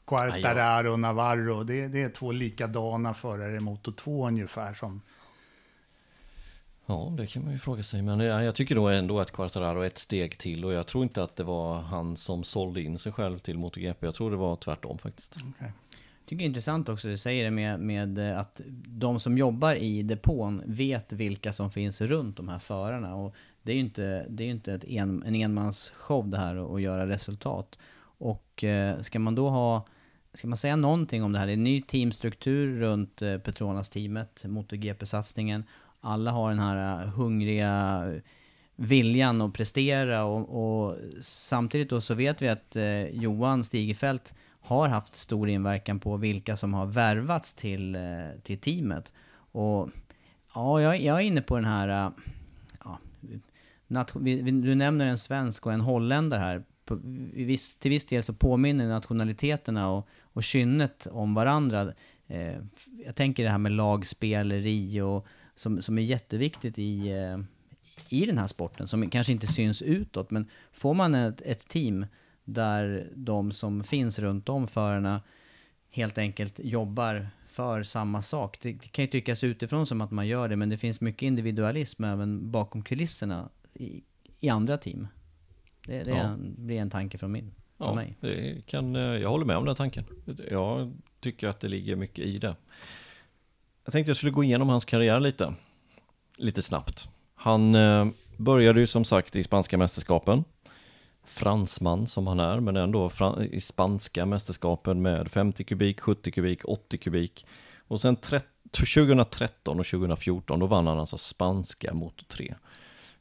Quartararo och Navarro, det, det är två likadana förare i Moto 2 ungefär som Ja, det kan man ju fråga sig. Men jag tycker då ändå att Quartararo är ett steg till och jag tror inte att det var han som sålde in sig själv till MotoGP. Jag tror det var tvärtom faktiskt. Okay. Jag tycker det är intressant också, du säger det med, med eh, att de som jobbar i depån vet vilka som finns runt de här förarna. Och det är ju inte, det är inte ett en, en enmansshow det här att göra resultat. Och eh, ska man då ha, ska man säga någonting om det här? Det är en ny teamstruktur runt eh, Petronas-teamet, MotoGP-satsningen alla har den här eh, hungriga viljan att prestera och, och samtidigt då så vet vi att eh, Johan Stigefelt har haft stor inverkan på vilka som har värvats till, eh, till teamet. Och ja, jag, jag, är inne på den här... Eh, ja, du nämner en svensk och en holländare här. På, viss, till viss del så påminner nationaliteterna och, och kynnet om varandra. Eh, jag tänker det här med lagspeleri och som, som är jätteviktigt i, eh, i den här sporten, som kanske inte syns utåt, men får man ett, ett team där de som finns runt om förarna helt enkelt jobbar för samma sak. Det kan ju tyckas utifrån som att man gör det, men det finns mycket individualism även bakom kulisserna i, i andra team. Det, det, ja. det är en tanke från min. Från ja, mig. Det kan, eh, jag håller med om den tanken. Jag tycker att det ligger mycket i det. Jag tänkte jag skulle gå igenom hans karriär lite. Lite snabbt. Han eh, började ju som sagt i spanska mästerskapen. Fransman som han är, men ändå i spanska mästerskapen med 50 kubik, 70 kubik, 80 kubik. Och sen 2013 och 2014 då vann han alltså spanska Moto 3.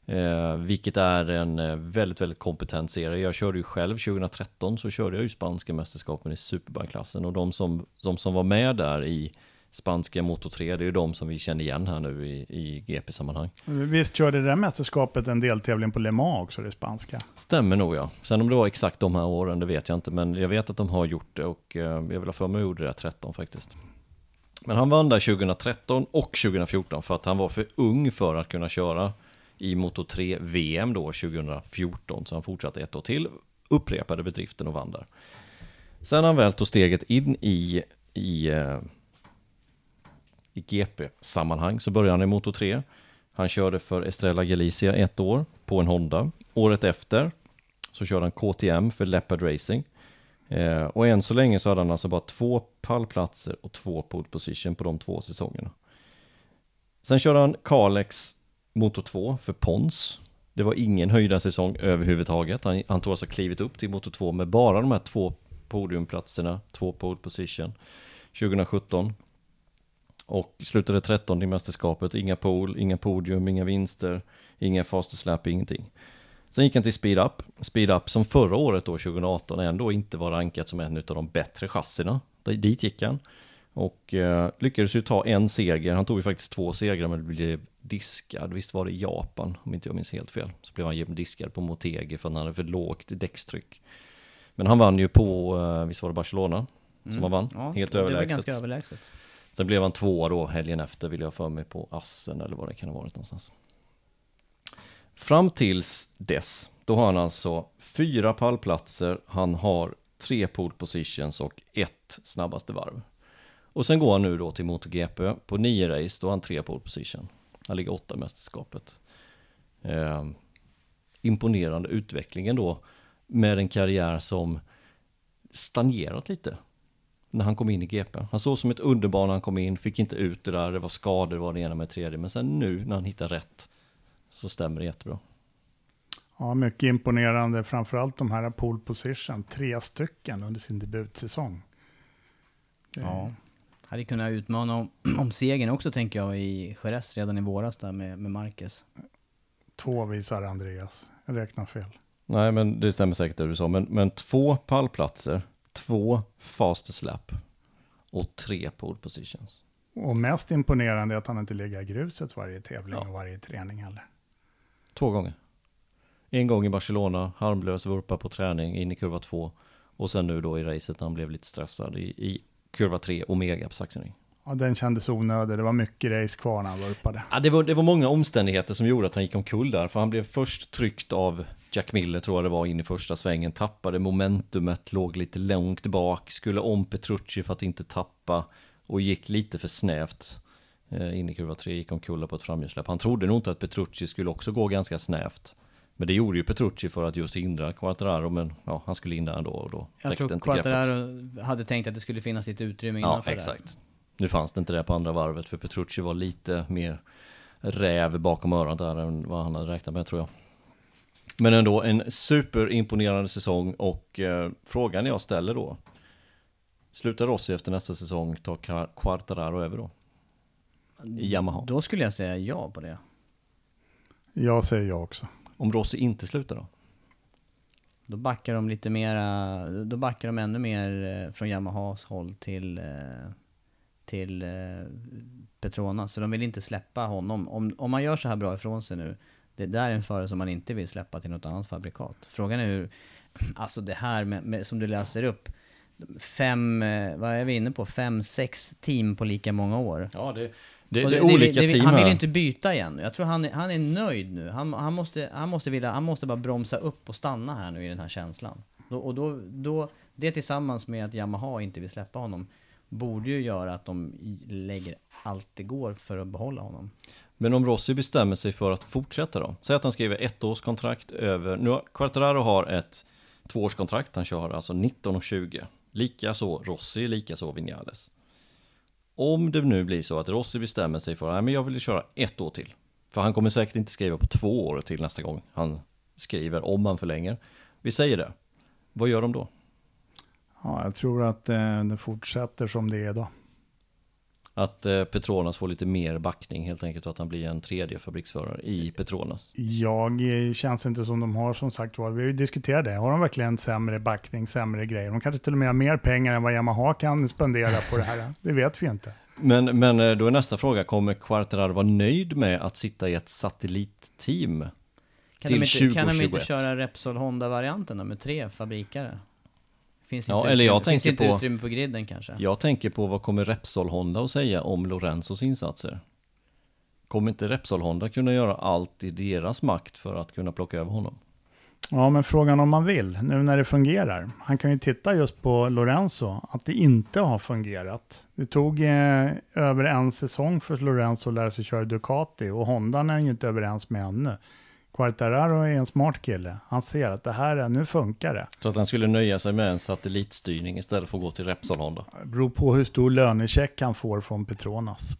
Eh, vilket är en eh, väldigt, väldigt kompetent serie. Jag körde ju själv 2013 så körde jag ju spanska mästerskapen i superbike-klassen och de som, de som var med där i spanska Moto 3, det är ju de som vi känner igen här nu i, i GP-sammanhang. Visst körde det där mästerskapet en deltävling på Le Mans också, det spanska? Stämmer nog ja. Sen om det var exakt de här åren, det vet jag inte, men jag vet att de har gjort det och eh, jag vill ha för mig gjorde det 13 faktiskt. Men han vann där 2013 och 2014 för att han var för ung för att kunna köra i Moto 3 VM då 2014, så han fortsatte ett år till, upprepade bedriften och vann där. Sen han väl tog steget in i, i eh, i GP-sammanhang så började han i Moto 3. Han körde för Estrella Galicia ett år på en Honda. Året efter så körde han KTM för Leopard Racing. Eh, och än så länge så hade han alltså bara två pallplatser och två pole position på de två säsongerna. Sen körde han Kalex Moto 2 för Pons. Det var ingen höjda säsong överhuvudtaget. Han, han tog alltså klivet upp till Moto 2 med bara de här två podiumplatserna, två pole position 2017. Och slutade 13 i mästerskapet, inga pol, inga podium, inga vinster, inga fast slap, ingenting. Sen gick han till Speed Up, Speed Up som förra året då, 2018, ändå inte var rankat som en av de bättre chassina. Dit gick han. Och eh, lyckades ju ta en seger, han tog ju faktiskt två segrar men blev diskad, visst var det i Japan om inte jag minns helt fel. Så blev han diskad på Motegi för att han hade för lågt däckstryck. Men han vann ju på, eh, visst var det Barcelona? Som mm. han vann, ja, helt överlägset. Det var ganska överlägset. Sen blev han tvåa då helgen efter vill jag för mig på Assen eller vad det kan ha varit någonstans. Fram tills dess, då har han alltså fyra pallplatser, han har tre pole positions och ett snabbaste varv. Och sen går han nu då till MotoGP på nio race, då har han tre pole position. Han ligger åtta i mästerskapet. Eh, imponerande utvecklingen då med en karriär som stagnerat lite när han kom in i GP. Han såg som ett underbarn när han kom in, fick inte ut det där, det var skador, det var det ena med det tredje. Men sen nu när han hittar rätt så stämmer det jättebra. Ja, mycket imponerande. Framförallt de här pole position, tre stycken under sin debutsäsong. Det... Ja. Hade kunnat utmana om, om segern också tänker jag i Jerez redan i våras där med, med Marquez. Två visar Andreas. Jag räknar fel. Nej, men det stämmer säkert det du sa. Men, men två pallplatser, två fast slap och tre pole positions. Och mest imponerande är att han inte ligger i gruset varje tävling Ja. och varje träning heller. Två gånger. En gång i Barcelona, harmlös vurpa på träning in i kurva två. Och sen nu då i racet när han blev lite stressad i, i kurva tre, Omega på saxning. Ja, den kändes onödig. Det var mycket race kvar när han vurpade. Ja, det, var, det var många omständigheter som gjorde att han gick omkull där. För han blev först tryckt av Jack Miller, tror jag det var, in i första svängen. Tappade momentumet, låg lite långt bak. Skulle om Petrucci för att inte tappa. Och gick lite för snävt. Eh, in i kurva 3, gick omkull på ett framhjulssläpp. Han trodde nog inte att Petrucci skulle också gå ganska snävt. Men det gjorde ju Petrucci för att just hindra Quattararo. Men ja, han skulle in där ändå och då Jag räckte tror inte greppet. Quattararo hade tänkt att det skulle finnas lite utrymme Ja, innanför där. exakt. Nu fanns det inte det på andra varvet för Petrucci var lite mer räv bakom örat där än vad han hade räknat med tror jag. Men ändå en superimponerande säsong och eh, frågan jag ställer då. Slutar Rossi efter nästa säsong ta Qua- Quartararo över då? I Yamaha. Då skulle jag säga ja på det. Jag säger ja också. Om Rossi inte slutar då? Då backar de lite mera, då backar de ännu mer eh, från Yamahas håll till, eh, till eh, Petronas. Så de vill inte släppa honom. Om, om man gör så här bra ifrån sig nu, det där är en förare som man inte vill släppa till något annat fabrikat. Frågan är hur, alltså det här med, med, som du läser upp, fem, eh, vad är vi inne på, fem, sex team på lika många år. Ja, det, det, Och det är olika det- team Han vill inte byta igen. Jag tror han han är nöjd nu. Han, han, måste, han, måste vilja, han måste bara bromsa upp och stanna här nu i den här känslan. Och då, då, det tillsammans med att Yamaha inte vill släppa honom borde ju göra att de lägger allt det går för att behålla honom. Men om Rossi bestämmer sig för att fortsätta då? Säg att han skriver ett års kontrakt över... Nu Quartararo har ett tvåårskontrakt, han kör alltså 19 och 20. Likaså Rossi, likaså Vinales. Om det nu blir så att Rossi bestämmer sig för att jag vill köra ett år till. För han kommer säkert inte skriva på två år till nästa gång han skriver, om han förlänger. Vi säger det. Vad gör de då? Ja, jag tror att eh, det fortsätter som det är då. Att eh, Petronas får lite mer backning helt enkelt och att han blir en tredje fabriksförare i Petronas. Jag eh, känns inte som de har som sagt var, vi har ju diskuterat det, har de verkligen sämre backning, sämre grejer? De kanske till och med har mer pengar än vad Yamaha kan spendera på det här. Det vet vi inte. Men, men eh, då är nästa fråga, kommer Quartararo vara nöjd med att sitta i ett satellitteam? Kan, Till de, inte, kan de 2021. inte köra Repsol Honda-varianten med tre fabrikare? Finns Ja, inte eller jag finns tänker inte på- utrymme på griden kanske? Jag tänker på vad kommer Repsol Honda att säga om Lorenzos insatser? Kommer inte Repsol Honda kunna göra allt i deras makt för att kunna plocka över honom? Ja, men frågan om man vill, nu när det fungerar. Han kan ju titta just på Lorenzo, att det inte har fungerat. Det tog eh, över en säsong för Lorenzo att lära sig köra Ducati och Honda är ju inte överens med ännu. Quartararo är en smart kille. Han ser att det här, är- nu funkar det. Så att han skulle nöja sig med en satellitstyrning istället för att gå till Repsol Honda. Det beror på hur stor lönecheck han får från Petronas.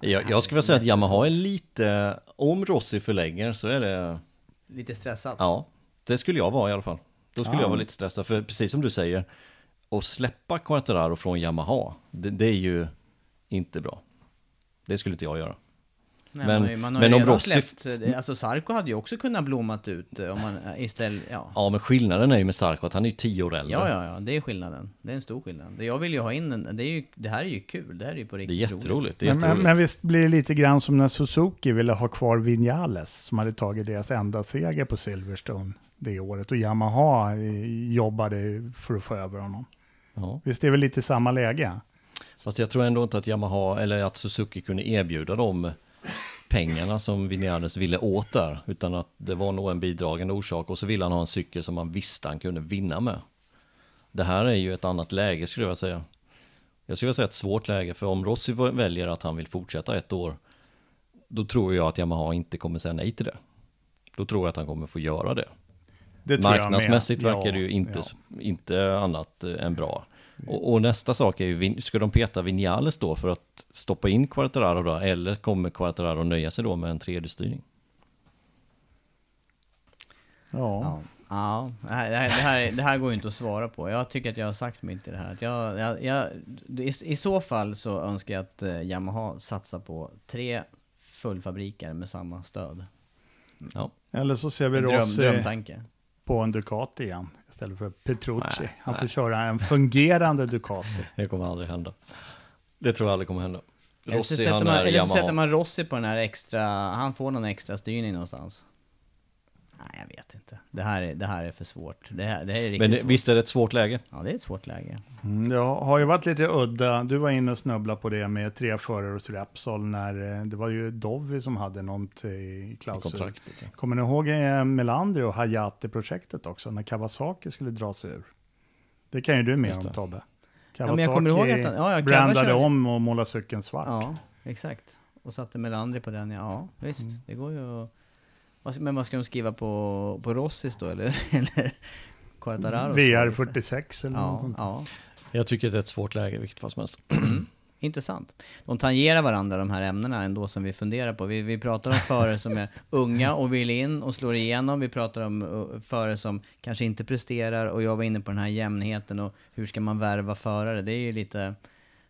Jag, jag skulle vilja säga att Yamaha är lite, om Rossi förlänger så är det, Lite stressat? ja, det skulle jag vara i alla fall. Då skulle Ja. jag vara lite stressad, för precis som du säger, att släppa Quartararo från Yamaha, det, det är ju inte bra. Det skulle inte jag göra. Nej, Men- man, har ju- man har men ju om redan Rossi- släppt, eh, alltså Sarko hade ju också kunnat blommat ut eh, om man eh, istället, ja. Ja, men skillnaden är ju med Sarko att han är ju tio år äldre. Ja, ja, ja, det är skillnaden. Det är en stor skillnad. Det Jag vill ju ha in en, det, är ju, det här är ju kul, det här är ju på Det är riktigt jätteroligt. Det är Men, men, jätteroligt. men visst blir det lite grann som när Suzuki ville ha kvar Vinales som hade tagit deras enda seger på Silverstone det året och Yamaha jobbade för att få över honom. Ja. Visst det är väl lite samma läge? Fast jag tror ändå inte att Yamaha, eller att Suzuki kunde erbjuda dem pengarna som Vinales ville åt där. Utan att det var nog en bidragande orsak. Och så ville han ha en cykel som han visste han kunde vinna med. Det här är ju ett annat läge skulle jag säga. Jag skulle säga ett svårt läge. För om Rossi väljer att han vill fortsätta ett år. Då tror jag att Yamaha inte kommer säga nej till det. Då tror jag att han kommer få göra det. Det. Marknadsmässigt verkar Ja, det ju inte, ja. inte annat än bra. Och, och nästa sak är ju, ska de peta Vinales då för att stoppa in Quartararo då? Eller kommer Quartararo nöja sig då med en tredje styrning? Ja. Ja. Ja, det här, det, här, det, här, går ju inte att svara på. Jag tycker att jag har sagt mitt i det här. Att jag, jag, jag, i, I så fall så önskar jag att eh, Yamaha satsar på tre fullfabriker med samma stöd. Ja. Eller så ser vi En dröm, Rossi drömtanke. På en Ducati igen, istället för Petrucci. Nej, Han får nej. köra en fungerande Ducati. Det kommer aldrig hända. Det tror jag aldrig kommer hända. Eller så, Rossi sätter man, eller så sätter man Rossi på den här extra, han får någon extra styrning någonstans. Nej, jag vet inte. Det här är, det här är för svårt. Det här, det här är riktigt Men det, svårt. visst är det ett svårt läge? Ja, det är ett svårt läge. Mm, det har ju varit lite udda. Du var inne och snubblade på det med tre förare hos Repsol när eh, det var ju Dovi som hade något i I klausul. Ja. Kommer ni ihåg eh, Melander och Hayate-projektet också, när Kawasaki skulle dra sig ur? Det kan ju du med om det. Tobbe. men jag kommer ihåg att han- ja, ja, brandade om och målade cykeln svart. Ja, exakt. Och satte Melander på den, ja visst. Mm. Det går ju att... Men vad ska de skriva på, på Rossis då, eller? eller Quartararos? VR46 eller något Ja, sånt. ja. Jag tycker det är ett svårt läge vilket fall som helst. Intressant. De tangerar varandra de här ämnena ändå som vi funderar på. Vi, vi pratar om förare som är unga och vill in och slår igenom. Vi pratar om förare som kanske inte presterar och jag var inne på den här jämnheten och hur ska man värva förare? Det är ju lite,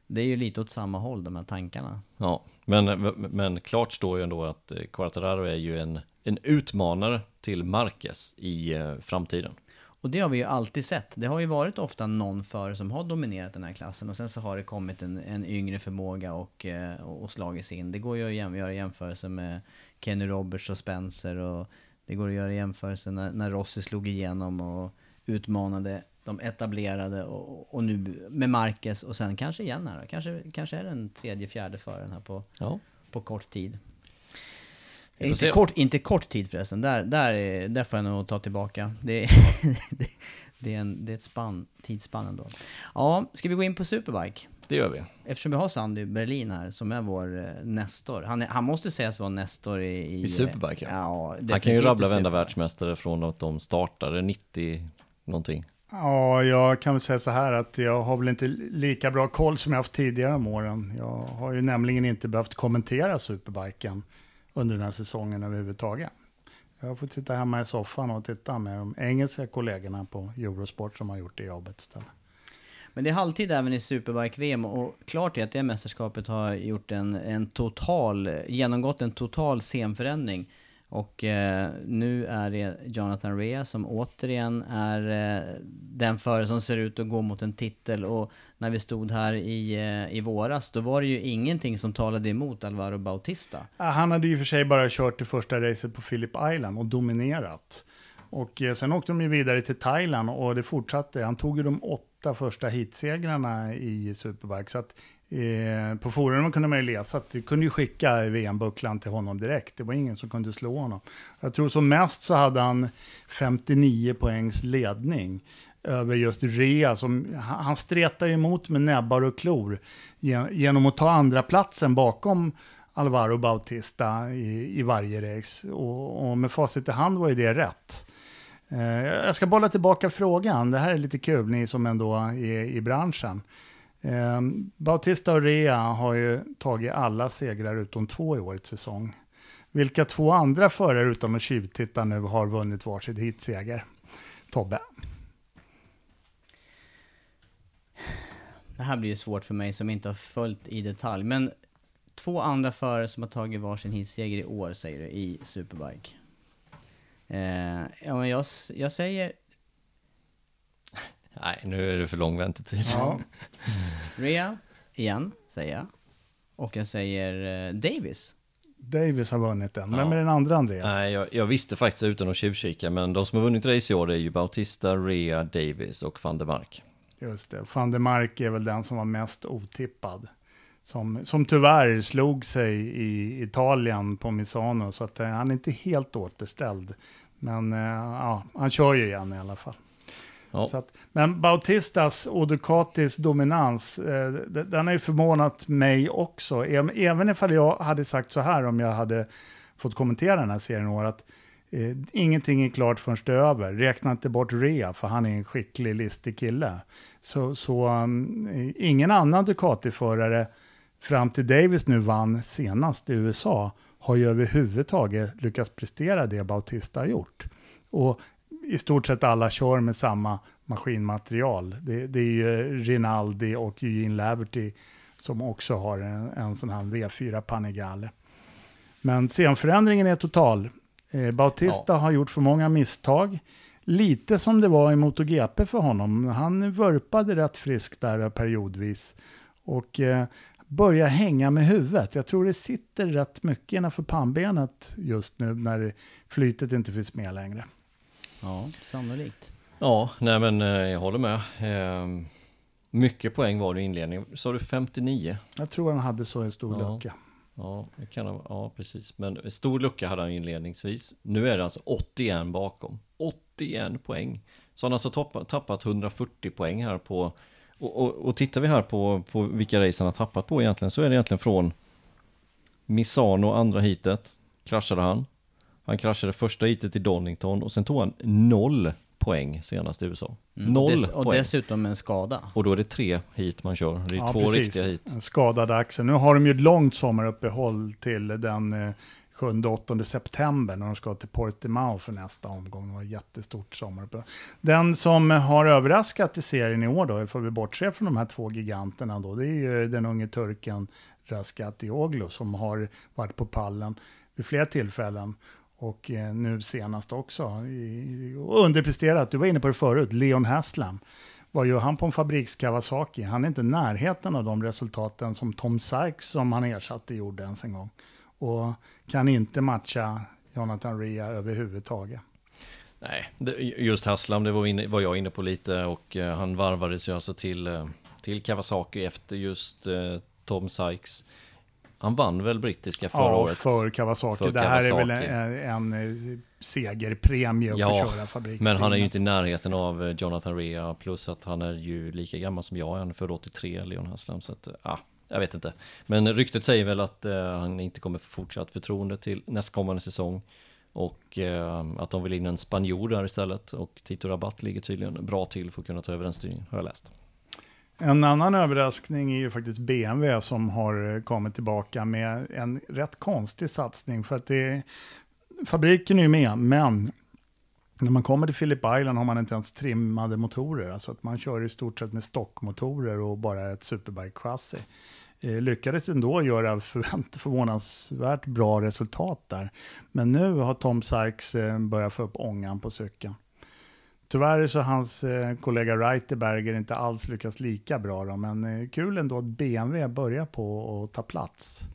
det är ju lite åt samma håll de här tankarna. Ja, men, men klart står ju ändå att eh, Quartararo är ju en, en utmanare till Marquez i eh, framtiden. Och det har vi ju alltid sett. Det har ju varit ofta någon förare som har dominerat den här klassen och sen så har det kommit en, en yngre förmåga och, eh, och slagits in. Det går ju att jäm, göra jämförelser med Kenny Roberts och Spencer och det går att göra jämförelser när, när Rossi slog igenom och utmanade de etablerade och, och nu med Marquez och sen kanske igen här då. Kanske, kanske är den tredje, fjärde föraren här på, Ja, på kort tid. Inte kort, inte kort tid förresten, där, där, är- där får jag nog ta tillbaka. Det, är- det, det, är, en, det är ett spann, tidsspann ändå. Ja, ska vi gå in på Superbike? det gör vi. Eftersom vi har Sandy Berlin här, som är vår eh, Nestor. Han, är, han måste sägas vara Nestor i... I, I Superbike, ja. ja Han kan ju rabbla varenda världsmästare från att de startade 90 någonting. Ja, jag kan väl säga så här att jag har väl inte lika bra koll som jag haft tidigare om åren. Jag har ju nämligen inte behövt kommentera Superbiken under den här säsongen överhuvudtaget. Jag har fått sitta hemma i soffan och titta med de engelska kollegorna på Eurosport som har gjort det jobbet istället. Men det är halvtid även i Superbike-VM och klart är att det mästerskapet har gjort en, en total, genomgått en total scenförändring. Och eh, nu är det Jonathan Rea som återigen är eh, den förare som ser ut att gå mot en titel. Och när vi stod här i, eh, i våras, då var det ju ingenting som talade emot Alvaro Bautista. Han hade ju för sig bara kört det första racet på Phillip Island och dominerat. Och eh, sen åkte de ju vidare till Thailand och det fortsatte. Han tog ju de åtta första heatsegrarna i Superbike. Så att eh, på forumen kunde man ju läsa att du kunde ju skicka VM-bucklan till honom direkt. Det var ingen som kunde slå honom. Jag tror som mest så hade han 59 poängs ledning över just Rea. Som, han stretar ju emot med näbbar och klor genom att ta andra platsen bakom Alvaro Bautista i, i varje race. Och, och med facit i hand var ju det rätt. Eh, jag ska bolla tillbaka frågan. Det här är lite kul, ni som ändå är i branschen. Eh, Bautista och Rea har ju tagit alla segrar utom två i årets säsong. Vilka två andra förare utan att tjuvtitta nu har vunnit varsitt hitseger? Tobbe? Det här blir ju svårt för mig som inte har följt i detalj. Men två andra förare som har tagit varsin hitseger i år, säger du, i Superbike. Eh, ja, men jag, jag säger Nej, nu är det för lång väntetid. Ja. Rea, igen, säger jag. Och jag säger eh, Davis. Davis har vunnit den. Vem Ja. är den andra Andreas? Nej, jag, jag visste faktiskt utan att tjuvkika, men de som har vunnit race i år det är ju Bautista, Rea, Davis och van der Mark. Just det, van der Mark är väl den som var mest otippad. Som, som tyvärr slog sig i Italien på Misano, så att, eh, han är inte helt återställd. Men eh, ja, han kör ju igen i alla fall. Ja. Så att, men Bautistas och Ducatis dominans, eh, den har ju förvånat mig också. Även- Även ifall jag hade sagt så här om jag hade fått kommentera den här serien i år, att eh, ingenting är klart förrän det är över. Räkna inte bort Rea, för han är en skicklig, listig kille. Så, så um, ingen annan Ducati-förare fram till Davis nu vann senast i USA har ju överhuvudtaget lyckats prestera det Bautista har gjort. Och i stort sett alla kör med samma maskinmaterial. Det, det är ju Rinaldi och Eugene Laverty som också har en, en sån här V4 Panigale. Men scenförändringen är total. Eh, Bautista ja. har gjort för många misstag. Lite som det var i MotoGP för honom. Han vurpade rätt friskt där periodvis. Och eh, börjar hänga med huvudet. Jag tror det sitter rätt mycket innanför pannbenet just nu när flytet inte finns med längre. Ja, sannolikt. Ja, nej men eh, jag håller med. Eh, mycket poäng var det i inledningen. Sa du 59? Jag tror han hade så en stor ja. lucka. Ja, det kan ha, ja, precis. Men stor lucka hade han inledningsvis. Nu är det alltså 81 bakom. 81 poäng. Så han har alltså tappat, tappat 140 poäng här på... Och, och, och tittar vi här på, på vilka race han har tappat på egentligen så är det egentligen från Misano andra hitet. Kraschade han. Han kraschade första hitet i Donington och sen tog han noll poäng senast i USA. Mm. Noll poäng. Och dessutom en skada. Och då är det tre hit man kör. Det är Ja, två precis. riktiga hit. En skadad axel. Nu har de ju ett långt sommaruppehåll till den eh, 7-8 september när de ska till Portimao för nästa omgång. Det var ett jättestort sommaruppehåll. Den som har överraskat i serien i år då, får vi bortse från de här två giganterna då, det är ju den unge turken Raskatioglu som har varit på pallen vid flera tillfällen. Och eh, nu senast också. I, och underpresterat, du var inne på det förut, Leon Haslam. Vad gör han på en fabriks Kawasaki? Han är inte i närheten av de resultaten som Tom Sykes som han ersatte gjorde ens en gång. Och kan inte matcha Jonathan Ria överhuvudtaget. Nej, just Haslam, det var, inne, var jag inne på lite och eh, han varvades ju alltså till, eh, till Kawasaki efter just eh, Tom Sykes. Han vann väl brittiska förra ja, året? för Kawasaki. För det här är väl Kawasaki. en, en eh, segerpremie att Ja, få köra fabriks. Men han är ju inte i närheten av eh, Jonathan Rea plus att han är ju lika gammal som jag han är född 83, Leon Haslam. Så att, eh, ah, jag vet inte. Men ryktet säger väl att eh, han inte kommer få fortsatt förtroende till nästkommande säsong. Och eh, att de vill in en spanjor där istället. Och Tito Rabat ligger tydligen bra till för att kunna ta över den styrningen, har jag läst. En annan överraskning är ju faktiskt BMW som har eh, kommit tillbaka med en rätt konstig satsning. För att det, fabriken är ju med, men när man kommer till Phillip Island har man inte ens trimmade motorer. Alltså att man kör i stort sett med stockmotorer och bara ett superbike-chassi. Eh, lyckades ändå göra förvänt- förvånansvärt bra resultat där. Men nu har Tom Sykes eh, börjat få upp ångan på cykeln. Tyvärr så har hans eh, kollega Reiterberger inte alls lyckats lika bra då, men eh, kul ändå att BMW börjar på att ta plats.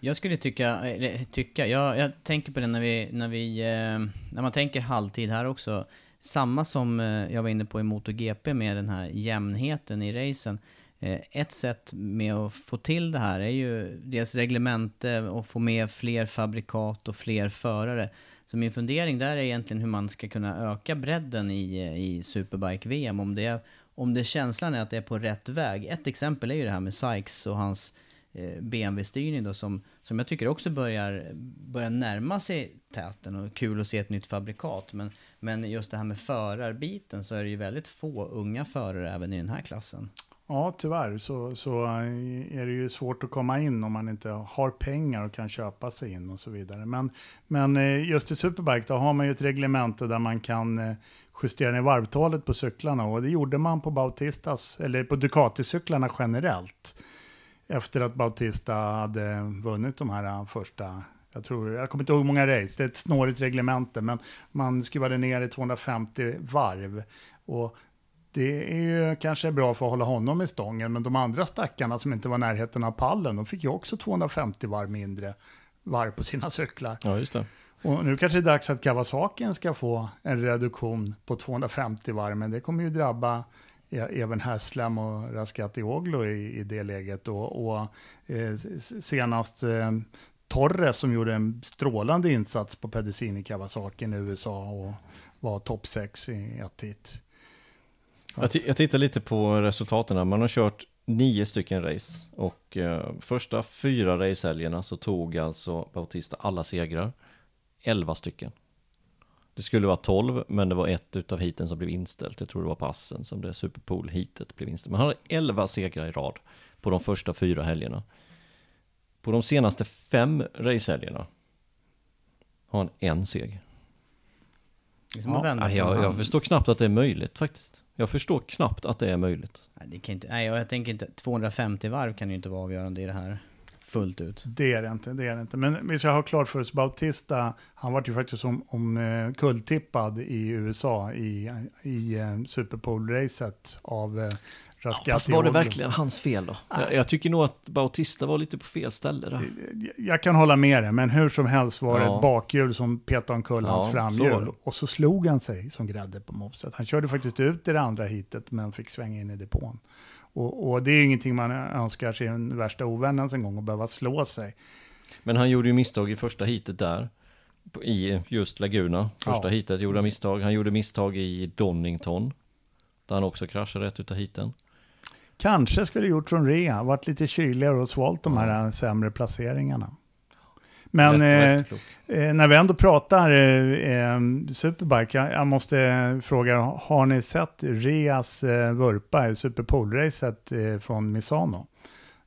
Jag skulle tycka, eller tycka, jag, jag tänker på det när vi, när vi, eh, när man tänker halvtid här också. Samma som eh, jag var inne på i MotoGP med den här jämnheten i racen. Eh, ett sätt med att få till det här är ju dels reglemente och få med fler fabrikat och fler förare. Så min fundering där är egentligen hur man ska kunna öka bredden i, eh, i Superbike-VM. Om det, om det känslan är att det är på rätt väg. Ett exempel är ju det här med Sykes och hans eh, BMW-styrning då som, som jag tycker också börjar, börjar närma sig täten och kul att se ett nytt fabrikat. Men, men just det här med förarbiten så är det ju väldigt få unga förare även i den här klassen. Ja, tyvärr så, så eh, är det ju svårt att komma in om man inte har pengar och kan köpa sig in och så vidare. Men, men eh, just i Superbike då har man ju ett reglemente där man kan eh, justera ner varvtalet på cyklarna och det gjorde man på Bautistas, eller på Ducati-cyklarna generellt. Efter att Bautista hade vunnit de här första, jag tror, jag kommer inte ihåg hur många race, det är ett snårigt reglemente, men man skruvade ner i 250 varv. Och det är ju kanske bra för att hålla honom i stången, men de andra stackarna som inte var i närheten av pallen, de fick ju också 250 varv mindre varv på sina cyklar. Ja, just det. Och nu kanske det är dags att Kawasakin ska få en reduktion på 250 varv, men det kommer ju drabba e- även Haslam och Raskatioglu i, i det läget. Och, och eh, senast eh, Torres som gjorde en strålande insats på Pedicini Kawasaki i USA och var topp 6 i ett hit. Jag, jag tittar lite på resultaten här. Man har kört nio stycken race och eh, första fyra racehelgerna så tog alltså Bautista alla segrar. Elva stycken. Det skulle vara 12, men det var ett utav heaten som blev inställt. Jag tror det var passen som det Superpool-heatet blev inställt. Men han hade 11 segrar i rad på de första fyra helgerna. På de senaste fem racehelgerna har han en seger. Ja. jag, jag förstår knappt att det är möjligt faktiskt. Jag förstår knappt att det är möjligt. Nej, det kan inte, nej, jag tänker inte, 250 varv kan ju inte vara avgörande i det här fullt ut. Det är det inte, det är det inte. Men vi ska ha klart för oss, Bautista, han var ju faktiskt om, om eh, kulltippad i USA i, i eh, Superpole-racet av Rascati. Fast var det verkligen hans fel då? Jag, jag tycker nog att Bautista var lite på fel ställe där. Jag kan hålla med dig, men hur som helst var det Ja. ett bakhjul som petade omkull Ja, hans så framhjul. det. Och så slog han sig som grädde på mopset. Han körde faktiskt ut i det andra hitet, men fick svänga in i depån. Och, och det är ingenting man önskar sin värsta ovän ens en gång, att behöva slå sig. Men han gjorde ju misstag i första heatet där. på- I just Laguna. Första Ja. heatet gjorde han misstag. Han gjorde misstag i Donington. Där han också kraschade rätt utav heaten. Kanske skulle gjort från rea, varit lite kyligare och svalt de här äh, sämre placeringarna. Men eh, när vi ändå pratar eh, Superbike, jag, jag måste fråga, har ni sett Reas eh, vurpa i Superpole-racet eh, från Misano?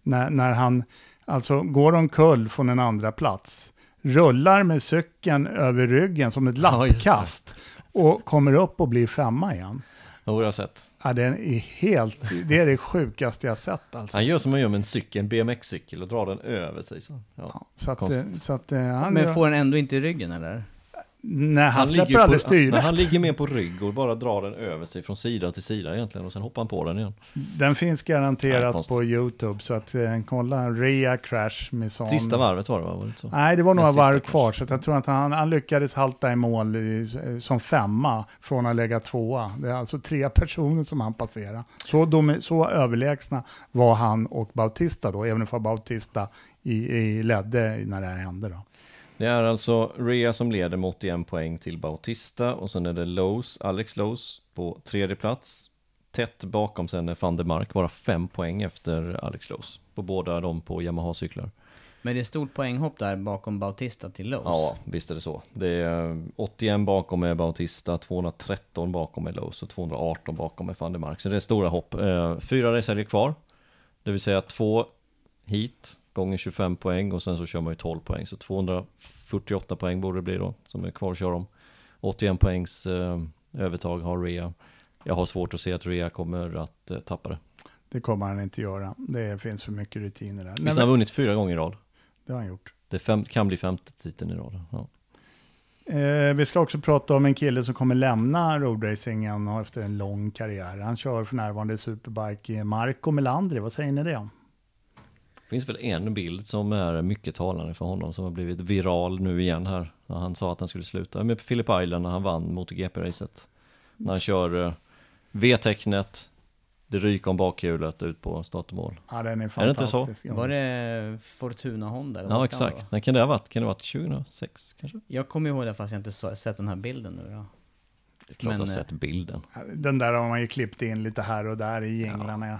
När, när han alltså går omkull från en andra plats, rullar med cykeln över ryggen som ett Ja, det. lappkast och kommer upp och blir femma igen. Jo, jag har sett. Ja, det är helt, det är det sjukaste jag sett alltså. Han gör som man gör med en cykel, en BMX-cykel och drar den över sig. Så. Ja. Ja, så att, så att eh, han, Men får den ändå inte i ryggen eller? Nej, han, ligger släpper aldrig på, styret. nej, han ligger mer på rygg och bara drar den över sig från sida till sida egentligen och sen hoppar han på den igen. Den finns Nej, garanterat konstigt. på YouTube, så att eh, kolla Rea Crash med sån. Sista varvet var det va? Var det så? Nej, det var några varv kvar, så jag tror att han, han lyckades halta i mål i, eh, som femma från att lägga tvåa. Det är alltså tre personer som han passerade. Så, de, så överlägsna var han och Bautista då, även om Bautista i, i ledde när det här hände. Då. Det är alltså Rea som leder med 81 poäng till Bautista och sen är det Lowe's, Alex Lowe's på tredje plats. Tätt bakom sen är van der Mark, bara fem poäng efter Alex Lowe's. På båda de på Yamaha-cyklar. Men det är stort poänghopp där bakom Bautista till Lowe's. Ja, visst är det så. Det är eh, 81 bakom är Bautista, 213 bakom är Lowe's och 218 bakom är van der Mark. Så det är stora hopp. Eh, Fyra racehelger kvar. Det vill säga två hit gånger 25 poäng och sen så kör man ju 12 poäng. Så 248 poäng borde det bli då som är kvar att köra om. 81 poängs eh, övertag har Rea. Jag har svårt att se att Rea kommer att eh, tappa det. Det kommer han inte göra. Det finns för mycket rutiner där. Visst har han vunnit fyra gånger i rad? det har han gjort. Det fem, kan bli femte titeln i rad. Ja. Eh, vi ska också prata om en kille som kommer lämna roadracingen efter en lång karriär. Han kör för närvarande Superbike Marco Melandri. Vad säger ni det om? Det finns väl en bild som är mycket talande för honom som har blivit viral nu igen här. När han sa att han skulle sluta med Philip Island när han vann MotoGP-racet. När han kör eh, V-tecknet, det ryker om bakhjulet ut på start och mål. Ja, den är Är det inte så? fantastisk. Ja. Var det Fortuna Honda? Ja det kan vara? exakt, när kan det ha varit? Kan det ha varit 2006 kanske? Jag kommer ihåg det fast jag inte sett den här bilden nu då. Det är klart Men, jag har eh, sett bilden. Den där har man ju klippt in lite här och där i jinglarna.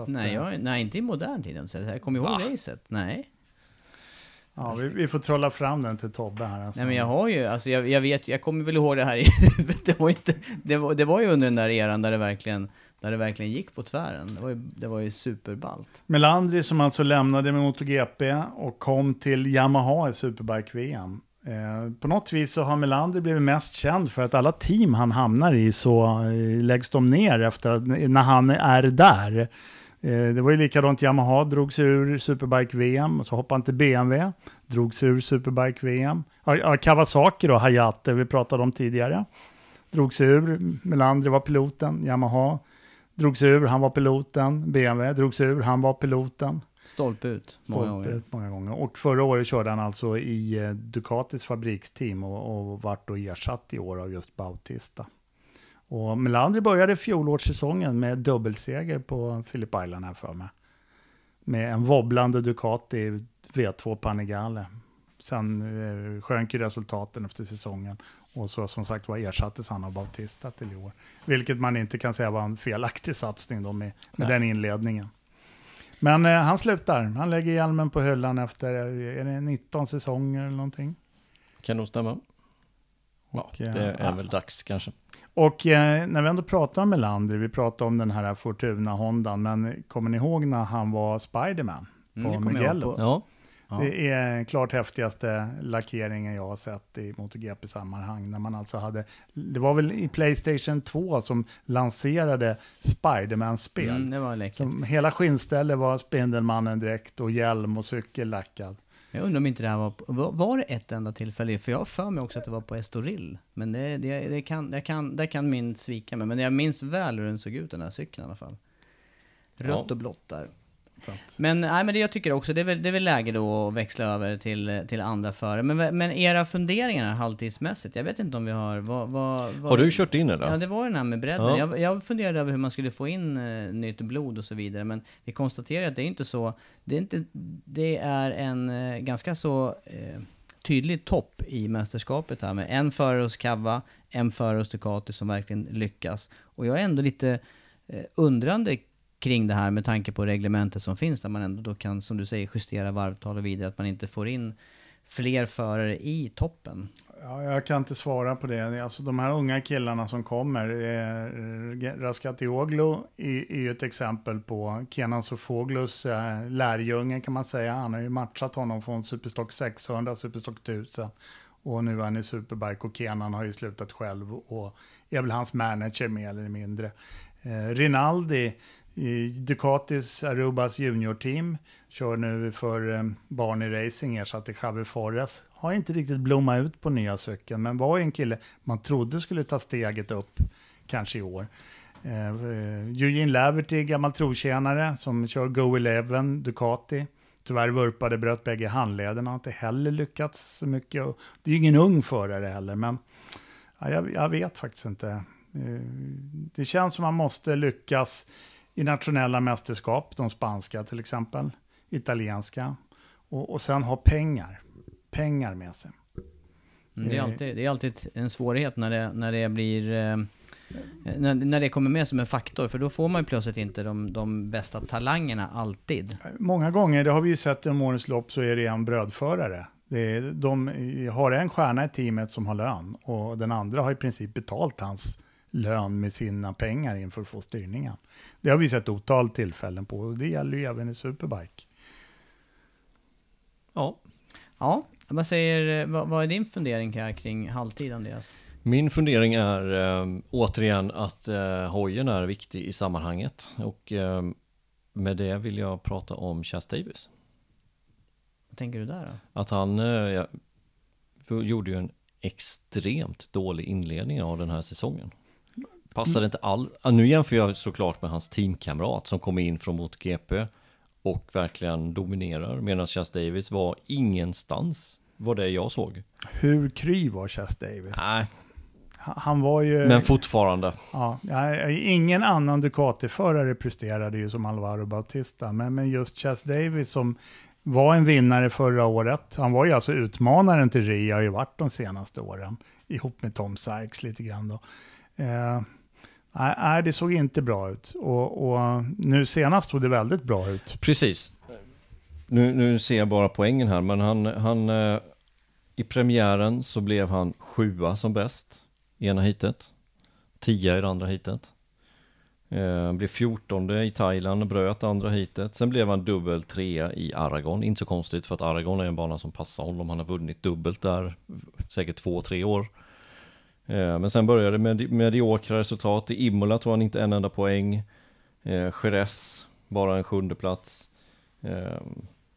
Så att, Nej, eh, jag, nej, inte i modern tid. Jag kommer ihåg Va? racet. Nej. ja, vi, vi får trolla fram den till Tobbe här. Alltså. Nej men jag har ju, alltså jag, jag vet jag kommer väl ihåg det här i huvudet. Det var, ju inte, det, var, det var ju under den där eran där det verkligen, där det verkligen gick på tvären. Det var ju, det var ju superballt. Melandri som alltså lämnade med MotoGP och kom till Yamaha i Superbike-VM. Eh, på något vis så har Melander blivit mest känd för att alla team han hamnar i så eh, läggs de ner efter att, när han är där. Eh, det var ju likadant, Yamaha drog sig ur Superbike-VM och så hoppade till BMW, drog sig ur Superbike-VM. Ja, ja, Kawasaki då, Hayate, vi pratade om tidigare. Drog sig ur, Melander var piloten, Yamaha drog sig ur, han var piloten. BMW drog sig ur, han var piloten. Stolpe ut många Stolpe gånger. ut många gånger. Och förra året körde han alltså i eh, Ducatis fabriksteam och, och vart då ersatt i år av just Bautista. Och Melander började fjolårssäsongen med dubbelseger på Philip Island här för mig. Med en wobblande Ducati V2 Panigale. Sen eh, sjönk ju resultaten efter säsongen. Och så som sagt var ersattes han av Bautista till i år. Vilket man inte kan säga var en felaktig satsning då med, med den inledningen. Men eh, han slutar. Han lägger hjälmen på hyllan efter, eh, är det 19 säsonger eller någonting? Kan nog stämma. Ja, Och, eh, det är ja. väl dags kanske. Och eh, när vi ändå pratar om Melander, vi pratar om den här Fortuna Hondan, men kommer ni ihåg när han var Spiderman på Mm, jag ihåg Mugello? på. Ja, Ja. Det är klart häftigaste lackeringen jag har sett i MotoGP-sammanhang. När man alltså hade, det var väl i Playstation 2 som lanserade Spiderman-spel. Mm, det var läckert. Som hela skinnstället var Spindelmannen direkt och hjälm och cykel lackad. Jag undrar om inte det här var, på- var, det ett enda tillfälle? För jag har för mig också att det var på Estoril. Men det, det, det kan, det kan, det kan min svika mig. Men jag minns väl hur den såg ut den här cykeln i alla fall. Rött Ja. och blått där. Men, nej, men det jag tycker också, det är väl, det är väl läge då att växla över till, till andra före. Men, men era funderingar halvtidsmässigt, jag vet inte om vi har... Vad, vad, vad, Har du kört in det Ja, det var den här med bredden. Ja. Jag, jag funderade över hur man skulle få in eh, nytt blod och så vidare, men vi konstaterar att det är inte så. Det är, inte, det är en eh, ganska så eh, tydlig topp i mästerskapet här med en förare hos Cava, en förare hos Ducati som verkligen lyckas. Och jag är ändå lite eh, undrande kring det här med tanke på reglementet som finns där man ändå då kan, som du säger, justera varvtal och vidare, att man inte får in fler förare i toppen. Ja, jag kan inte svara på det. Alltså de här unga killarna som kommer, eh, Raskatioglu är, är ju ett exempel på Kenan Sofoglus eh, lärjunge kan man säga. Han har ju matchat honom från Superstock 600, Superstock 1000 och nu är han i Superbike och Kenan har ju slutat själv och är väl hans manager mer eller mindre. Eh, Rinaldi Ducatis Arubas juniorteam kör nu för eh, barn Barney Racing, ersatte Javi Forres. Har inte riktigt blommat ut på nya cykeln, men var en kille man trodde skulle ta steget upp, kanske i år. Eh, eh Eugene Laverty, gammal trotjänare, som kör Go 11, Ducati. Tyvärr vurpade, bröt bägge handlederna, har inte heller lyckats så mycket. Det är ju ingen ung förare heller, men ja, jag, jag vet faktiskt inte. Eh, Det känns som man måste lyckas i nationella mästerskap, de spanska till exempel, italienska, och, och sen ha pengar, pengar med sig. Mm, Det är Eh. alltid, det är alltid en svårighet när det, när det blir... eh, När, när det kommer med som en faktor, för då får man ju plötsligt inte de, de bästa talangerna alltid. Många gånger, det har vi ju sett i årens lopp, så är det en brödförare. Det är, de har en stjärna i teamet som har lön och den andra har i princip betalt hans lön med sina pengar inför att få styrningen. Det har vi sett otal tillfällen på och det gäller ju även i Superbike. Ja. Ja, vad säger... Vad, vad är din fundering här kring halvtid, Andreas? Min fundering är eh, återigen att eh, hojen är viktig i sammanhanget. Och eh, med det vill jag prata om Chas Davis. Vad tänker du där då? Att han ja, gjorde ju en extremt dålig inledning av den här säsongen. Passade inte all... ja, Nu jämför jag såklart med hans teamkamrat som kom in från MotoGP och verkligen dominerar. Medan Chas Davis var ingenstans, var det jag såg. Hur kry var Chas Davis? Nej, Han var ju... men fortfarande. Ja, ingen annan Ducati-förare presterade ju som Alvaro Bautista, men, men just Chas Davis som var en vinnare förra året. Han var ju alltså utmanaren till Ria, har ju varit de senaste åren, ihop med Tom Sykes lite grann då. Eh, nej, nej, det såg inte bra ut. Och, och nu senast såg det väldigt bra ut. Precis. Nu, nu ser jag bara poängen här, men han, han eh, i premiären så blev han sjua som bäst i ena hitet. Tia i det andra hitet. Eh, han blev fjortonde i Thailand, bröt andra hitet. Sen blev han dubbel trea i Aragon. Inte så konstigt för att Aragon är en bana som passar honom. Han har vunnit dubbelt där säkert två, tre år. Eh, Men sen började det med mediokra resultat. I Imola tog han inte en enda poäng. Eh, Jerez, bara en sjunde plats. Eh,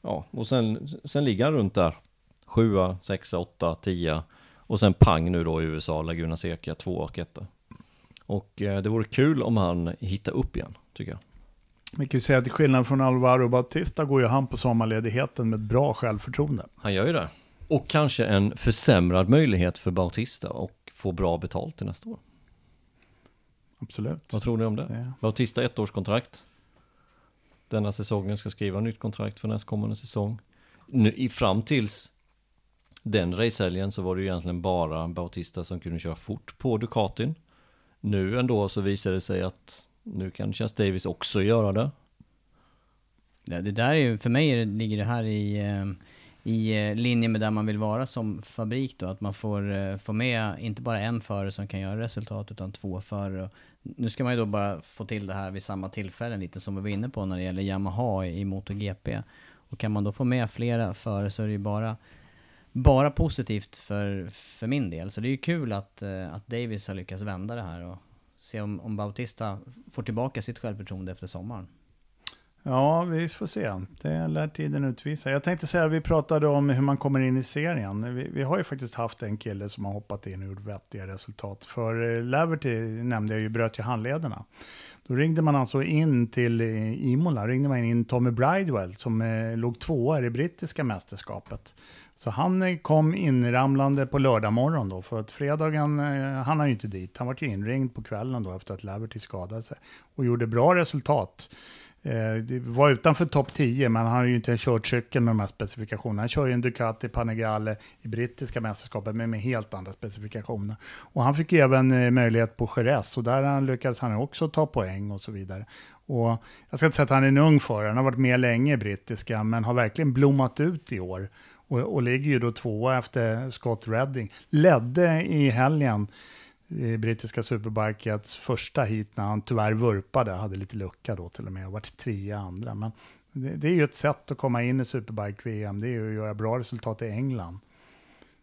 Ja, och sen, sen ligger han runt där. Sjua, sexa, åtta, tia. Och sen pang nu då i USA, Laguna Seca, två och etta. Och det vore kul om han hittar upp igen, tycker jag. Vi kan ju säga att till skillnad från Alvaro Bautista går ju han på sommarledigheten med ett bra självförtroende. Han gör ju det. Och kanske en försämrad möjlighet för Bautista och få bra betalt till nästa år. Absolut. Vad tror ni om det? Det- Bautista ettårskontrakt. Denna säsongen ska skriva nytt kontrakt för nästkommande säsong. Nu, i, fram tills den racehelgen så var det ju egentligen bara Bautista som kunde köra fort på Ducatin. Nu ändå så visar det sig att nu kan Chas Davis också göra det. Ja, det där är ju, för mig ligger det här i, eh, i eh, linje med där man vill vara som fabrik då. Att man får eh, få med inte bara en förare som kan göra resultat utan två förare. Nu ska man ju då bara få till det här vid samma tillfälle lite som vi var inne på när det gäller Yamaha i, MotoGP. Och kan man då få med flera före så är det ju bara, bara positivt för, för min del. Så det är ju kul att, eh, att Davis har lyckats vända det här och se om, om Bautista får tillbaka sitt självförtroende efter sommaren. Ja, vi får se. Det lär tiden utvisa. Jag tänkte säga, vi pratade om hur man kommer in i serien. Vi, vi har ju faktiskt haft en kille som har hoppat in och gjort vettiga resultat. För eh, Laverty nämnde jag ju, bröt ju handlederna. Då ringde man alltså in till eh, Imola, ringde man in Tommy Bridewell som eh, låg tvåa i det brittiska mästerskapet. Så han eh, kom inramlande på lördag morgon då, för att fredagen, eh, han ju inte dit. Han var ju inringd på kvällen då efter att Laverty skadade sig och gjorde bra resultat. Eh, det var utanför topp 10, men han har ju inte kört cykeln med de här specifikationerna. Han kör ju en Ducati Panigale i brittiska mästerskapet, men med helt andra specifikationer. Och han fick ju även eh, möjlighet på Jerez, och där lyckades han också ta poäng och så vidare. Och jag ska inte säga att han är en ung förare, han har varit med länge i brittiska, men har verkligen blommat ut i år. Och, och ligger ju då tvåa efter Scott Redding. Ledde i helgen brittiska Superbikets första hit när han tyvärr vurpade, hade lite lucka då till och med och varit trea andra. Men det, det, är ju ett sätt att komma in i Superbike-VM, det är ju att göra bra resultat i England.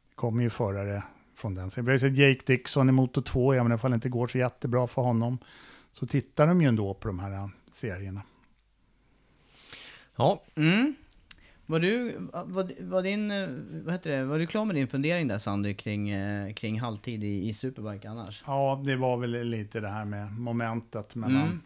Det kommer ju förare från den. sidan. vi har ju sett Jake Dixon i Moto 2, även om det inte går så jättebra för honom, så tittar de ju ändå på de här serierna. Ja, mm. Var du, var, var din, eh, vad heter det, var du klar med din fundering där Sandy kring, eh, kring halvtid i, i Superbike annars? Ja, det var väl lite det här med momentet mellan mm.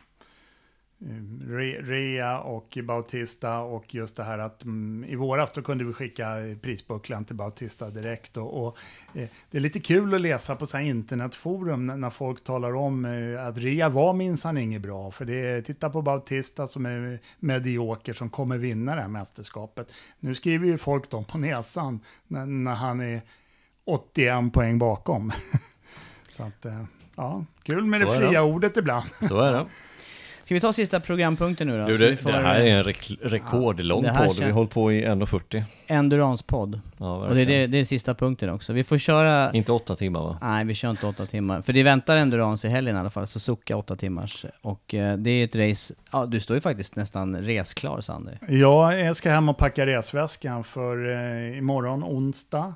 Rea och Bautista och just det här att mm, i våras då kunde vi skicka prisbucklan till Bautista direkt. Och, och eh, det är lite kul att läsa på så internetforum när, när, folk talar om eh, att Rea var minsann inget bra. För det är, titta på Bautista som är medioker som kommer vinna det här mästerskapet. Nu skriver ju folk dem på näsan när, när han är 81 poäng bakom. så att, eh, ja, kul med så det fria det. ordet ibland. Så är det. Ska vi ta sista programpunkten nu då? Du, det, får, det, här är en rek rekordlång ja, podd, vi har hållit på i 1.40 Endurance-podd. Ja, och det är, det, det är sista punkten också. Vi får köra... Inte åtta timmar va? Nej, vi kör inte åtta timmar. För det väntar Endurance i helgen i alla fall, Suzuka åtta timmars. Och eh, det är ett race, ja du står ju faktiskt nästan resklar Sandy. Ja, jag ska hem och packa resväskan för eh, imorgon onsdag.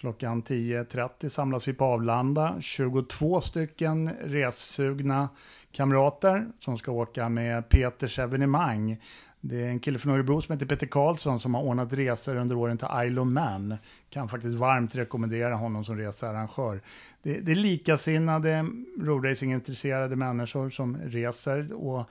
Klockan 10.30 samlas vi på Avlanda. 22 stycken ressugna kamrater som ska åka med Peters evenemang. Det är en kille från Örebro som heter Peter Karlsson som har ordnat resor under åren till Isle of Man. Kan faktiskt varmt rekommendera honom som researrangör. Det, det är likasinnade roadracing-intresserade människor som reser och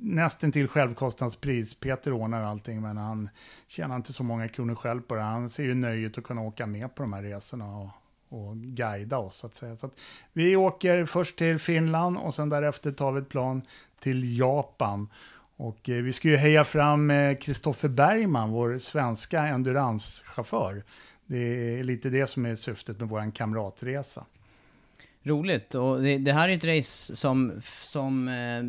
nästan till självkostnadspris. Peter ordnar allting men han tjänar inte så många kronor själv på det. Han ser ju nöjet att kunna åka med på de här resorna och och guida oss så att säga. Så att vi åker först till Finland och sen därefter tar vi ett plan till Japan. Och eh, vi ska ju heja fram Kristoffer eh, Bergman, vår svenska enduranschaufför. Det är lite det som är syftet med vår kamratresa. Roligt, och det, det här är ett race som, som eh,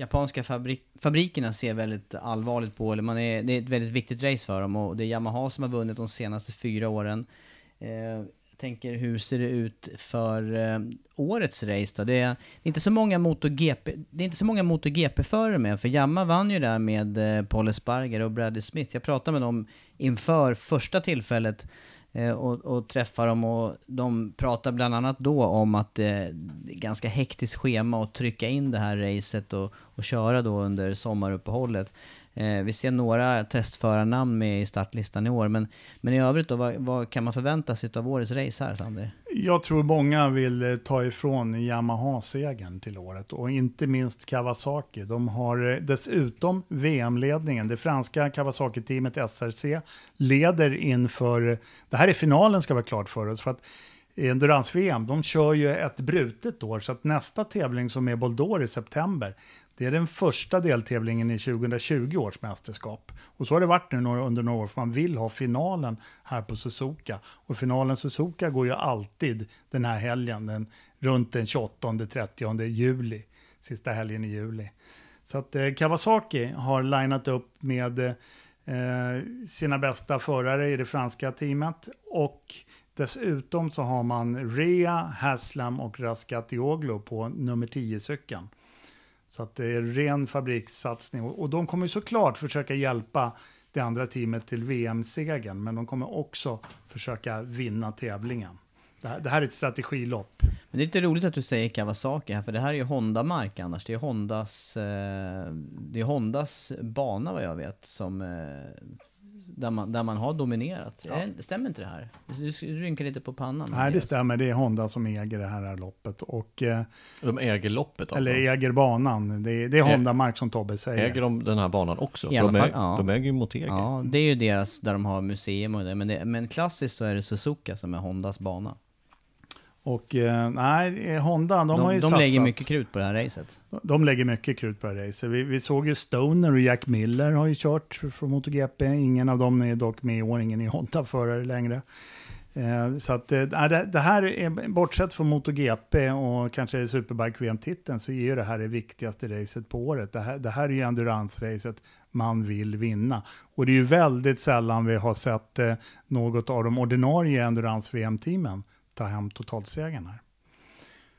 japanska fabrik, fabrikerna ser väldigt allvarligt på, eller man är, det är ett väldigt viktigt race för dem och det är Yamaha som har vunnit de senaste fyra åren. Eh, tänker hur ser det ut för eh, årets race då? Det är, inte så många MotoGP, det är inte så många MotoGP-förare med, för Jamma vann ju där med eh, Paul Esparger och Bradley Smith. Jag pratade med dem inför första tillfället eh, och, och träffade dem och de pratade bland annat då om att eh, det är ganska hektiskt schema att trycka in det här racet och, och köra då under sommaruppehållet. Eh, vi ser några testförarnamn med i startlistan i år, men, men i övrigt då, vad, vad kan man förvänta sig av årets race här, Sander? Jag tror många vill eh, ta ifrån Yamaha-segern till året och inte minst Kawasaki. De har eh, dessutom VM-ledningen. Det franska Kawasaki-teamet SRC leder inför, det här är finalen ska vara klart för oss, för att Endurance-VM, de kör ju ett brutet år, så att nästa tävling som är Boldor i september, det är den första deltävlingen i 2020 års mästerskap. Och så har det varit nu under några år, för man vill ha finalen här på Suzuka. Och finalen Suzuka går ju alltid den här helgen, den, runt den 28-30 juli, sista helgen i juli. Så att eh, Kawasaki har linat upp med eh, sina bästa förare i det franska teamet och dessutom så har man Rea, Haslam och Raskatioglu på nummer 10-cykeln. Så att det är ren fabrikssatsning. Och, de kommer såklart försöka hjälpa det andra teamet till VM-segern, men de kommer också försöka vinna tävlingen. Det här, det här är ett strategilopp. Men det är lite roligt att du säger Kawasaki här, för det här är ju Honda-mark annars. Det är Hondas, eh, det är Hondas bana vad jag vet, som, eh, där, man, där man har dominerat. Ja. Stämmer inte det här? Du rynkar lite på pannan. Nej, det stämmer. Det är Honda som äger det här loppet. Och, eh, De äger loppet alltså? Eller äger banan. Det är, det är Ä- Honda-mark som Tobbe säger. Äger de den här banan också? I För alla de, fall, äger, ja. de äger ju Motegi. Ja, det är ju deras, där de har museum och det. Men, det, men klassiskt så är det Suzuka som är Hondas bana. Och eh, nej, eh, Honda, de, De, har ju de satsat. lägger mycket krut på det här racet. De lägger mycket krut på det här racet. Vi, vi såg ju Stoner och Jack Miller har ju kört från MotoGP. Ingen av dem är dock med i år, ingen är Honda-förare längre. Eh, så att eh, det, det här är, bortsett från MotoGP och kanske Superbike-VM-titeln, så är ju det här det viktigaste racet på året. Det här, det här är ju endurance-racet man vill vinna. Och det är ju väldigt sällan vi har sett eh, något av de ordinarie endurance-VM-teamen ta hem totalsegern här.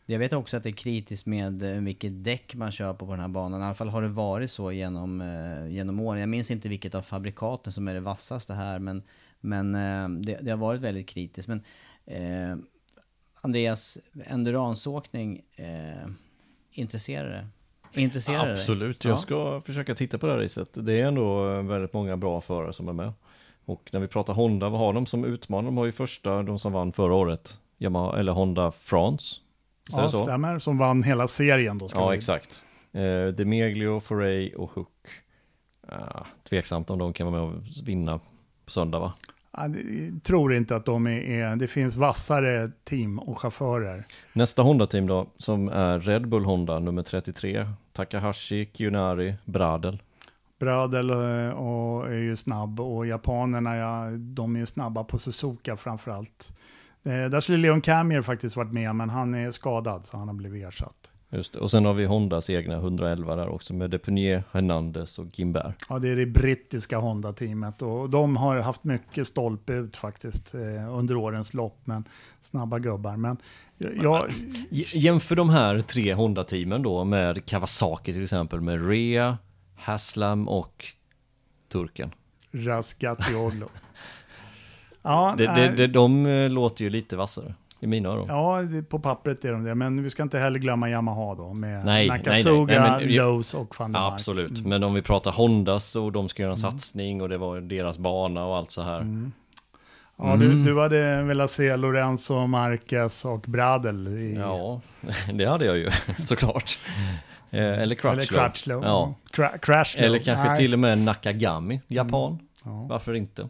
Jag vet också att det är kritiskt med eh, vilket däck man kör på på den här banan. I alla fall har det varit så genom, eh, genom åren. Jag minns inte vilket av fabrikaten som är det vassaste här, men, men eh, det, det har varit väldigt kritiskt. Men eh, Andreas, enduransåkning, eh, intresserar det? Intresserar det? Absolut, jag ska försöka titta på det här racet. Det är ändå väldigt många bra förare som är med. Och när vi pratar Honda, vad har de som utmanar? De har ju första, de som vann förra året, Yamaha, eller Honda France. Ja, så? stämmer. Som vann hela serien då. Ja, vi- exakt. Eh, Demeglio, Foray och Hook. Ah, tveksamt om de kan vara med och vinna på söndag va? Ja, Jag tror inte att de är, det finns vassare team och chaufförer. Nästa Honda-team då, som är Red Bull Honda nummer 33. Takahashi, Kiyonari, Bradel. Brödel eh, och är ju snabb och japanerna, ja, de är ju snabba på Suzuka framförallt. Eh, där skulle Leon Camier faktiskt varit med, men han är skadad så han har blivit ersatt. Just det. Och sen har vi Hondas egna 111 där också med Depunier, Hernandez och Gimbert. Ja, det är det brittiska Honda-teamet och de har haft mycket stolpe ut faktiskt eh, under årens lopp, men snabba gubbar. Men jag, J- Jämför de här tre Honda-teamen då med Kawasaki till exempel med Rea, Haslam och turken. Raskatioglu. ja, Det, det, nej. det, de eh, låter ju lite vassare i mina öron. Ja, på pappret är de det, men vi ska inte heller glömma Yamaha då med Nej, Nakasuga, nej, nej, men- Lowe's och van Mark. Absolut, Mm. men om vi pratar Hondas och de ska göra en satsning och det var deras bana och allt så här. Mm. Ja, du, du hade velat se Lorenzo, Marquez och Bradel i, Ja, det hade jag ju såklart. Eh, Eller Crutchlow. eller Crutchlow. Ja. Cra- Crashlow. Eller kanske Nej. till och med Nakagami, japan. Ja. Varför inte?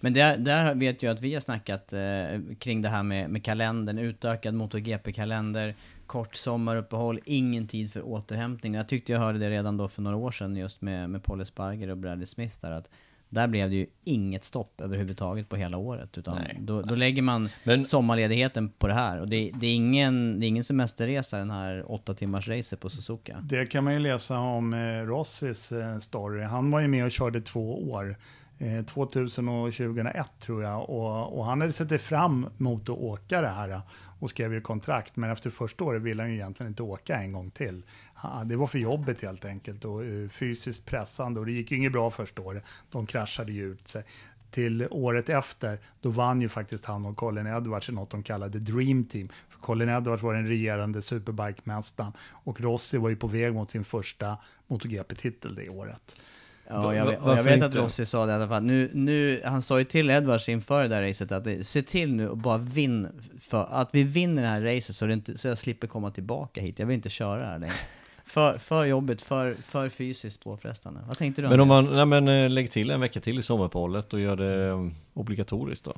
Men där, där vet jag att vi har snackat eh, kring det här med, med kalendern, utökad MotoGP-kalender, kort sommaruppehåll, ingen tid för återhämtning. Jag tyckte jag hörde det redan då för några år sedan just med, med Paul Esparger och Bradley Smith där att där blev det ju inget stopp överhuvudtaget på hela året. Utan Nej. då, då lägger man Men- sommarledigheten på det här. Och det, det, är ingen, det är ingen semesterresa den här åtta timmars racet på Suzuka. Det kan man ju läsa om eh, Rossis eh, story. Han var ju med och körde två år. Eh, 2000 och 2001 tror jag. Och, och han hade sett fram emot att åka det här. Eh, och skrev ju kontrakt. Men efter första året ville han ju egentligen inte åka en gång till. Det var för jobbet helt enkelt. Och eh, fysiskt pressande. Och det gick ju inget bra första året. De kraschade ju ut sig. Till året efter, då vann ju faktiskt han och Colin Edwards i något de kallade Dream Team. För Colin Edwards var den regerande superbike-mästaren och Rossi var ju på väg mot sin första MotoGP-titel det året. Ja, jag, vet, jag vet att? Rossi sa det i alla fall. Nu, nu, han sa ju till Edwards inför det där racet att det, se till nu och bara vinn, för, att vi vinner det här racet så, det inte, så jag slipper komma tillbaka hit. Jag vill inte köra här längre. För, för jobbigt, för, för fysiskt påfrestande. Vad tänkte du Men om man, nej men eh, lägg till en vecka till i sommaruppehållet och gör det eh, obligatoriskt då.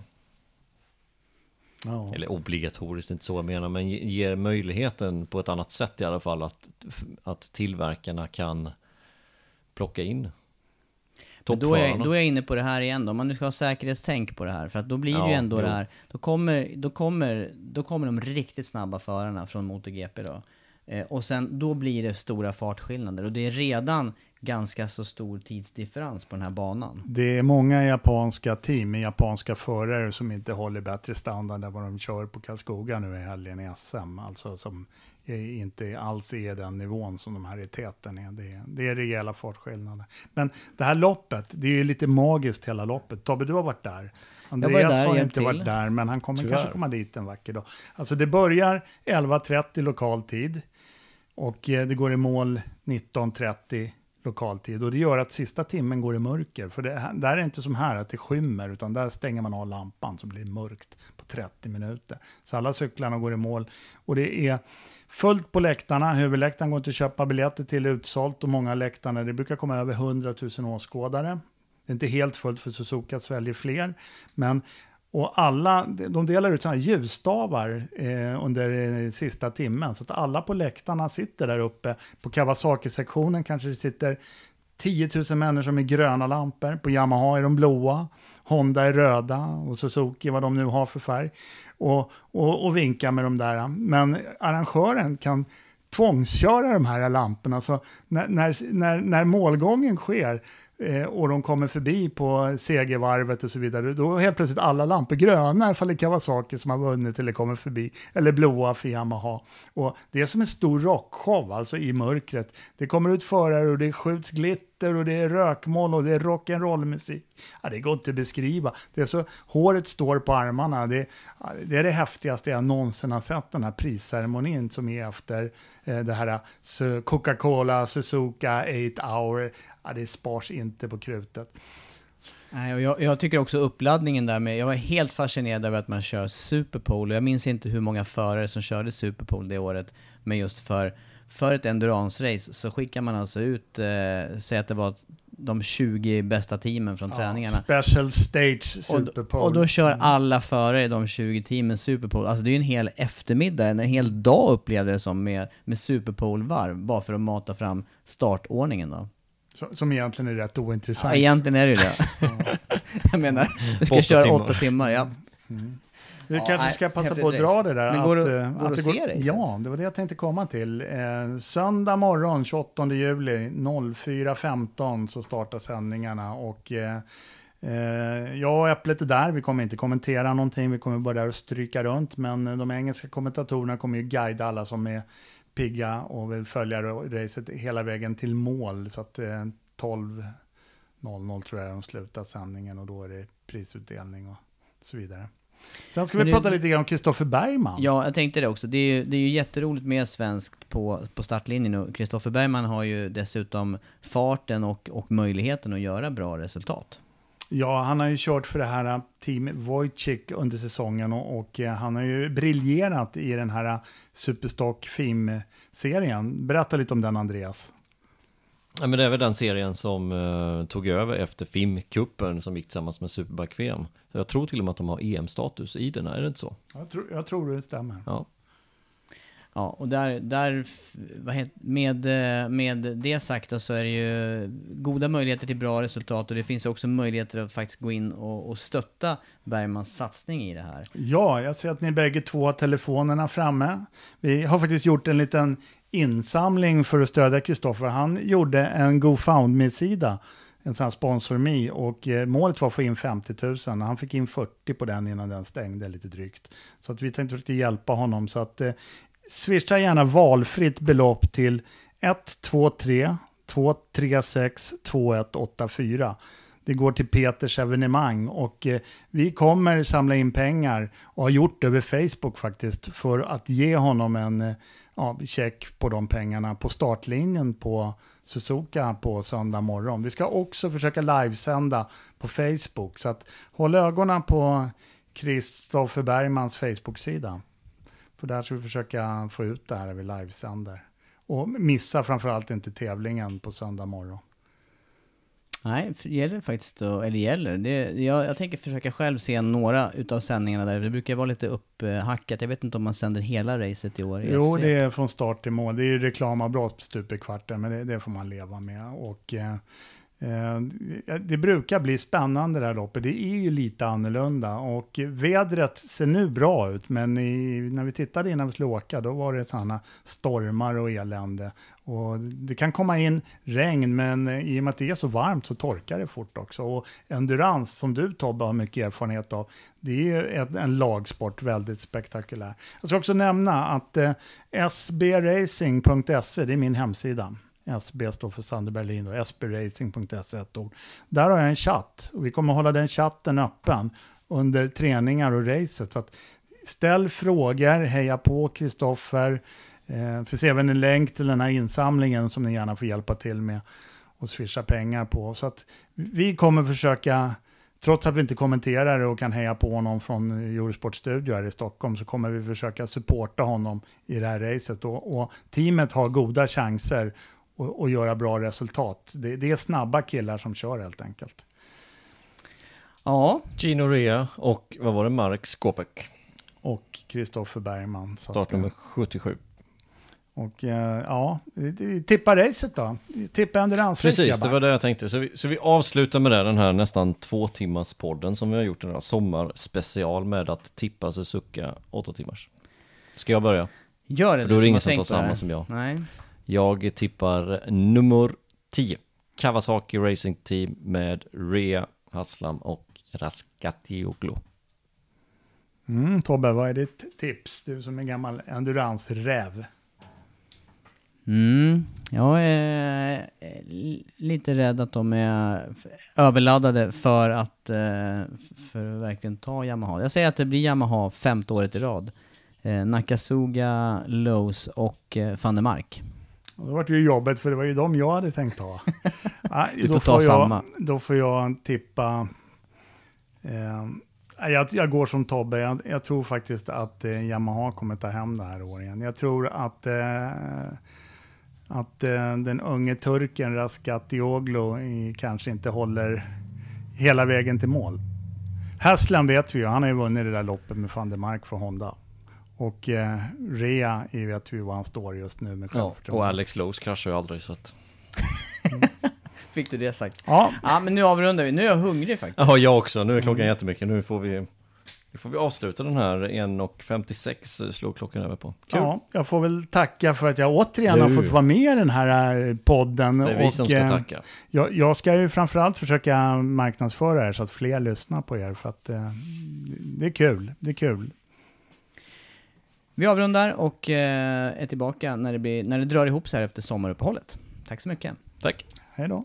Ja. Eller obligatoriskt, inte så jag menar, men ge- ger möjligheten på ett annat sätt i alla fall att, att tillverkarna kan plocka in Men då, är, då är jag inne på det här igen då, om man nu ska ha säkerhetstänk på det här, för att då blir det ju Ja, ändå jo. det här, då kommer, då, kommer, då kommer de riktigt snabba förarna från MotoGP då. Eh, och sen, då blir det stora fartskillnader. Och det är redan ganska så stor tidsdifferens på den här banan. Det är många japanska team med japanska förare som inte håller bättre standard än vad de kör på Karlskoga nu i helgen i SM. Alltså som inte alls är den nivån som de här i täten är. Det, är. det är rejäla fartskillnader. Men det här loppet, det är ju lite magiskt hela loppet. Tobbe, du har varit där. Andreas där, har inte till. varit där, men han kommer Tyvärr. kanske komma dit en vacker dag. Alltså det börjar 11.30 lokal tid och eh, det går i mål 19.30 lokal tid. Och det gör att sista timmen går i mörker. För det, där är det inte som här att det skymmer, utan där stänger man av lampan så blir det mörkt på 30 minuter. Så alla cyklarna går i mål. Och det är fullt på läktarna. Huvudläktaren går inte att köpa biljetter till, utsålt. Och många läktarna, det brukar komma över 100 000 åskådare. Det är inte helt fullt för Suzuka sväljer fler. Men och alla, de delar ut sådana ljusstavar eh, under eh, sista timmen. Så att alla på läktarna sitter där uppe. På Kawasaki-sektionen kanske det sitter 10 000 människor med gröna lampor. På Yamaha är de blåa. Honda är röda och Suzuki vad de nu har för färg. Och, och, och vinka med de där. Men arrangören kan tvångsköra de här lamporna. Så när, när, när, när målgången sker eh, och de kommer förbi på segervarvet och så vidare, då är helt plötsligt alla lampor gröna ifall det kan vara saker som har vunnit eller kommer förbi, eller blåa för Yamaha. Och det är som en stor rockshow, alltså i mörkret. Det kommer ut förare och det skjuts glitter och det är rökmål och det är rock'n'roll-musik. Ja, det går inte att beskriva. Det är så, håret står på armarna. Det, det är det häftigaste jag någonsin har sett, den här prisceremonin som är efter eh, det här eh, Coca-Cola, Suzuka, 8 hour ja, det spars inte på krutet. Nej, och jag, jag, tycker också uppladdningen där med, jag var helt fascinerad över att man kör Superpole. Jag minns inte hur många förare som körde Superpole det året, men just för, för ett endurance-race så skickar man alltså ut, eh, säg att det var de 20 bästa teamen från ja, träningarna. Special stage Superpole. Och, och, då kör mm. alla förare i de 20 teamen Superpole. Alltså det är ju en hel eftermiddag, en hel dag upplevde det som med, med Superpole-varv, bara för att mata fram startordningen då. Som egentligen är rätt ointressant. Ja, egentligen är det det. jag menar, du ska åtta köra timmar. åtta timmar, ja. Mm. Vi ja, kanske ska passa på att dra det där. Men går, att, det, eh, går att, att se det? Ja, det var det jag tänkte komma till. Eh, söndag morgon, 28 juli, 04.15 så startar sändningarna. Och, eh, eh, jag och Äpplet är där, vi kommer inte kommentera någonting, vi kommer bara där och stryka runt. Men de engelska kommentatorerna kommer ju guida alla som är pigga och vill följa racet hela vägen till mål. Så att eh, 12.00 tror jag de slutar sändningen och då är det prisutdelning och så vidare. Sen ska vi prata lite grann om Kristoffer Bergman. Ja, jag tänkte det också. Det är ju, det är ju jätteroligt med svenskt på, på startlinjen och Kristoffer Bergman har ju dessutom farten och, och möjligheten att göra bra resultat. Ja, han har ju kört för det här äh, Team Wojcik under säsongen och, och äh, han har ju briljerat i den här äh, Superstock FIM-serien. Berätta lite om den, Andreas. Ja, men det är väl den serien som uh, tog över efter FIM-cupen som gick tillsammans med Superbike-VM. Jag tror till och med att de har EM-status i den, är det inte så? Jag tror, jag tror det stämmer. Ja. Ja, och där, där med, med det sagt så är det ju goda möjligheter till bra resultat och det finns också möjligheter att faktiskt gå in och, och stötta Bergmans satsning i det här. Ja, jag ser att ni bägge två har telefonerna framme. Vi har faktiskt gjort en liten insamling för att stödja Kristoffer. Han gjorde en GoFundMe-sida en sån här sponsor me och eh, målet var att få in 50 000. Han fick in 40 på den innan den stängde lite drygt. Så att vi tänkte försöka hjälpa honom. Så att eh, swisha gärna valfritt belopp till 123 236 2184. Det går till Peters evenemang och eh, vi kommer samla in pengar och har gjort det över Facebook faktiskt för att ge honom en eh, ja, check på de pengarna på startlinjen på Suzuka på söndag morgon. Vi ska också försöka livesända på Facebook så att håll ögonen på Kristoffer Bergmans Facebook-sida. För där ska vi försöka få ut det här när vi livesänder. Och missa framförallt inte tävlingen på söndag morgon. Nej, gäller faktiskt då, eller gäller. Det, jag, jag tänker försöka själv se några utav sändningarna där. Det brukar vara lite upphackat. Jag vet inte om man sänder hela racet i år. I jo, det är från start till mål. Det är ju reklamavbrott stup i kvarten, men det, det, får man leva med. Och eh, Eh, det brukar bli spännande det här loppet. Det är ju lite annorlunda och vädret ser nu bra ut, men i, när vi tittade innan vi skulle åka, då var det sådana stormar och elände. Och det kan komma in regn, men i och med att det är så varmt så torkar det fort också. Och endurance, som du Tobbe har mycket erfarenhet av, det är en lagsport väldigt spektakulär. Jag ska också nämna att eh, sbracing.se, det är min hemsida. SB står för Sander Berlin och sbracing.se ett ord. Där har jag en chatt och vi kommer hålla den chatten öppen under träningar och racet. Så att ställ frågor, heja på Kristoffer. Eh, finns även en länk till den här insamlingen som ni gärna får hjälpa till med och swisha pengar på. Så att vi kommer försöka, trots att vi inte kommenterar det och kan heja på honom från Eurosport Studio här i Stockholm, så kommer vi försöka supporta honom i det här racet. Och, och teamet har goda chanser och, och göra bra resultat. Det, det, är snabba killar som kör helt enkelt. Ja. Gino Rea och vad var det, Mark Skopek. Och Kristoffer Bergman. Startnummer 77. Och eh, ja, tippa racet då. Tippa endurance Precis, det var det jag tänkte. Så vi, så vi avslutar med det, den här nästan två timmars podden som vi har gjort den här sommarspecial med att tippa Suzuka åtta timmars. Ska jag börja? Gör det. För då är det ingen som tar samma som jag. Nej. Jag tippar nummer 10. Kawasaki Racing Team med Rea Haslam och Raskatioglu. Mm, Tobbe, vad är ditt tips? Du som är gammal endurance-räv. Mm, jag är lite rädd att de är överladdade för att, eh, för att verkligen ta Yamaha. Jag säger att det blir Yamaha femte året i rad. Eh, Nakasuga, Lowe's och eh, van der Mark. Och det ju jobbet, för det var ju de jag hade tänkt ta. du får, får ta jag, samma. Då får jag tippa... Eh, jag, jag, går som Tobbe. Jag, jag tror faktiskt att eh, Yamaha kommer ta hem det här året igen. Jag tror att, eh, att eh, den unge turken Raskatioglu kanske inte håller hela vägen till mål. Haslam vet vi ju, han har ju vunnit det där loppet med van der Mark för Honda. Och eh, Rea vet vi var han står just nu med ja, Och Alex Lowe's kraschar ju aldrig så att... Fick du det sagt? Ja. Ja men nu avrundar vi, nu är jag hungrig faktiskt. Ja jag också, nu är klockan mm. jättemycket, nu får vi nu får vi avsluta den här 1.56 slår klockan över på. Kul. Ja, jag får väl tacka för att jag återigen har fått vara med i den här eh, podden. Det är vi och, som ska eh, tacka. Jag, jag, ska ju framförallt försöka marknadsföra er så att fler lyssnar på er. För att eh, det är kul, det är kul. Vi avrundar och eh, är tillbaka när det, blir, när det drar ihop sig här efter sommaruppehållet. Tack så mycket. Tack. Hej då.